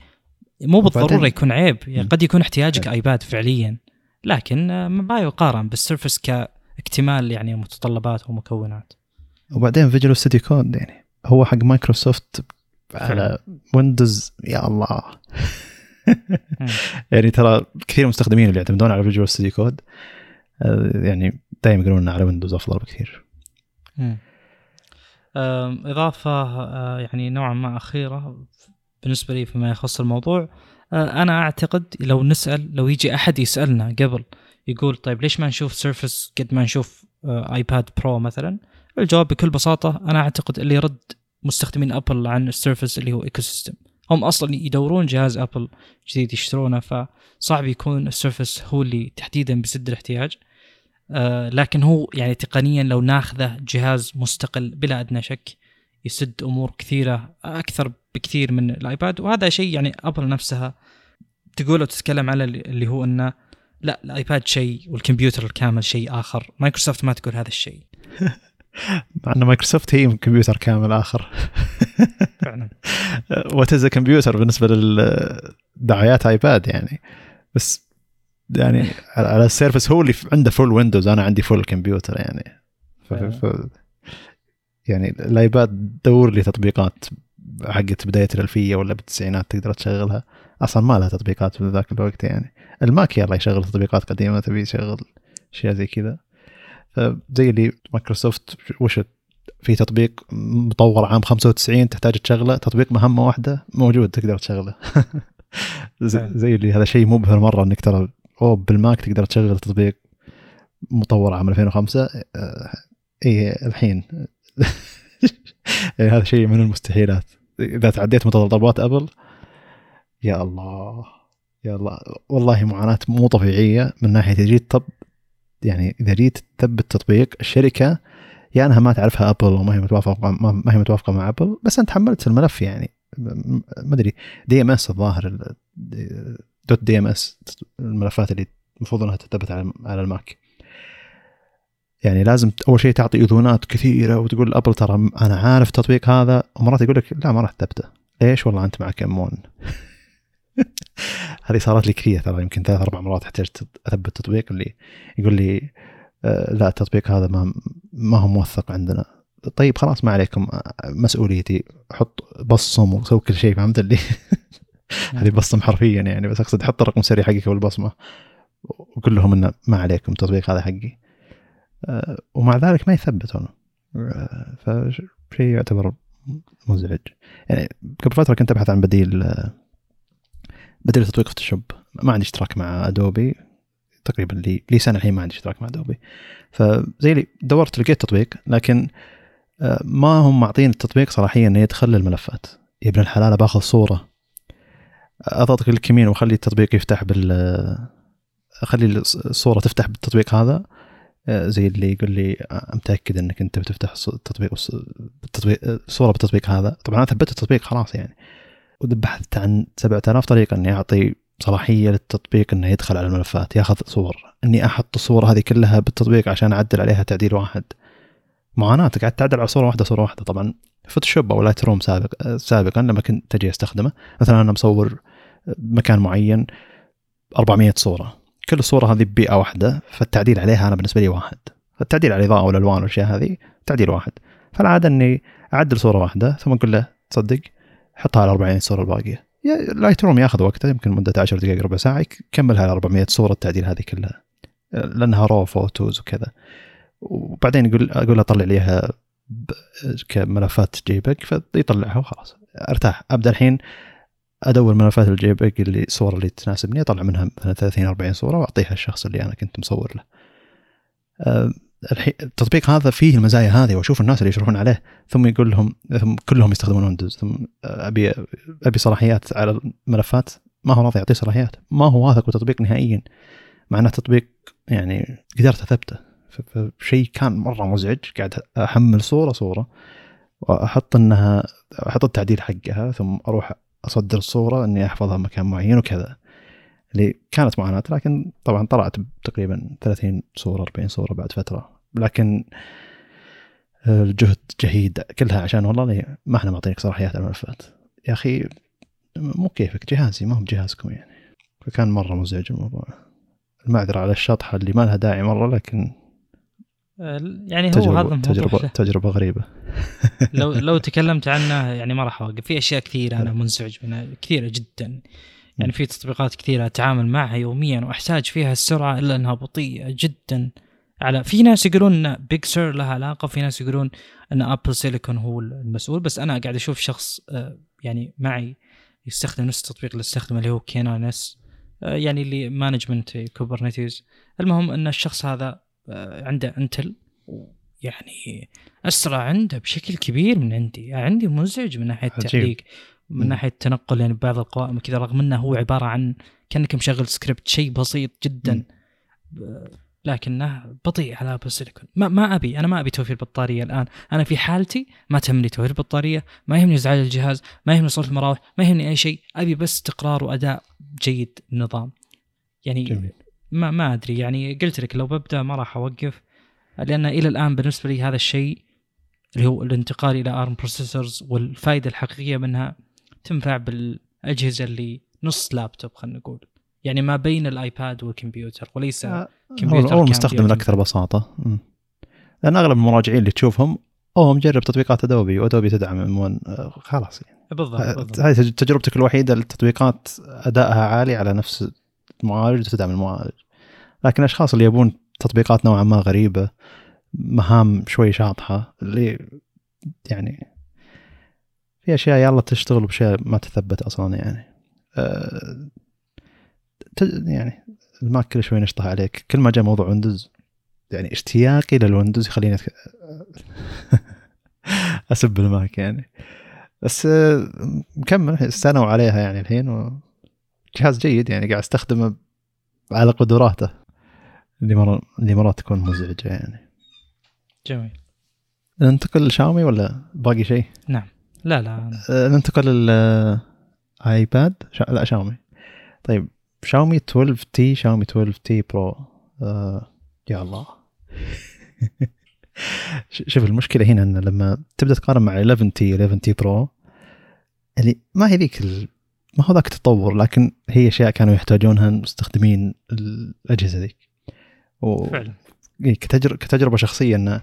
مو بالضرورة يكون عيب. يعني. قد يكون احتياجك حلو. iPad فعليا. لكن آه، ما يقارن بال Surface كاكتمال يعني متطلبات ومكونات وبعدين Visual Studio Code يعني هو حق مايكروسوفت على Windows يا الله. [LAUGHS] يعني ترى كثير مستخدمين اللي يعتمدون على Visual Studio Code يعني دائما يقولون على Windows أفضل بكثير. إضافة آه، يعني نوعا ما أخيرة بالنسبة لي فيما يخص الموضوع. آه، أنا أعتقد لو نسأل لو يجي أحد يسألنا قبل يقول طيب ليش ما نشوف Surface قد ما نشوف آه، iPad Pro مثلا؟ الجواب بكل بساطة أنا أعتقد اللي يرد مستخدمين Apple عن ال Surface اللي هو ecosystem هم أصلا يدورون جهاز Apple جديد يشترونه فصعب يكون ال Surface هو اللي تحديدا بيسد الاحتياج. آه، لكن هو يعني تقنيا لو ناخذه جهاز مستقل بلا أدنى شك يسد أمور كثيرة أكثر بكثير من ال iPad. وهذا شيء يعني Apple نفسها تقول وتتكلم على اللي هو إنه لا ال iPad شيء والكمبيوتر الكامل شيء آخر. مايكروسوفت ما تقول هذا الشيء. [LAUGHS] مع إن مايكروسوفت هي كمبيوتر كامل آخر. [LAUGHS] فعلا. [LAUGHS] وتز كمبيوتر بالنسبة للدعايات آيباد يعني. بس يعني على- على السيرفس هو اللي عنده فول ويندوز أنا عندي فول كمبيوتر يعني. ف... ف... يعني الآيباد دور لي تطبيقات حقت بداية الألفية ولا بالتسعينات تقدر تشغلها. أصلا ما لها تطبيقات في ذاك الوقت يعني. الماك يلا يشغل تطبيقات قديمة تبي يشغل أشياء زي كذا. فزي اللي مايكروسوفت وش في تطبيق مطور عام 95 تحتاج تشغله تطبيق مهمة واحدة موجود تقدر تشغله. [LAUGHS] زي, فعلا. زي اللي هذا شيء مبهر مره إنك ترى أوه بال Mac تقدر تشغل تطبيق مطور عام 2005 آه، اي الحين. [LAUGHS] يعني هذا شيء من المستحيلات. إذا تعديت متطلبات Apple يا الله يا الله والله معاناة مو طبيعية من ناحية طب يعني إذا جيت تثبت تطبيق الشركة يا أنها ما تعرفها Apple وما هي متوافقة ما هي متوافقة مع Apple بس أنت حملت الملف يعني. ما أدري. DMS الظاهر ال- dot DMS الملفات اللي المفروض إنها تثبت على على ال Mac. يعني لازم أول شيء تعطي إذونات كثيرة وتقول Apple ترى أنا عارف التطبيق هذا ومرات يقول لك لا ما راح تثبته. ليش؟ والله أنت معك ام 1 [LAUGHS] هذه صارت لي كثير ترى يمكن ثلاث أربع مرات احتجت أثبت التطبيق اللي يقول لي آه، لا التطبيق هذا ما ما هو موثق عندنا. طيب خلاص ما عليكم آه، مسؤوليتي. حط بصم وسوي كل شيء فهمت اللي؟ [LAUGHS] هذه بصم حرفيا يعني بس أقصد حط الرقم السري حقك والبصمه وقول لهم انه ما عليكم التطبيق هذا حقي. آه، ومع ذلك ما يثبتون. فشيء يعتبر مزعج. يعني قبل فترة كنت أبحث عن بديل آه، بديل تطبيق Photoshop ما عندي اشتراك مع Adobe تقريبا لي لي سنة الحين ما عندي اشتراك مع Adobe فزي لي دورت لقيت تطبيق لكن آه، ما هم معطين التطبيق صلاحيه إنه يدخل للملفات يا ابن الحلال باخذ صورة. أضغط click يمين وأخلي التطبيق يفتح بال أخلي الصورة تفتح بالتطبيق هذا. آه، زي اللي يقول لي آه، متاكد إنك أنت بتفتح التطبيق التطبيق الصورة بالتطبيق هذا. طبعا أنا ثبت التطبيق خلاص يعني. وبحثت عن 7000 طريقة إني أعطي صلاحية للتطبيق إنه يدخل على الملفات ياخذ صور. إني أحط الصور هذه كلها بالتطبيق عشان أعدل عليها تعديل واحد. معاناه قاعد تعدل على صورة واحدة صورة واحدة. طبعا Photoshop أو Lightroom سابق سابقا لما كنت تجي أستخدمه. مثلا أنا مصور مكان معين 400 صورة. كل الصورة هذه ببيئة واحدة فالتعديل عليها أنا بالنسبة لي واحد. فالتعديل على الاضاءه والألوان والأشياء هذه تعديل واحد. فالعادة إني أعدل صورة واحدة ثم أقول له تصدق. حطها على 40 صورة الباقية. Lightroom ياخذ وقته يمكن مدة 10 دقائق ربع ساعة يكملها على 400 صورة التعديل هذه كلها. لأنها raw photos وكذا. وبعدين يقول أقول له طلع لي إياها ب- كملفات JPEG فيطلعها وخلاص. أرتاح. أبدأ الحين أدور ملفات ال JPEG اللي الصور اللي تناسبني أطلع منها مثلا 30 40 صورة وأعطيها الشخص اللي أنا كنت مصور له. التطبيق هذا فيه المزايا هذه وأشوف الناس اللي يشرحون عليه ثم يقول لهم ثم كلهم يستخدمون Windows ثم أبي أبي صلاحيات على الملفات ما هو راضي يعطي صلاحيات. ما هو واثق بالتطبيق نهائيا. مع انه تطبيق يعني قدرت أثبته. فشيء كان مرة مزعج قاعد أحمل صورة صورة وأحط إنها أحط التعديل حقها ثم أروح أصدر الصورة إني أحفظها مكان معين وكذا. اللي كانت معاناه لكن طبعا طلعت تقريبا 30 صورة 40 صورة بعد فترة. لكن الجهد جهيد كلها عشان والله ما إحنا معطينك صلاحيات على الملفات. يا أخي مو كيفك جهازي ما هو بجهازكم يعني. فكان مرة مزعج الموضوع. المعذرة على الشطحه اللي ما لها داعي مرة لكن يعني هو تجربة هذا تجربة [LAUGHS] تجربة غريبة. لو لو [LAUGHS] تكلمت عنه يعني ما راح أوقف. في أشياء كثيرة أنا منزعج منها كثيرة جدا. يعني في تطبيقات كثيرة أتعامل معها يوميا وأحتاج فيها السرعة إلا أنها بطيئة جدا. على في ناس يقولون إن بيج سير لها علاقة في ناس يقولون إن ابل سيليكون هو المسؤول بس أنا قاعد أشوف شخص آه، يعني معي يستخدم نفس التطبيق اللي استخدمه اللي هو كينان اس آه، يعني اللي مانجمنت كوبرنيتيز المهم إن الشخص هذا آه، عنده Intel يعني أسرع عنده بشكل كبير من عندي. عندي مزعج من ناحية التعليق. من مم. ناحية التنقل يعني بعض القوائم وكذا رغم إنه هو عبارة عن كأنك مشغل سكريبت شيء بسيط جدا. ب- لكنه بطيء على Apple Silicon ما, ما أبي أنا ما أبي توفير بطارية الآن. أنا في حالتي ما تهمني توفير بطارية ما يهمني ازعاج الجهاز ما يهمني صوت المراوح ما يهمني أي شيء. أبي بس استقرار وأداء جيد النظام. يعني جميل. ما ما أدري يعني قلت لك لو ببدأ ما راح أوقف. لأن إلى الآن بالنسبة لي هذا الشيء اللي هو الانتقال إلى ARM processors والفائدة الحقيقية منها تنفع بالأجهزة اللي نص لابتوب خلينا نقول. يعني ما بين الآيباد والكمبيوتر وليس هو كمبيوتر هو المستخدم الاكثر بساطة. مم. لأن أغلب المراجعين اللي تشوفهم أوه مجرب تطبيقات Adobe و Adobe تدعم م خلاص يعني. بالضبط, بالضبط. هذه تج- تجربتك الوحيدة التطبيقات أدائها عالي على نفس المعالج وتدعم المعالج. لكن الأشخاص اللي يبون تطبيقات نوعا ما غريبة مهام شوي شاطحة اللي يعني في أشياء يلا تشتغل بأشياء ما تثبت أصلا يعني. أه يعني الماك كل شوي نشطح عليك. كل ما جاء موضوع ويندوز يعني اشتياقي للويندوز يخليني أتك... [LAUGHS] أسب الماك يعني. بس آه، مكمل استنوا عليها يعني الحين وجهاز جيد يعني قاعد أستخدمه على قدراته. اللي مرة اللي مرات تكون مزعجة يعني. جميل. ننتقل لشاومي ولا باقي شيء؟ لا لا. آه، ننتقل للايباد شا... لا شاومي طيب شاومي 12T شاومي 12T Pro آه يا الله. [LAUGHS] شوف المشكلة هنا إن لما تبدأ تقارن مع 11T 11T Pro اللي ما هي ذيك ال... ما هو ذاك التطور لكن هي أشياء كانوا يحتاجونها مستخدمين الأجهزة ذيك. و... فعلا. إيه، كتجر... كتجربة شخصية انه آه،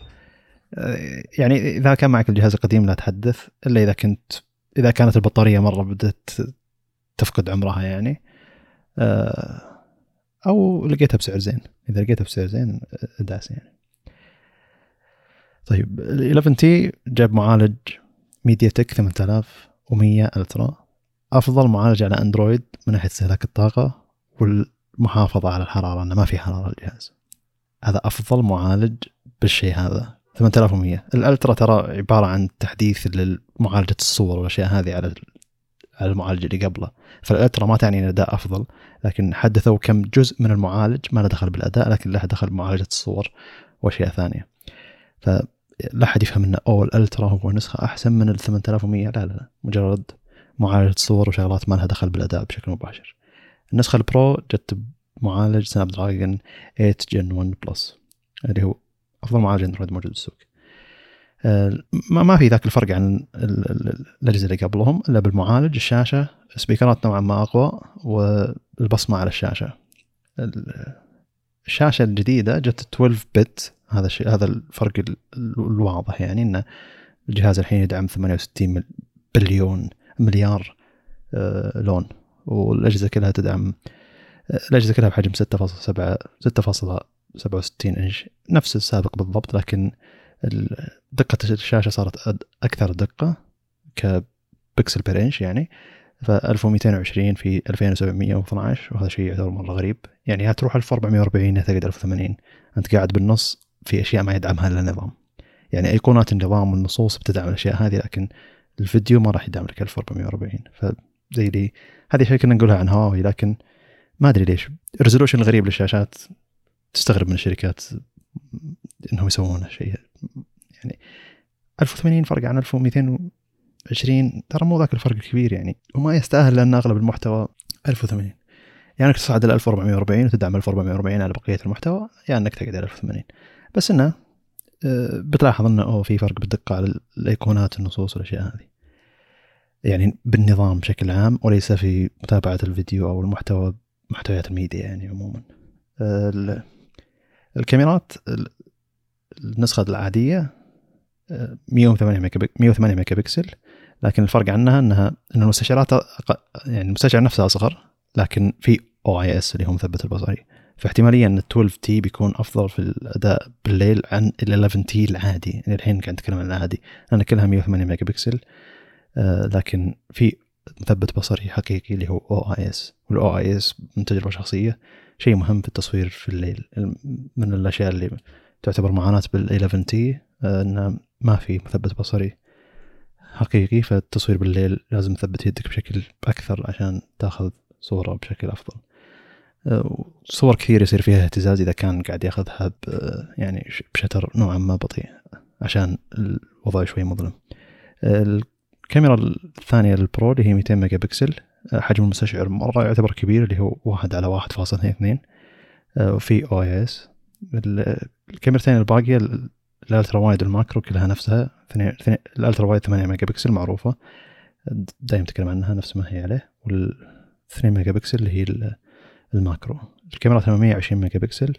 يعني إذا كان معك الجهاز القديم لا تحدث إلا إذا كنت إذا كانت البطارية مرة بدأت تفقد عمرها يعني. آه، أو لقيتها بسعر زين. إذا لقيتها بسعر زين آه، داس يعني. طيب ال 11T جاب معالج MediaTek 8100 Ultra. أفضل معالج على أندرويد من ناحية استهلاك الطاقة والمحافظة على الحرارة إنه ما في حرارة الجهاز. هذا أفضل معالج بالشيء هذا. 8100 ال Ultra ترى عبارة عن تحديث لمعالجة الصور والأشياء هذه على على المعالج اللي قبله. فال Ultra ما تعني إن الأداء أفضل لكن حدثوا كم جزء من المعالج ما له دخل بالأداء لكن له دخل بمعالجة الصور وأشياء ثانية. فلا أحد يفهم إن اوه ال Ultra هو نسخة أحسن من ال 8100 لا لا لا. مجرد معالجة صور وشغلات ما لها دخل بالأداء بشكل مباشر. النسخة ال Pro جت بمعالج Snapdragon 8 Gen 1 Plus اللي هو أفضل معالج اندرويد موجود بالسوق آه، ما في ذاك الفرق عن ال- ال- الأجهزة اللي قبلهم إلا بالمعالج الشاشة سبيكرات نوعا ما أقوى والبصمة على الشاشة. ال- الشاشة الجديدة جت 12 بت هذا الشيء هذا الفرق ال- ال- الواضح يعني إن الجهاز الحين يدعم 68 مل- بليون مليار آه، لون. والأجهزة كلها تدعم آه، الأجهزة كلها بحجم 6.7 6.67 إنش نفس السابق بالضبط لكن دقة الشاشة صارت أكثر دقة كبكسل بير انش يعني. ف 1220 في 2712 وهذا شيء يعتبر مرة غريب. يعني يا تروح 1440 يا تقعد 1080 أنت قاعد بالنص في أشياء ما يدعمها إلا النظام. يعني أيقونات النظام والنصوص بتدعم الأشياء هذه لكن الفيديو ما راح يدعم لك 1440 فزي لي. هذه شيء كنا نقولها عن هواوي لكن ما أدري ليش. الريزولوشن الغريب للشاشات. تستغرب من الشركات إنهم يسوون شيء. يعني 1080 فرق عن 1220 ترى مو ذاك الفرق الكبير يعني. وما يستاهل لأن أغلب المحتوى 1080 يعني أنك تصعد ل 1440 وتدعم 1440 على بقية المحتوى يا يعني أنك تقعد على 1080 بس إنه آه، بتلاحظ إنه أوه في فرق بالدقة على الأيقونات النصوص والأشياء هذه. يعني بالنظام بشكل عام وليس في متابعة الفيديو أو المحتوى محتويات الميديا يعني عموما. الكاميرات النسخة العادية 108 ميجا 108 ميجا بكسل لكن الفرق عنها انها ان المستشعرات يعني المستشعر نفسه اصغر لكن في OIS اللي هو مثبت البصري فاحتماليه ان ال 12T بيكون افضل في الاداء بالليل عن ال 11T العادي يعني الحين قاعد نتكلم عن العادي لأن كلها 108 ميجا بكسل آه، لكن في مثبت بصري حقيقي اللي هو OIS وال OIS من تجربه شخصيه شيء مهم في التصوير في الليل من الأشياء اللي تعتبر معاناة بال 11T آه، إنه ما في مثبت بصري. حقيقي فالتصوير بالليل لازم تثبت يدك بشكل أكثر عشان تأخذ صورة بشكل أفضل. آه، صور كثير يصير فيها اهتزاز إذا كان قاعد يأخذها يعني ب shutter نوعا ما بطيء عشان الوضع شوي مظلم. الكاميرا الثانية لل Pro اللي هي 200 ميجا بكسل آه، حجم المستشعر مرة يعتبر كبير اللي هو واحد على واحد فاصلة اثنين آه، وفي OIS الكاميرتين الباقية ال ultra wide وال macro كلها نفسها ال ultra wide 8 ميجا بكسل معروفة. دائما نتكلم عنها نفس ما هي عليه. وال 2 ميجا بكسل اللي هي ال macro. الكاميرا 820 ميجا بكسل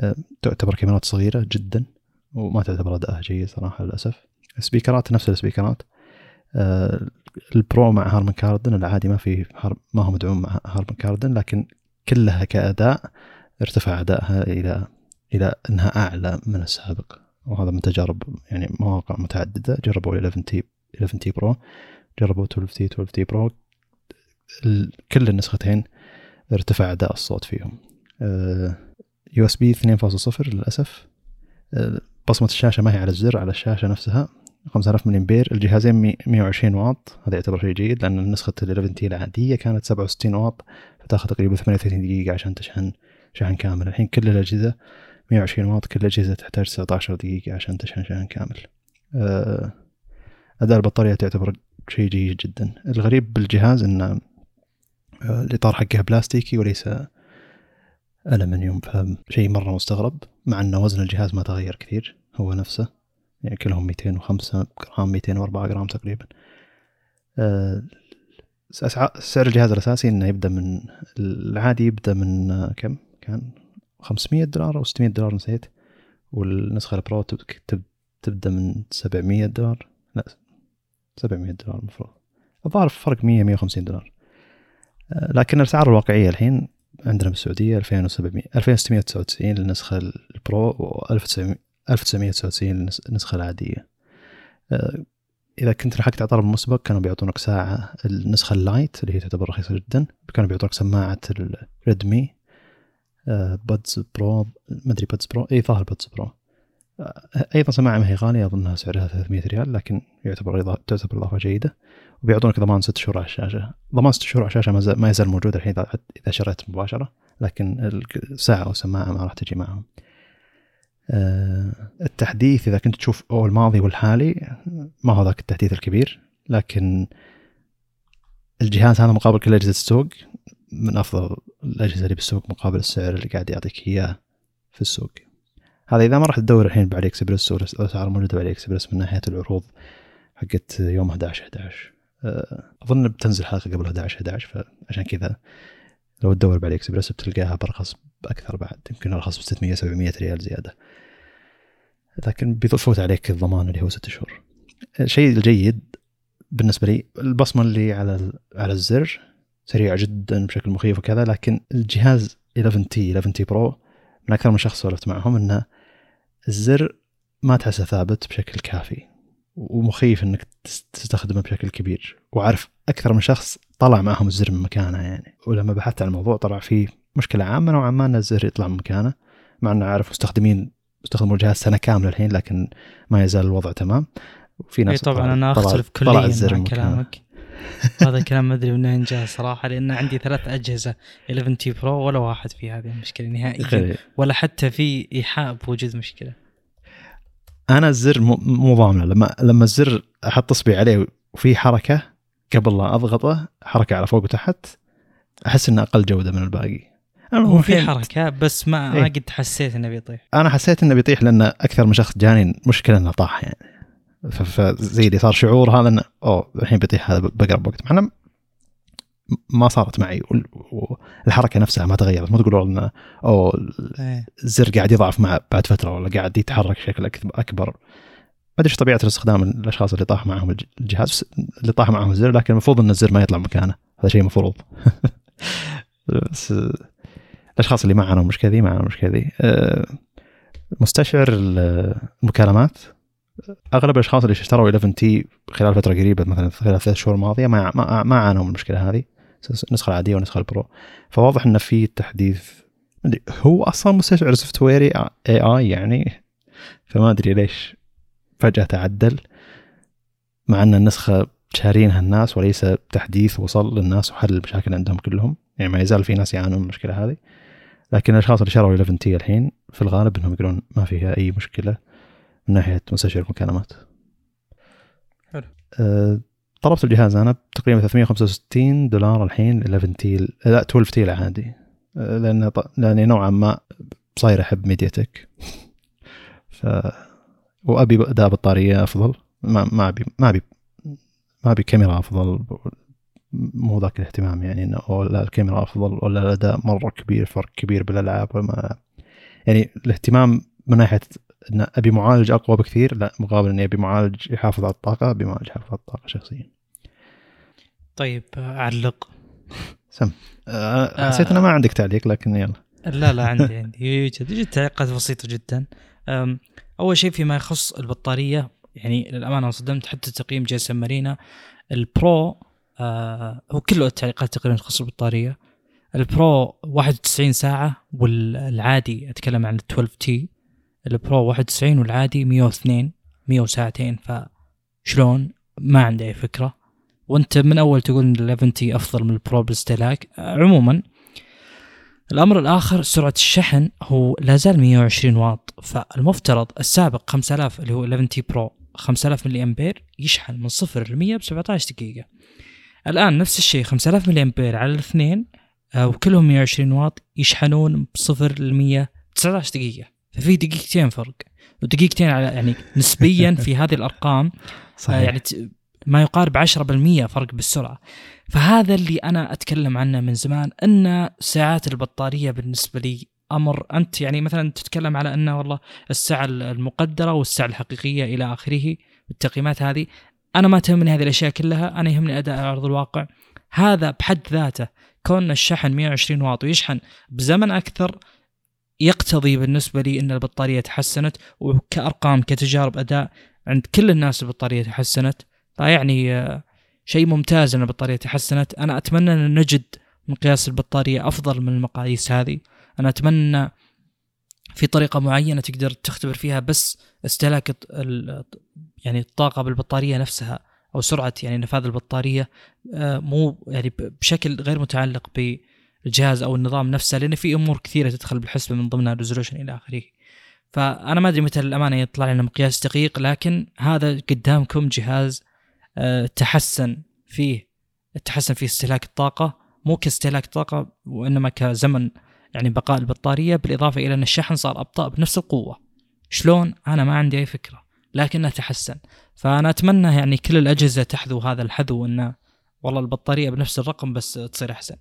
آه، تعتبر كاميرات صغيرة جدا وما تعتبر أداءها جيد صراحة للأسف. السبيكرات نفس السبيكرات. آه، ال Pro مع Harman Kardon العادي ما في ما هو مدعوم مع Harman Kardon لكن كلها كأداء ارتفع أدائها إلى إلى أنها أعلى من السابق. وهذا من تجارب يعني مواقع متعددة. جربوا 11T 11T Pro جربوا 12T 12T Pro. كل النسختين ارتفع أداء الصوت فيهم. USB 2.0 للأسف. آه، بصمة الشاشة ما هي على الزر على الشاشة نفسها. 5000 ملي امبير الجهازين 120 واط. هذا يعتبر شيء جيد لأن نسخة ال 11T العادية كانت 67 واط. فتاخذ تقريبا 38 دقيقة عشان تشحن شحن كامل. الحين كل الأجهزة 120 واط كل الاجهزه تحتاج 19 دقيقة عشان تشحن شحن كامل. آه، أداء البطاريه تعتبر شيء جيد جدا. الغريب بالجهاز انه آه، الإطار حقه بلاستيكي وليس ألمنيوم فشيء مرة مستغرب مع أن وزن الجهاز ما تغير كثير هو نفسه. يعني كلهم 205 جرام 204 جرام تقريبا. آه، سعر الجهاز الأساسي إنه يبدأ من العادي يبدأ من آه، كم؟ كان 500 دولار أو 600 دولار نسيت. والنسخة ال Pro تبدأ من 700 دولار. لا 700 دولار المفروض. الظاهر فرق 100 150 دولار. آه، لكن الأسعار الواقعية الحين عندنا بالسعودية 2700 2699 للنسخة ال Pro و 1900 1999 النسخة العادية. آه، إذا كنت لحقت على طلب مسبق كانوا بيعطونك ساعة النسخة ال Lite اللي هي تعتبر رخيصة جدا. كانوا بيعطونك سماعة ال Redmi Buds Pro ما أدري Buds Pro اي ظاهر Buds Pro آه، أيضا سماعة ما هي غالية أظنها سعرها 300 ريال لكن يعتبر تعتبر إضافة جيدة. وبيعطونك ضمان ست شهور على الشاشة. ضمان ست شهور على الشاشة ما يزال موجود الحين اذا شريت مباشرة لكن الساعة أو السماعه ما راح تجي معهم. آه، التحديث إذا كنت تشوف أو الماضي والحالي ما هو ذاك التحديث الكبير لكن الجهاز هذا مقابل كل أجهزة السوق من أفضل الأجهزة اللي بالسوق مقابل السعر اللي قاعد يعطيك إياه في السوق. هذا إذا ما راح تدور الحين ب AliExpress والاسعار موجودة ب AliExpress من ناحية العروض حقت يوم 11 11 آه، أظن بتنزل حلقة قبل 11 11 فعشان كذا لو تدور ب AliExpress بتلقاها برخص بأكثر بعد يمكن أرخص ب 600 700 ريال زيادة. لكن بيفوت عليك الضمان اللي هو ست شهور. الشيء الجيد بالنسبة لي البصمة اللي على على الزر سريعة جدا بشكل مخيف وكذا لكن الجهاز 11 T 11 T Pro من أكثر من شخص سولفت معهم إنه الزر ما تحسه ثابت بشكل كافي ومخيف إنك تس- تستخدمه بشكل كبير. وعارف أكثر من شخص طلع معهم الزر من مكانه يعني. ولما بحثت عن الموضوع طلع في مشكلة عامة نوعا ما إن الزر يطلع من مكانه مع إنه عارف مستخدمين استخدموا الجهاز سنة كاملة الحين لكن ما يزال الوضع تمام. وفي ناس طبعا أنا أختلف كليا مع. كلامك. [LAUGHS] هذا الكلام ما أدري من وين جاء صراحة لأن عندي ثلاث أجهزة 11 T Pro ولا واحد في هذه المشكلة نهائيا ولا حتى في إيحاء بوجود مشكلة. أنا الزر مو- ضامنه. لما لما الزر أحط اصبعي عليه وفي حركة قبل لا أضغطه حركة على فوق وتحت أحس إنه أقل جودة من الباقي. هو في حركة بس ما ما إيه. قد حسيت إنه بيطيح. أنا حسيت إنه بيطيح لأن أكثر من شخص جاني مشكلة إنه طاح يعني. فزي اللي صار شعور هذا إنه أوه الحين بيطيح هذا بقرب وقت. مع إنه ما صارت معي وال- والحركه نفسها ما تغيرت. مو تقولوا إنه أوه إيه. الزر قاعد يضعف مع بعد فترة ولا قاعد يتحرك بشكل أكبر. ما أدري إيش طبيعة الاستخدام الأشخاص اللي طاح معهم الج- الجهاز اللي طاح معهم الزر لكن المفروض إن الزر ما يطلع مكانه. هذا شيء مفروض. [LAUGHS] بس الأشخاص اللي ما عانوا المشكلة ذي ما عانوا المشكلة ذي آه، مستشعر ال- المكالمات. أغلب الأشخاص اللي اشتروا 11 T خلال فترة قريبة مثلا خلال ثلاث شهور الماضيه ما ما, عانوا من المشكلة هذه. النسخه العادية والنسخه ال Pro. فواضح انه في تحديث. هو أصلا مستشعر software ي AI يعني. فما أدري ليش فجأة تعدل. مع إن النسخة شارينها الناس وليس تحديث وصل للناس وحل المشاكل عندهم كلهم. يعني ما يزال في ناس يعانون من المشكلة هذه. لكن الأشخاص اللي شروا 11 T الحين في الغالب إنهم يقولون ما فيها أي مشكلة من ناحية مستشعر المكالمات. حلو. أه طلبت الجهاز. أنا تقريبا 365 دولار الحين 11 T لا 12 T العادي لأن لأني نوعا ما صاير أحب MediaTek ف وأبي اداء بطارية أفضل. ما ما ابي ما ابي ما أبي كاميرا أفضل. مو ذاك الاهتمام يعني إنه أوه لا الكاميرا أفضل ولا الأداء مرة كبير فرق كبير بالألعاب ولا ما يعني الاهتمام من ناحية إن أبي معالج أقوى بكثير لا مقابل إني أبي معالج يحافظ على الطاقة أبي معالج يحافظ على الطاقة شخصيا. طيب آه، علق. سم. أه حسيت إنه ما عندك تعليق لكن يلا. لا لا عندي عندي. يوجد يوجد تعليقات بسيطة جدا. أول شيء فيما يخص البطارية يعني للأمانة صدمت حتى تقييم GSMArena. ال Pro آه هو كله التعليقات تقريبا تخص البطارية. ال Pro 91 ساعة والعادي أتكلم عن ال 12 T. ال Pro 91 والعادي 102 100 ساعتين فشلون؟ ما عندي أي فكرة. وأنت من أول تقول إن ال 11 T أفضل من ال Pro بالاستهلاك. آه، عموما الأمر الآخر سرعة الشحن هو لا زال 120 واط. فالمفترض السابق 5000 اللي هو 11 T Pro 5000 ملي أمبير يشحن من صفر ل 100 ب 17 دقيقة. الآن نفس الشيء 5000 ملي امبير على الاثنين آه، وكلهم 120 واط يشحنون بصفر ل 100 19 دقيقة. ففي دقيقتين فرق ودقيقتين على يعني نسبيا في [LAUGHS] هذه الأرقام صحيح. آه، يعني ت- ما يقارب 10% فرق بالسرعة. فهذا اللي أنا أتكلم عنه من زمان إن ساعات البطارية بالنسبة لي أمر أنت يعني مثلا تتكلم على إنه والله الساعة المقدرة والساعة الحقيقية إلى آخره بالتقييمات هذه أنا ما تهمني هذه الأشياء كلها أنا يهمني أداء على أرض الواقع. هذا بحد ذاته كون الشحن 120 واط ويشحن بزمن أكثر يقتضي بالنسبة لي إن البطارية تحسنت وكأرقام كتجارب أداء عند كل الناس البطارية تحسنت. فيعني آه، شيء ممتاز إن البطارية تحسنت. أنا أتمنى أن نجد مقياس البطارية أفضل من المقاييس هذه. أنا أتمنى في طريقة معينة تقدر تختبر فيها بس استهلاك يعني الطاقة بالبطارية نفسها أو سرعة يعني نفاذ البطارية آه، مو يعني بشكل غير متعلق بالجهاز أو النظام نفسه لأن في أمور كثيرة تدخل بالحسبة من ضمنها الريزولوشن إلى آخره. فأنا ما أدري متى للامانه يطلع لنا مقياس دقيق لكن هذا قدامكم جهاز آه، تحسن فيه تحسن فيه استهلاك الطاقة مو كاستهلاك طاقة وإنما كزمن يعني بقاء البطارية بالإضافة إلى أن الشحن صار أبطأ بنفس القوة شلون أنا ما عندي أي فكرة لكنه تحسن فأنا أتمنى يعني كل الأجهزة تحذو هذا الحذو أنه والله البطارية بنفس الرقم بس تصير أحسن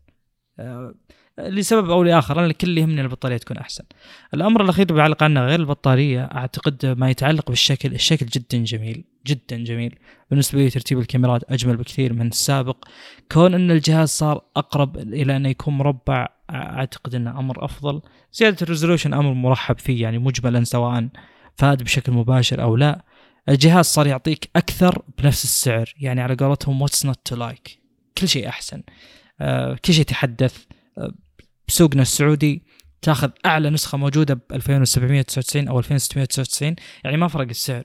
آه، لسبب أو لآخر أنا الكل يهمني البطارية تكون أحسن. الأمر الأخير بعلق عنه غير البطارية أعتقد ما يتعلق بالشكل، الشكل جدا جميل، جدا جميل. بالنسبة لي ترتيب الكاميرات أجمل بكثير من السابق. كون أن الجهاز صار أقرب إلى انه يكون مربع أعتقد إنه أمر أفضل. زيادة ال resolution أمر مرحب فيه يعني مجملا سواء فاد بشكل مباشر أو لا. الجهاز صار يعطيك أكثر بنفس السعر يعني على قولتهم what's not to like كل شيء أحسن. آه كل شيء تحدث. آه بسوقنا السعودي تاخذ أعلى نسخة موجودة ب 2799 أو 2699 يعني ما فرق السعر.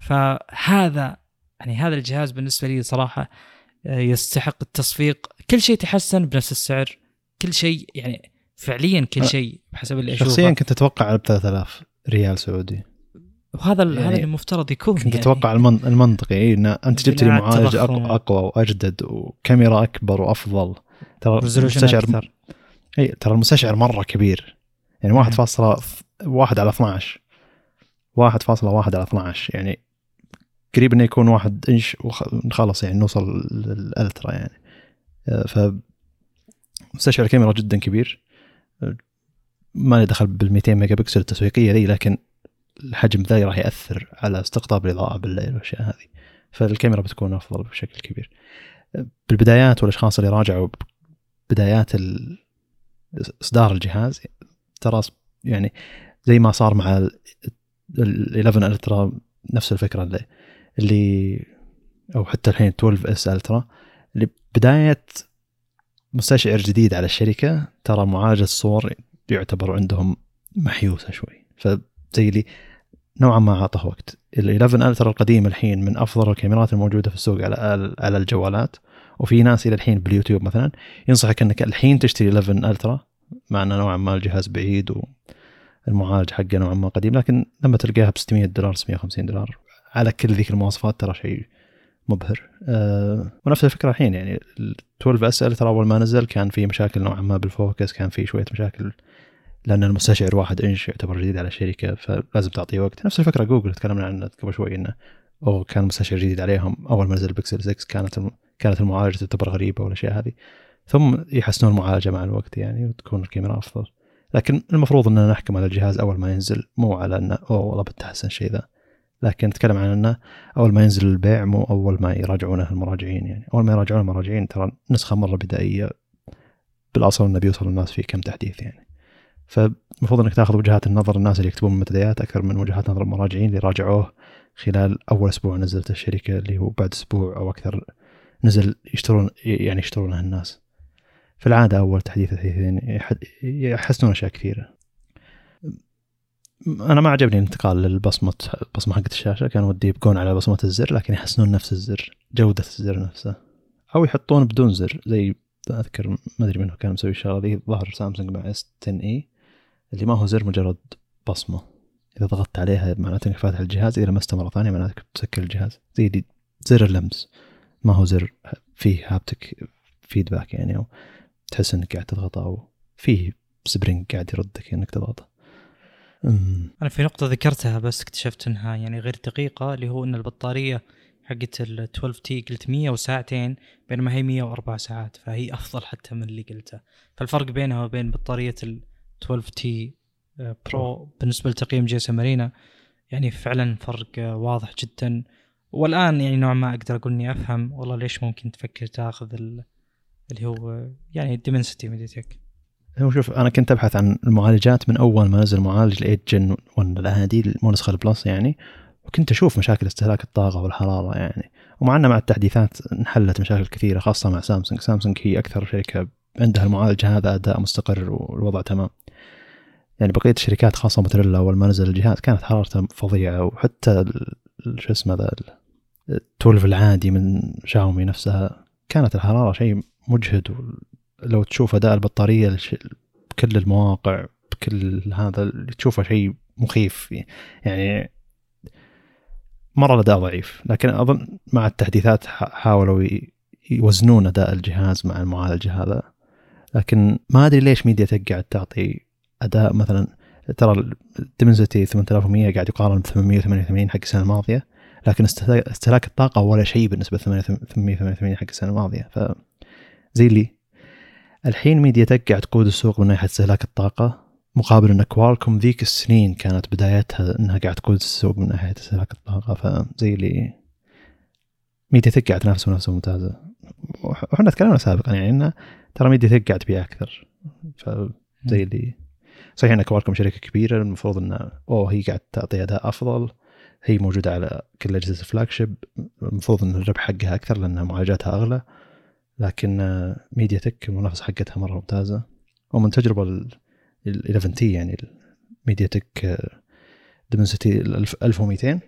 فهذا يعني هذا الجهاز بالنسبة لي صراحة آه، يستحق التصفيق. كل شيء تحسن بنفس السعر. كل شيء يعني فعليا كل شيء بحسب اللي أشوفه. شخصيا كنت أتوقع ب 3000 ريال سعودي. وهذا يعني هذا اللي المفترض يكون كنت يعني. أتوقع المنطقي إن أنت جبت لي معالج أقوى وأجدد وكاميرا أكبر وأفضل. ترى المستشعر إي ترى المستشعر مرة كبير. يعني 1.1 على 12 1.1 على 12 يعني قريب إنه يكون واحد إنش وخلاص يعني نوصل لل Ultra يعني. آه، ف مستشعر الكاميرا جدا كبير. ما لي دخل بال 200 ميجا بكسل التسويقية ذي لكن الحجم ذا راح يأثر على استقطاب الإضاءة بالليل والأشياء هذه. فالكاميرا بتكون أفضل بشكل كبير. بالبدايات والأشخاص اللي راجعوا بدايات إصدار الجهاز ترى يعني زي ما صار مع ال 11 ألترا نفس الفكرة اللي اللي أو حتى الحين 12 إس ألترا اللي بداية مستشعر جديد على الشركة ترى معالجه الصور يعتبر عندهم محيوسة شوي. فزي اللي نوعا ما أعطاه وقت. ال 11 ألترا القديم الحين من أفضل الكاميرات الموجودة في السوق على على الجوالات. وفي ناس إلى الحين باليوتيوب مثلا ينصحك إنك الحين تشتري 11 ألترا مع إنه نوعا ما الجهاز بعيد والمعالج حقه نوعا ما قديم لكن لما تلقاها ب 600 دولار 650 دولار على كل ذيك المواصفات ترى شيء مبهر. أه ونفس الفكرة الحين يعني ال 12 S ترى أول ما نزل كان في مشاكل نوعا ما بال focus كان في شوية مشاكل لأن المستشعر واحد إنش يعتبر جديد على الشركة فلازم تعطيه وقت. نفس الفكرة جوجل تكلمنا عنها قبل شوي إنه أو كان مستشعر جديد عليهم. أول ما نزل بيكسل 6 كانت كانت المعالجة تعتبر غريبة والاشياء هذه. ثم يحسنون المعالجة مع الوقت يعني وتكون الكاميرا أفضل. لكن المفروض إننا نحكم على الجهاز أول ما ينزل مو على إنه أوه والله بتحسن الشيء ذا. لكن نتكلم عن إنه أول ما ينزل البيع مو أول ما يراجعونه المراجعين يعني. أول ما يراجعون المراجعين ترى نسخة مرة بدائية بالأصل إنه بيوصل الناس فيه كم تحديث يعني. فالمفروض إنك تاخذ وجهات النظر الناس اللي يكتبون المنتديات أكثر من وجهات نظر المراجعين اللي راجعوه خلال أول أسبوع نزلت الشركة اللي هو بعد أسبوع أو أكثر نزل يشترون يعني يشترونه الناس. في العادة أول تحديث تحديثين يحسنون أشياء كثيرة. أنا ما عجبني الانتقال للبصمه البصمة حقت الشاشة. كان ودي يبقون على بصمة الزر لكن يحسنون نفس الزر جودة الزر نفسه. أو يحطون بدون زر زي أذكر ما أدري منه كان مسوي الشغلة ذي ظهر سامسونج مع S 10 e اللي ما هو زر مجرد بصمة. إذا ضغطت عليها معناته إنك فاتح الجهاز إذا لمسته مرة ثانية معناته تسكر الجهاز. زي زر اللمس. ما هو زر فيه haptic feedback يعني أو تحس إنك قاعد تضغطه أو فيه spring قاعد يردك إنك تضغطه. أنا في نقطة ذكرتها بس اكتشفت إنها يعني غير دقيقة اللي هو إن البطارية حقت ال 12 T قلت 100 وساعتين بينما هي 104 ساعات فهي [LAUGHS] أفضل حتى من اللي قلته. فالفرق بينها وبين بطارية ال 12 T Pro بالنسبة لتقييم GSMArena يعني فعلا فرق واضح جدا. والآن يعني نوعا ما أقدر أقول إني أفهم والله ليش ممكن تفكر تاخذ اللي هو يعني Dimensity MediaTek؟ هو شوف أنا كنت أبحث عن المعالجات من أول ما نزل معالج ال 8 جن 1 العادي مو نسخة البلس يعني وكنت أشوف مشاكل استهلاك الطاقة والحرارة يعني. ومع إنه مع التحديثات انحلت مشاكل كثيرة خاصة مع سامسونج. سامسونج هي أكثر شركة عندها المعالج هذا أداء مستقر والوضع تمام. يعني بقية الشركات خاصة موتوريلا أول ما نزل الجهاز كانت حرارته فظيعة. وحتى شو اسمه ذا ال 12 العادي من شاومي نفسها كانت الحرارة شيء مجهد لو تشوف اداء البطارية بكل المواقع بكل هذا اللي تشوفه شيء مخيف يعني مرة الأداء ضعيف. لكن أظن مع التحديثات حاولوا يوزنون أداء الجهاز مع المعالج هذا. لكن ما أدري ليش MediaTek قاعد تعطي أداء مثلا ترى ال Dimensity 8100 قاعد يقارن ب 888 حق السنة الماضية. لكن استهلاك الطاقة ولا شيء بالنسبة ل 888 حق السنة الماضية. ف زي اللي الحين MediaTek قاعد تقود السوق من ناحيه استهلاك الطاقة مقابل إن Qualcomm ذيك السنين كانت بدايتها إنها قاعد تقود السوق من ناحية استهلاك الطاقة. فزي اللي MediaTek قاعد تنافس منافسة ممتازة. وحنا تكلمنا سابقا يعني إنه ترى MediaTek قاعد تبيع أكثر. فزي اللي صحيح إن Qualcomm شركة كبيرة المفروض إنه أوه هي قاعد تعطي أداء أفضل هي موجودة على كل أجهزة ال flagship المفروض إن الربح حقها أكثر لأن معالجاتها أغلى. لكن آه، MediaTek المنافسه حقتها مرة ممتازة. ومن تجربة ال 11 T يعني MediaTek Dimensity 1200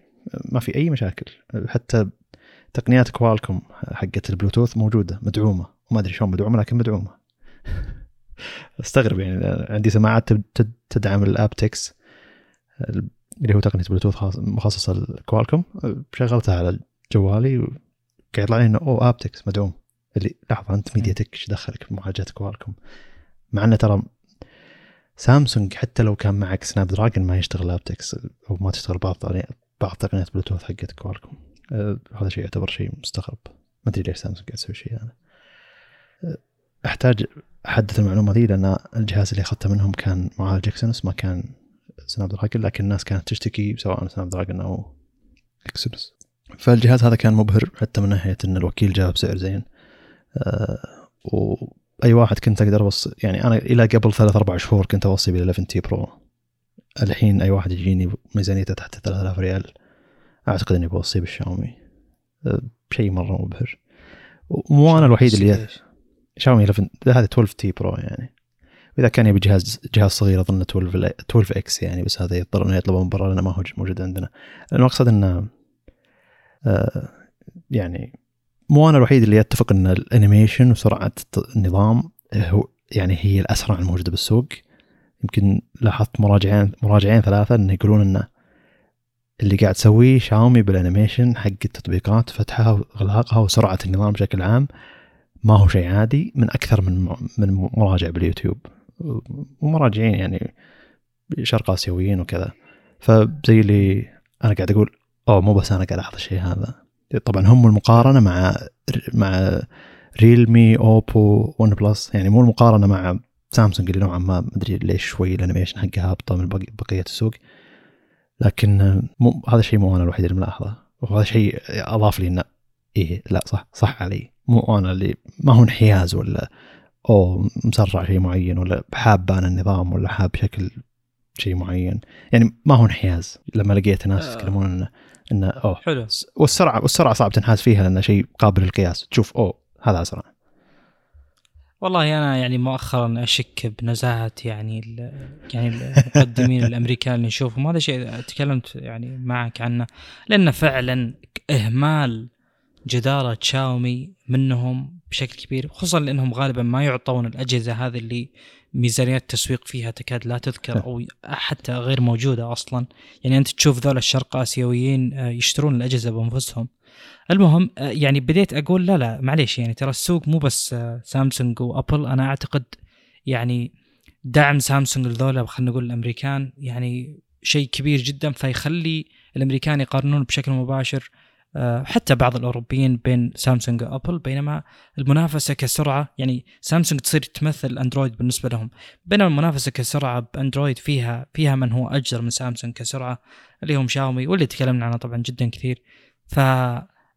ما في أي مشاكل. حتى تقنيات Qualcomm حقت البلوتوث موجودة مدعومة. وما أدري شلون مدعومة لكن مدعومة. [LAUGHS] أستغرب يعني عندي سماعات تدعم ال aptX اللي هو تقنية بلوتوث مخصصة ل Qualcomm شغلتها على جوالي وقاعد يطلع لي إنه أوه aptX مدعوم. اللي لحظة أنت MediaTek إيش دخلك في معالجات Qualcomm مع إنه ترى سامسونج حتى لو كان معك Snapdragon ما يشتغل aptX أو ما تشتغل بعض بعض تقنيات بلوتوث حقت Qualcomm أه هذا شيء يعتبر شيء مستغرب. ما أدري ليش سامسونج قاعد تسوي شيء هذا. أه أحتاج أحدث المعلومة ذي لأن الجهاز اللي أخذته منهم كان معالج Exynos ما كان Snapdragon لكن الناس كانت تشتكي سواء Snapdragon أو Exynos فالجهاز هذا كان مبهر حتى من ناحية إن الوكيل جاب سعر زين. واي واحد كنت أقدر اوصي يعني أنا إلى قبل ثلاث أربع شهور كنت أوصي بال 11 T Pro. الحين أي واحد يجيني ميزانيته تحت 3000 ريال أعتقد إني بوصيه بالشاومي. أه، شيء مرة مبهر. مو أنا الوحيد اللي شاومي 11 هذا 12 T Pro يعني. وإذا كان يبي جهاز جهاز صغير أظن 12 12 X يعني بس هذا يضطر إنه يطلبه من برا لأنه ما هو موجود عندنا. المقصد إنه آه يعني مو أنا الوحيد اللي يتفق إن ال animation وسرعة النظام هو يعني هي الأسرع الموجودة بالسوق. يمكن لاحظت مراجعين مراجعين ثلاثة انه يقولون انه اللي قاعد تسويه شاومي بال animation حق التطبيقات فتحها وإغلاقها وسرعة النظام بشكل عام ما هو شيء عادي من أكثر من من مراجع باليوتيوب. ومراجعين يعني شرق آسيويين وكذا. فزي اللي أنا قاعد أقول أوه مو بس أنا قاعد ألاحظ الشيء هذا. طبعا هم المقارنة مع مع ريلمي اوبو OnePlus يعني مو المقارنة مع سامسونج اللي نوعا ما مدري ليش شوي ال animation حقها هابطة من بقية السوق. لكن مو هذا الشيء مو أنا الوحيد اللي ملاحظه. وهذا شيء أضاف لي انه إيه لا صح صح علي. مو أنا اللي ما هو انحياز ولا أو مسرع شيء معين ولا حاب بان النظام ولا حاب شكل شيء معين. يعني ما هو انحياز. لما لقيت ناس آه. يتكلمون إنه إنه أوه. حلو. والسرعة والسرعة صعب تنحاز فيها لأنه شيء قابل للقياس. تشوف أوه هذا أسرع. والله أنا يعني مؤخرا أشك بنزاهة يعني يعني المقدمين [LAUGHS] الأمريكان اللي نشوفهم. هذا شيء تكلمت يعني معك عنه. لأنه فعلا إهمال جدارة شاومي منهم بشكل كبير خصوصا لأنهم غالبا ما يعطون الأجهزة هذه اللي ميزانيات التسويق فيها تكاد لا تذكر أو حتى غير موجودة أصلا. يعني أنت تشوف ذول الشرق آسيويين آه، يشترون الأجهزة بأنفسهم. المهم آه، يعني بديت أقول لا لا معليش يعني ترى السوق مو بس آه، سامسونج وابل أنا أعتقد يعني دعم سامسونج لذولا خلينا نقول الأمريكان يعني شيء كبير جدا. فيخلي الأمريكان يقارنون بشكل مباشر حتى بعض الأوروبيين بين سامسونج وأبل بينما المنافسة كسرعة يعني سامسونج تصير تمثل أندرويد بالنسبة لهم. بينما المنافسة كسرعة بأندرويد فيها فيها من هو أجدر من سامسونج كسرعة اللي هم شاومي واللي تكلمنا عنه طبعا جدا كثير. ف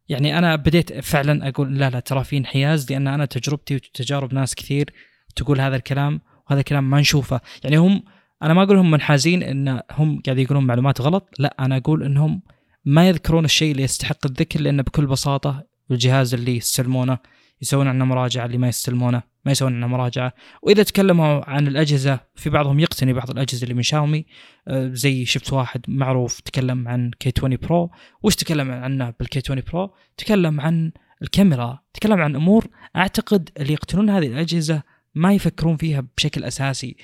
يعني أنا بديت فعلا أقول لا لا ترى في انحياز لأن أنا تجربتي وتجارب ناس كثير تقول هذا الكلام وهذا الكلام ما نشوفه. يعني هم أنا ما أقول هم منحازين إن هم قاعد يقولون معلومات غلط لا أنا أقول إنهم ما يذكرون الشيء اللي يستحق الذكر لأنه بكل بساطة الجهاز اللي يستلمونه يسوون عنه مراجعة اللي ما يستلمونه ما يسوون عنه مراجعة. وإذا تكلموا عن الأجهزة في بعضهم يقتني بعض الأجهزة اللي من شاومي. آه، زي شفت واحد معروف تكلم عن K 20 Pro. وش تكلم عنه بال K 20 Pro؟ تكلم عن الكاميرا تكلم عن أمور أعتقد اللي يقتنون هذه الأجهزة ما يفكرون فيها بشكل أساسي.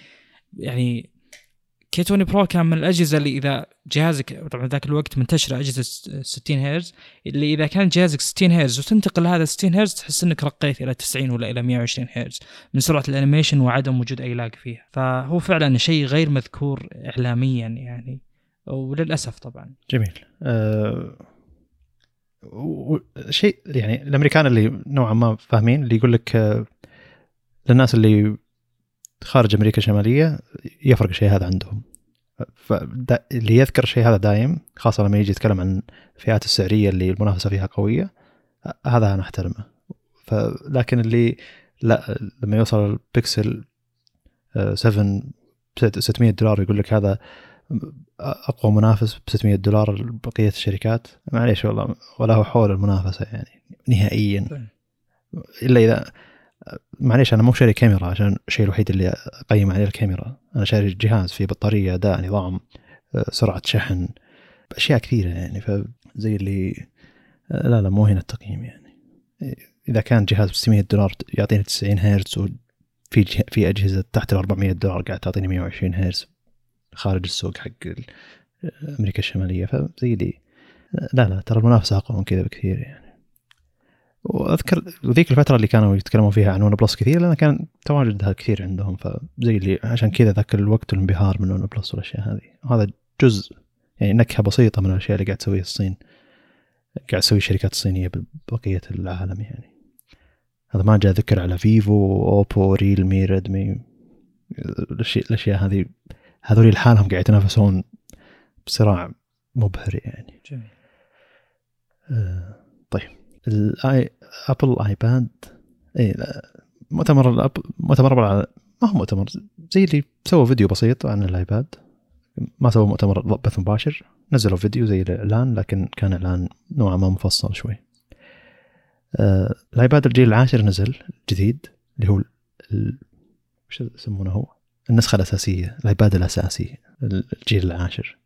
يعني K 20 Pro كان من الأجهزة اللي إذا جهازك طبعا ذاك الوقت منتشرة أجهزة 60 هرتز اللي إذا كان جهازك 60 هرتز وتنتقل هذا 60 هرتز تحس إنك رقيت إلى 90 ولا إلى 120 هرتز من سرعة ال animation وعدم وجود أي lag فيها. فهو فعلا شيء غير مذكور اعلاميا يعني وللأسف طبعا. جميل. أه شيء يعني الأمريكان اللي نوعا ما فاهمين اللي يقول لك أه للناس اللي خارج أمريكا الشماليه يفرق الشيء هذا عندهم. اللي يذكر الشيء هذا دايم خاصة لما يجي يتكلم عن الفئات السعرية اللي المنافسة فيها قوية هذا أنا أحترمه. لكن اللي لا لما يوصل البكسل 7 600 دولار يقول لك هذا أقوى منافس ب 600 دولار بقيه الشركات معليش والله ولا هو حول المنافسة يعني نهائيا. إلا إذا معليش أنا مو شاري كاميرا عشان الشيء الوحيد اللي اقيم عليه الكاميرا. أنا شاري جهاز فيه بطارية اداء نظام سرعة شحن أشياء كثيرة يعني. فزي اللي لا لا مو هنا التقييم يعني. إذا كان جهاز ب 600 دولار يعطيني 90 هرتز وفي في أجهزة تحت ال 400 دولار قاعد تعطيني 120 هرتز خارج السوق حق أمريكا الشمالية. فزي اللي لا لا ترى المنافسة أقوى من كذا بكثير يعني. وأذكر ذيك الفترة اللي كانوا يتكلمون فيها عن OnePlus كثير لأن كان تواجدها كثير عندهم فزي اللي عشان كذا ذاك الوقت الانبهار من OnePlus والأشياء هذه. هذا جزء يعني نكهة بسيطة من الأشياء اللي قاعد تسويها الصين قاعد تسوي الشركات الصينية ببقية العالم يعني. هذا ما جاء ذكر على فيفو أوبو ريلمي ريدمي الاشياء الأشياء هذه هذول لحالهم قاعد يتنافسون بصراع مبهر يعني. جميل. آه طيب. الاي ابل ايباد اي مؤتمر الابل مؤتمر ابل ما هو مؤتمر زي اللي سووا فيديو بسيط عن الآيباد. ما سووا مؤتمر بث مباشر نزلوا فيديو زي الاعلان لكن كان اعلان نوعا ما مفصل شوي. آه الآيباد الجيل العاشر نزل جديد اللي هو وش يسمونه هو؟ النسخة الأساسية ال iPad الأساسي الجيل العاشر.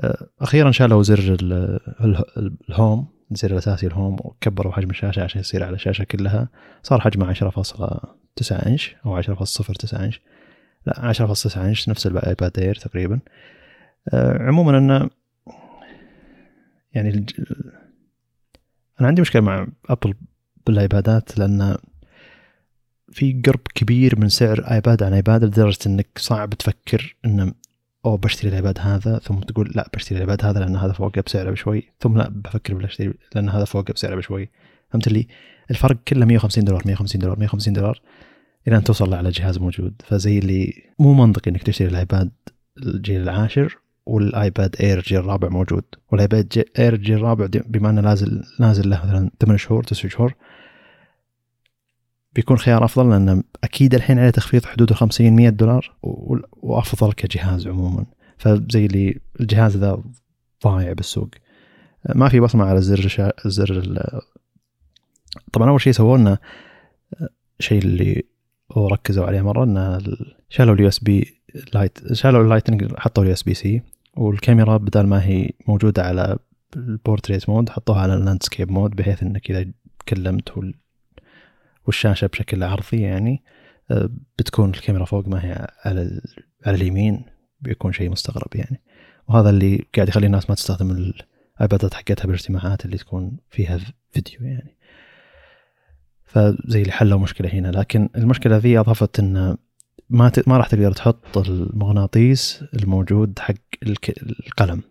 آه أخيرا شالوا زر ال home. الزر الأساسي ال home وكبروا حجم الشاشة عشان يصير على الشاشة كلها صار حجمه 10.9 إنش أو 10.09 إنش لا 10.9 إنش نفس ال iPad Air تقريبا آه عموما انه يعني. أنا عندي مشكلة مع Apple بال iPadات لأن في قرب كبير من سعر iPad عن iPad لدرجة إنك صعب تفكر إنه أو بشتري ال iPad هذا ثم تقول لا بشتري ال iPad هذا لأن هذا فوقه بسعره بشوي. ثم لا بفكر بشتري لأن هذا فوقه بسعره بشوي. فهمت لي الفرق كله 150 دولار 150 دولار 150 دولار إلى أن توصل على جهاز موجود. فزي اللي مو منطقي إنك تشتري ال iPad الجيل العاشر وال iPad Air الجيل الرابع موجود. وال iPad Air الجيل الرابع بما أنه نازل نازل له مثلا 8 شهور 9 شهور. بيكون خيار أفضل لأن أكيد الحين عليه تخفيض حدود 50 100 دولار وأفضل كجهاز عموما. فزي اللي الجهاز ذا ضايع بالسوق. ما في بصمة على زر شا... زر طبعا أول شيء سووا لنا شيء اللي وركزوا عليه مرة ان شالوا ال USB light شالوا ال Lightning حطوا ال USB C والكاميرا بدل ما هي موجودة على ال portrait mode حطوها على ال landscape mode بحيث إنك إذا تكلمت والشاشة بشكل عرضي يعني آه، بتكون الكاميرا فوق ما هي على على اليمين بيكون شيء مستغرب يعني. وهذا اللي قاعد يخلي الناس ما تستخدم ال iPadات حقتها بالإجتماعات اللي تكون فيها فيديو يعني. فزي اللي حلوا مشكلة هنا. لكن المشكلة ذي أضافت إن ما ت... ما راح تقدر تحط المغناطيس الموجود حق القلم.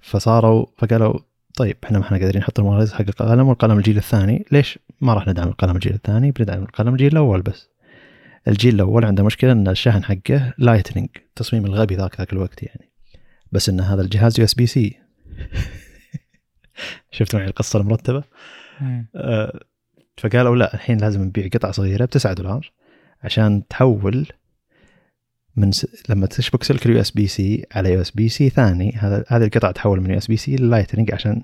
فصاروا فقالوا طيب إحنا ما إحنا قادرين نحط المغناطيس حق القلم والقلم الجيل الثاني. ليش؟ ما راح ندعم القلم الجيل الثاني بندعم القلم الجيل الأول بس. الجيل الأول عنده مشكلة إن الشحن حقه Lightning تصميم الغبي ذاك ذاك الوقت يعني. بس إن هذا الجهاز USB C شفت معي القصة المرتبة؟ آه فقالوا لا الحين لازم نبيع قطعة صغيرة ب 9 دولار عشان تحول من س... لما تشبك سلك ال USB C على USB C ثاني هذا هذه القطعة تحول من USB C لل Lightning عشان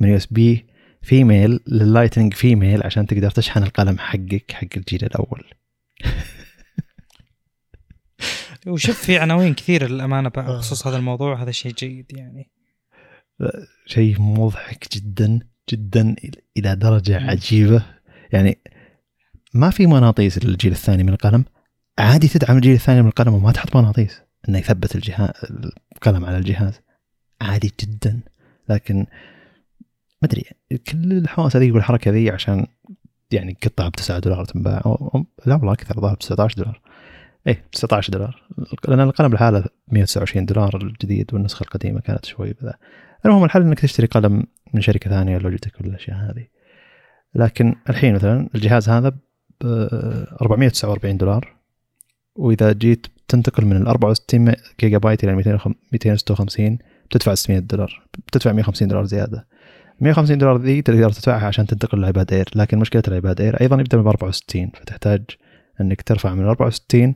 من USB female لل Lightning female عشان تقدر تشحن القلم حقك حق الجيل الأول. [LAUGHS] وشوف في عناوين كثير للأمانة بخصوص هذا الموضوع هذا شيء جيد يعني. شيء مضحك جدا جدا إلى درجة عجيبة. يعني ما في مغناطيس للجيل الثاني من القلم. عادي تدعم الجيل الثاني من القلم وما تحط مغناطيس. إنه يثبت الجهاز القلم على الجهاز. عادي جدا. لكن ما أدري كل الحوسه ذي والحركة ذي عشان يعني قطعة ب 9 دولار تنباع. لا والله أكثر ظهر ب 19 دولار. إيه 19 دولار. لأن القلم لحاله 129 دولار الجديد والنسخة القديمة كانت شوي بذا. المهم الحل إنك تشتري قلم من شركة ثانية Logitech ولا الأشياء هذه لكن الحين مثلا الجهاز هذا ب 449 دولار. وإذا جيت تنتقل من ال 64 جيجا بايت إلى 256 بتدفع 600 دولار. بتدفع 150 دولار زيادة. 150 دولار ذي تقدر تدفعها عشان تنتقل لل iPad Air لكن مشكلة ال iPad Air أيضا يبدأ ب 64 فتحتاج إنك ترفع من 64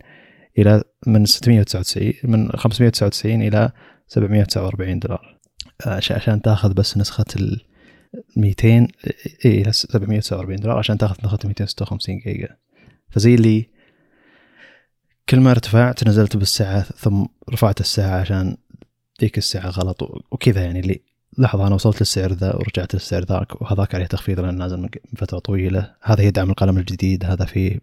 إلى من 699 من 599 إلى 749 دولار. آه، عش- عشان تأخذ بس نسخة ال 200 اي 749 دولار عشان تأخذ نسخة 256 جيجا. فزي اللي كل ما ارتفعت نزلت بالسعه ثم رفعت السعه عشان ذيك السعه غلط وكذا يعني اللي لحظة أنا وصلت للسعر ذا ورجعت للسعر ذاك وهذاك عليه تخفيض لأنه نازل من فترة طويلة. هذا يدعم القلم الجديد. هذا فيه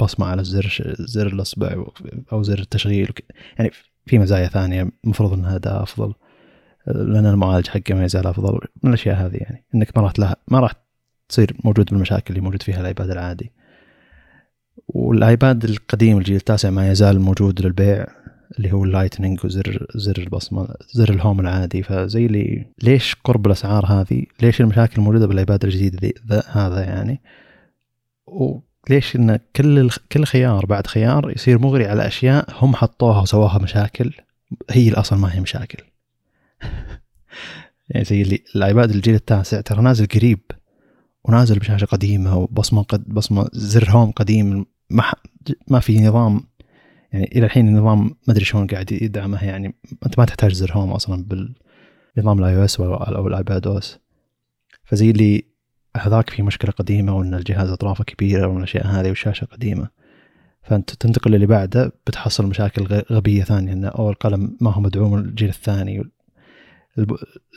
بصمة على الزر زر الأصبع و- أو زر التشغيل يعني في مزايا ثانية. المفروض إنها اداء أفضل. لأن المعالج حقه ما يزال أفضل. من الأشياء هذه يعني. إنك ما راح ما راح تصير موجود بالمشاكل اللي موجود فيها ال iPad العادي. وال iPad القديم الجيل التاسع ما يزال موجود للبيع اللي هو ال Lightning وزر زر البصمة زر ال home العادي فزي اللي ليش قرب الأسعار هذه؟ ليش المشاكل الموجوده بال iPad الجديد هذا يعني؟ وليش إن كل كل خيار بعد خيار يصير مغري على أشياء هم حطوها وسووها مشاكل هي الأصل ما هي مشاكل. [LAUGHS] يعني زي اللي ال iPad الجيل التاسع ترى نازل قريب ونازل بشاشة قديمة وبصمة قد بصمة زر home قديم ما ما في نظام يعني إلى الحين النظام ما أدري شلون قاعد يدعمه يعني أنت ما تحتاج زر home أصلا بالنظام ال iOS أو ال iPadOS فزي اللي هذاك في مشكلة قديمة وإن الجهاز أطرافه كبيرة والاشياء هذه والشاشة قديمة. فأنت تنتقل للي بعده بتحصل مشاكل غبية ثانية انه أو القلم ما هو مدعوم الجيل الثاني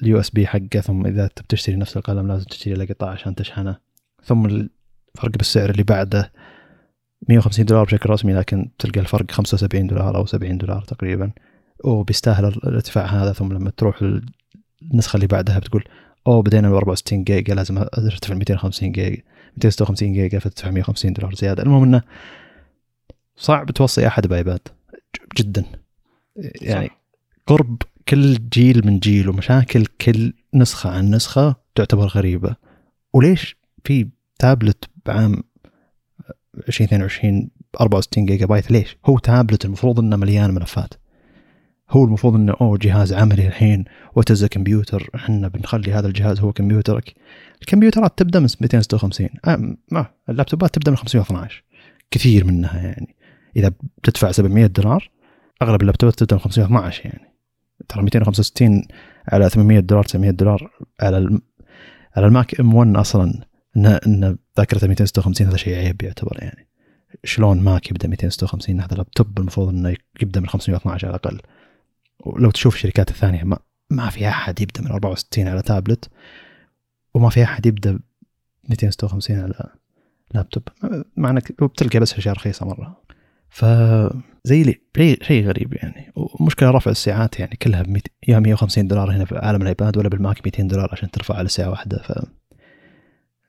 ال USB حقه ثم إذا انت بتشتري نفس القلم لازم تشتري له قطع عشان تشحنه. ثم الفرق بالسعر اللي بعده 150 دولار بشكل رسمي لكن تلقى الفرق 75 دولار أو 70 دولار تقريبا. وبيستاهل الارتفاع هذا ثم لما تروح النسخة اللي بعدها بتقول اوه بدينا ب 64 جيجا لازم أرتفع 250 جيجا 256 جيجا فتدفع 150 دولار زيادة. المهم إنه صعب توصي أحد ب iPad جدا. يعني صح. قرب كل جيل من جيل ومشاكل كل نسخة عن نسخة تعتبر غريبة. وليش في تابلت بعام 2022 64 جيجا بايت ليش؟ هو تابلت المفروض إنه مليان ملفات هو المفروض إنه أوه جهاز عملي الحين وتز كمبيوتر إحنا بنخلي هذا الجهاز هو كمبيوترك. الكمبيوترات تبدأ من 256 آه ما اللابتوبات تبدأ من 512 كثير منها يعني. إذا بتدفع 700 دولار أغلب اللابتوبات تبدأ من 512 يعني. ترى 265 على 800 دولار 900 دولار على. على الماك إم 1 أصلا ان إن ذاكرته 256 هذا شيء عيب يعتبر يعني. شلون Mac يبدأ 256 هذا لابتوب المفروض إنه يبدأ من 512 على الأقل. ولو تشوف الشركات الثانية ما ما في أحد يبدأ من 64 على تابلت وما في أحد يبدأ 256 على لابتوب. مع انك بتلقى بس أشياء رخيصة مرة. فزي اللي شيء غريب يعني. ومشكلة رفع السعات يعني كلها بميت... يا 150 دولار هنا في عالم ال iPad ولا بال Mac 200 دولار عشان ترفع على سعة واحدة. ف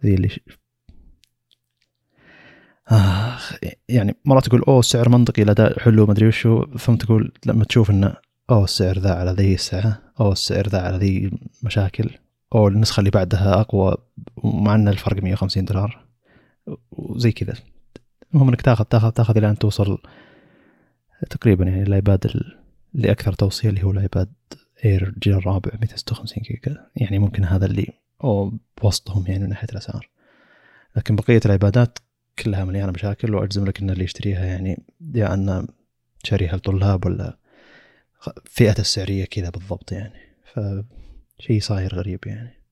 زي اللي. آه يعني مرات تقول أوه السعر منطقي الاداء حلو ما أدري وشو. ثم تقول لما تشوف إنه أوه السعر ذا على ذي الساعة أوه السعر ذا على ذي مشاكل أوه النسخة اللي بعدها أقوى ومع إن الفرق 150 دولار. وزي كذا. المهم إنك تاخذ تاخذ تاخذ إلى أن توصل تقريبا يعني الآيباد اللي أكثر توصية اللي هو الآيباد Air الجيل الرابع 256 جيجا. يعني ممكن هذا اللي أو بوسطهم يعني من ناحية الأسعار. لكن بقية الآيبادات كلها مليانة مشاكل وأجزم لك إن اللي يشتريها يعني يا أن شاريها لطلاب ولا فئة السعرية كذا بالضبط يعني. فشيء صاير غريب يعني.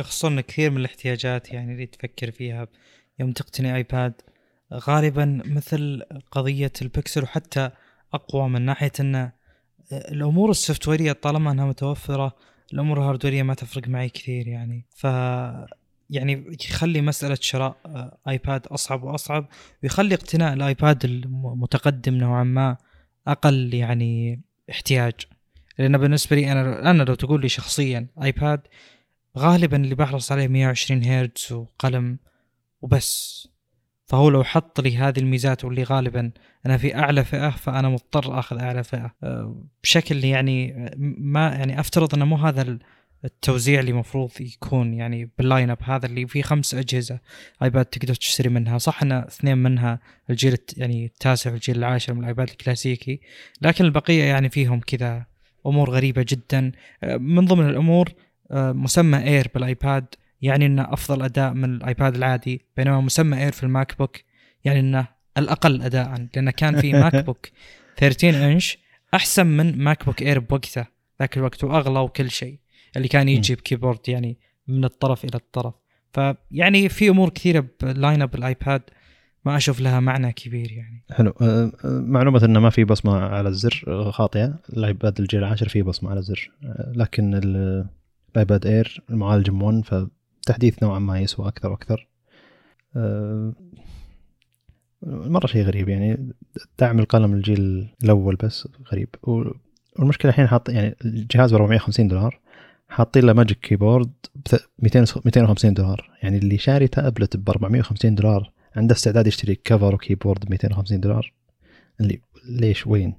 خصوصا كثير من الاحتياجات يعني اللي تفكر فيها يوم تقتني آيباد غالبا مثل قضية البكسل وحتى أقوى من ناحية أن الأمور السوفتويرية طالما أنها متوفرة الأمور الهاردويرية ما تفرق معي كثير يعني. ف يعني يخلي مسألة شراء آيباد أصعب وأصعب ويخلي اقتناء الآيباد المتقدم نوعا ما أقل يعني احتياج. لأن بالنسبة لي أنا أنا لو تقول لي شخصيا آيباد غالبا اللي بحرص عليه 120 هرتز وقلم وبس. فهو لو حط لي هذه الميزات واللي غالبا أنا في أعلى فئة فأنا مضطر آخذ أعلى فئة. بشكل يعني ما يعني أفترض إنه مو هذا التوزيع اللي المفروض يكون يعني بال line up هذا اللي فيه خمس أجهزة ايباد تقدر تشتري منها. صح إن اثنين منها الجيل يعني التاسع والجيل العاشر من الايباد الكلاسيكي لكن البقية يعني فيهم كذا أمور غريبة جدا. من ضمن الأمور مسمى Air بالايباد يعني إنه أفضل أداء من الآيباد العادي بينما مسمى Air في الماك بوك يعني إنه الأقل اداء لأنه كان في ماك بوك 13 إنش أحسن من ماك بوك Air بوقته ذاك الوقت وأغلى وكل شيء اللي كان يجي ب keyboard يعني من الطرف إلى الطرف. فيعني في أمور كثيرة ب line up الآيباد ما أشوف لها معنى كبير يعني. حلو. أه، أه، معلومة إنه ما في بصمة على الزر أه، خاطئة. الآيباد الجيل العاشر فيه بصمة على الزر. لكن الآيباد Air المعالج M1 فتحديث نوعا ما يسوى أكثر وأكثر. مرة شيء غريب يعني دعم القلم الجيل الأول بس غريب. والمشكلة الحين حاط يعني الجهاز ب 450 دولار حاطين له Magic Keyboard ب 250 دولار. يعني اللي شاري تابلت ب 450 دولار عنده استعداد يشتري cover و keyboard ب 250 دولار. اللي ليش؟ وين؟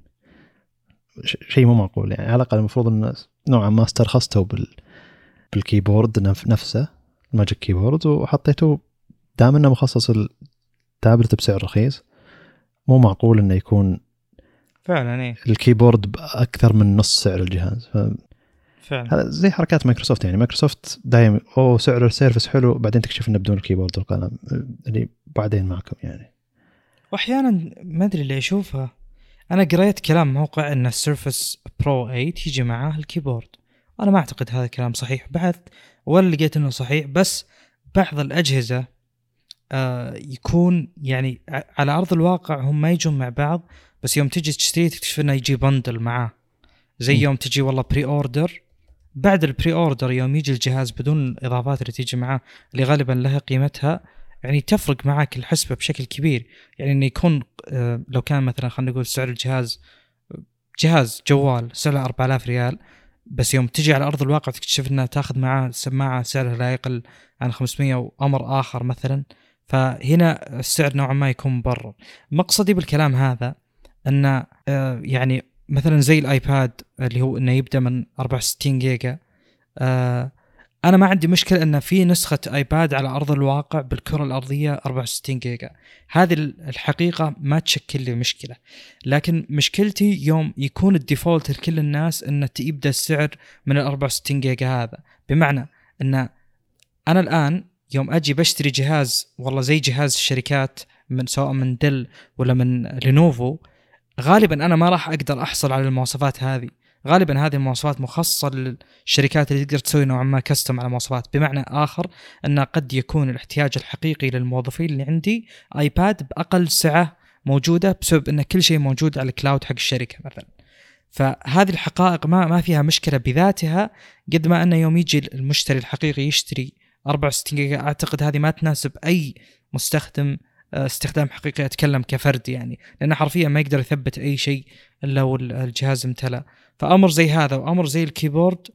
شيء مو معقول. يعني على الأقل المفروض ان نوعا ما استرخصتوا بال بال keyboard نفسه. ال Magic Keyboard وحطيته دام إنه مخصص التابلت بسعر رخيص. مو معقول إنه يكون فعلا إيه. ال keyboard بأكثر من نص سعر الجهاز. ف... فعلا. هذا زي حركات مايكروسوفت يعني. مايكروسوفت دايم أوه سعر ال Surface حلو. بعدين تكتشف إنه بدون ال keyboard والقلم اللي بعدين معكم يعني. واحيانا ما أدري اللي أشوفها. أنا قريت كلام موقع إن ال Surface Pro 8 يجي معاه ال keyboard. أنا ما أعتقد هذا الكلام صحيح. بحث ولا لقيت إنه صحيح بس بعض الأجهزة آه يكون يعني على أرض الواقع هم ما يجون مع بعض بس يوم تجي تشتري تكتشف إنه يجي bundle معاه. زي يوم تجي والله pre-order بعد ال pre-order يوم يجي الجهاز بدون الاضافات اللي تيجي معاه اللي غالبا لها قيمتها يعني تفرق معك الحسبة بشكل كبير. يعني إنه يكون آه، لو كان مثلا خلينا نقول سعر الجهاز جهاز جوال سعره 4000 ريال بس يوم تجي على أرض الواقع تكتشف إنها تاخذ معاه سماعة سعرها لا يقل عن 500 وأمر آخر مثلا. فهنا السعر نوعا ما يكون مبرر مقصدي بالكلام هذا إن آه، يعني مثلا زي الآيباد اللي هو إنه يبدأ من 64 جيجا آه أنا ما عندي مشكلة إن في نسخة آيباد على أرض الواقع بالكرة الأرضية 64 جيجا. هذه الحقيقة ما تشكل لي مشكلة. لكن مشكلتي يوم يكون ال default لكل الناس إن يبدا السعر من ال 64 جيجا هذا. بمعنى إن أنا الآن يوم أجي بشتري جهاز والله زي جهاز الشركات من سواء من دل ولا من لينوفو غالبا أنا ما راح أقدر أحصل على المواصفات هذه. غالبا هذه المواصفات مخصصة للشركات اللي تقدر تسوي نوعا ما custom على مواصفات. بمعنى آخر أن قد يكون الاحتياج الحقيقي للموظفين اللي عندي آيباد بأقل سعة موجودة بسبب أن كل شيء موجود على ال cloud حق الشركة مثلا. فهذه الحقائق ما ما فيها مشكلة بذاتها قد ما أنه يوم يجي المشتري الحقيقي يشتري 64 جيجا أعتقد هذه ما تناسب أي مستخدم آه، استخدام حقيقي أتكلم كفرد يعني. لأنه حرفيا ما يقدر يثبت أي شيء إلا والجهاز امتلأ. فأمر زي هذا وأمر زي ال keyboard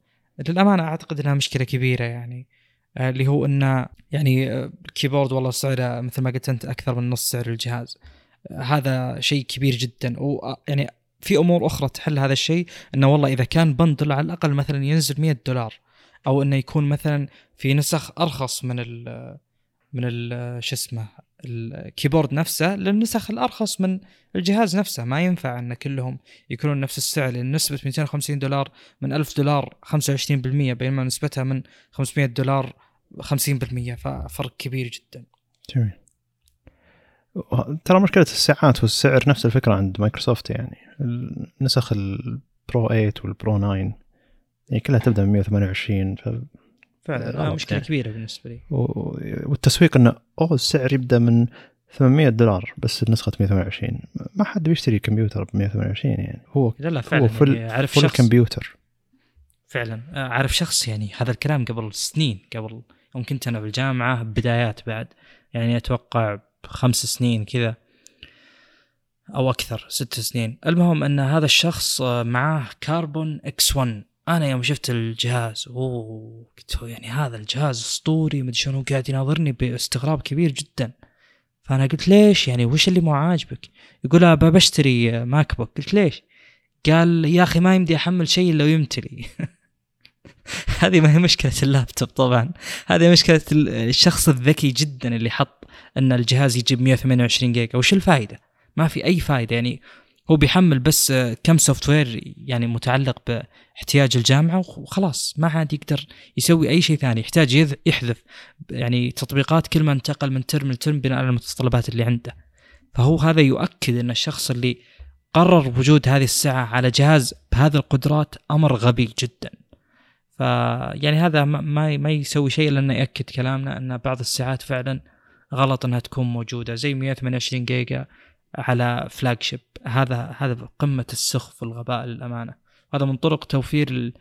للأمانة أعتقد إنها مشكلة كبيرة يعني آه، اللي هو إنه يعني آه، ال keyboard والله سعره مثل ما قلت أنت أكثر من نص سعر الجهاز. هذا شيء كبير جدا ويعني في أمور أخرى تحل هذا الشيء إنه والله إذا كان bundle على الأقل مثلا ينزل 100 دولار أو إنه يكون مثلا في نسخ أرخص من ال من شو اسمه ال keyboard نفسه للنسخ الأرخص من الجهاز نفسه. ما ينفع إن كلهم يكونون نفس السعر. لأن نسبة 250 دولار من 1000 دولار 25% بينما نسبتها من 500 دولار 50% ففرق كبير جدا. جميل. ترى مشكلة الساعات والسعر نفس الفكرة عند مايكروسوفت. يعني النسخ ال Pro 8 وال Pro 9 يعني كلها تبدأ من 128 ف فعلا مشكلة يعني. كبيرة بالنسبة لي. والتسويق إنه أوه السعر يبدأ من 800 دولار بس نسخة 128 ما حد بيشتري كمبيوتر ب 128 يعني. هو لا لا فعلا هو full يعني عارف full شخص. كمبيوتر. فعلا عارف شخص يعني هذا الكلام قبل سنين قبل يوم كنت أنا بالجامعة بدايات بعد يعني أتوقع خمس سنين كذا أو أكثر ست سنين. المهم أن هذا الشخص معاه Carbon X1 أنا يوم شفت الجهاز أوه قلت يعني هذا الجهاز أسطوري مدري شنو قاعد يناظرني باستغراب كبير جدا. فأنا قلت ليش؟ يعني وش اللي مو عاجبك؟ يقول أبى بشتري MacBook قلت ليش؟ قال يا أخي ما يمدي أحمل شيء إلا ويمتلي. [LAUGHS] هذه ما هي مشكلة اللابتوب طبعا. هذه مشكلة الشخص الذكي جدا اللي حط إن الجهاز يجيب 128 جيجا. وش الفائده ما في أي فائده يعني هو بيحمل بس كم software يعني متعلق باحتياج الجامعة وخلاص ما عاد يقدر يسوي أي شيء ثاني. يحتاج يحذف يعني تطبيقات كل ما انتقل من ترم لترم بناء على المتطلبات اللي عنده. فهو هذا يؤكد إن الشخص اللي قرر وجود هذه السعه على جهاز بهذه القدرات أمر غبي جدا. فيعني هذا ما ما يسوي شيء إلا إنه يأكد كلامنا إن بعض السعات فعلا غلط إنها تكون موجودة. زي 128 جيجا على flagship هذا هذا قمة السخف والغباء للأمانة. هذا من طرق توفير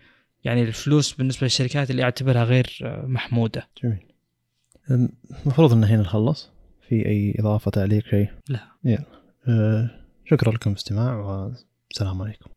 يعني الفلوس بالنسبة للشركات اللي أعتبرها غير محمودة. جميل. المفروض إن هنا نخلص. في أي إضافة تعليق شيء؟ لا. يلا. أه شكرا لكم استماع والسلام عليكم.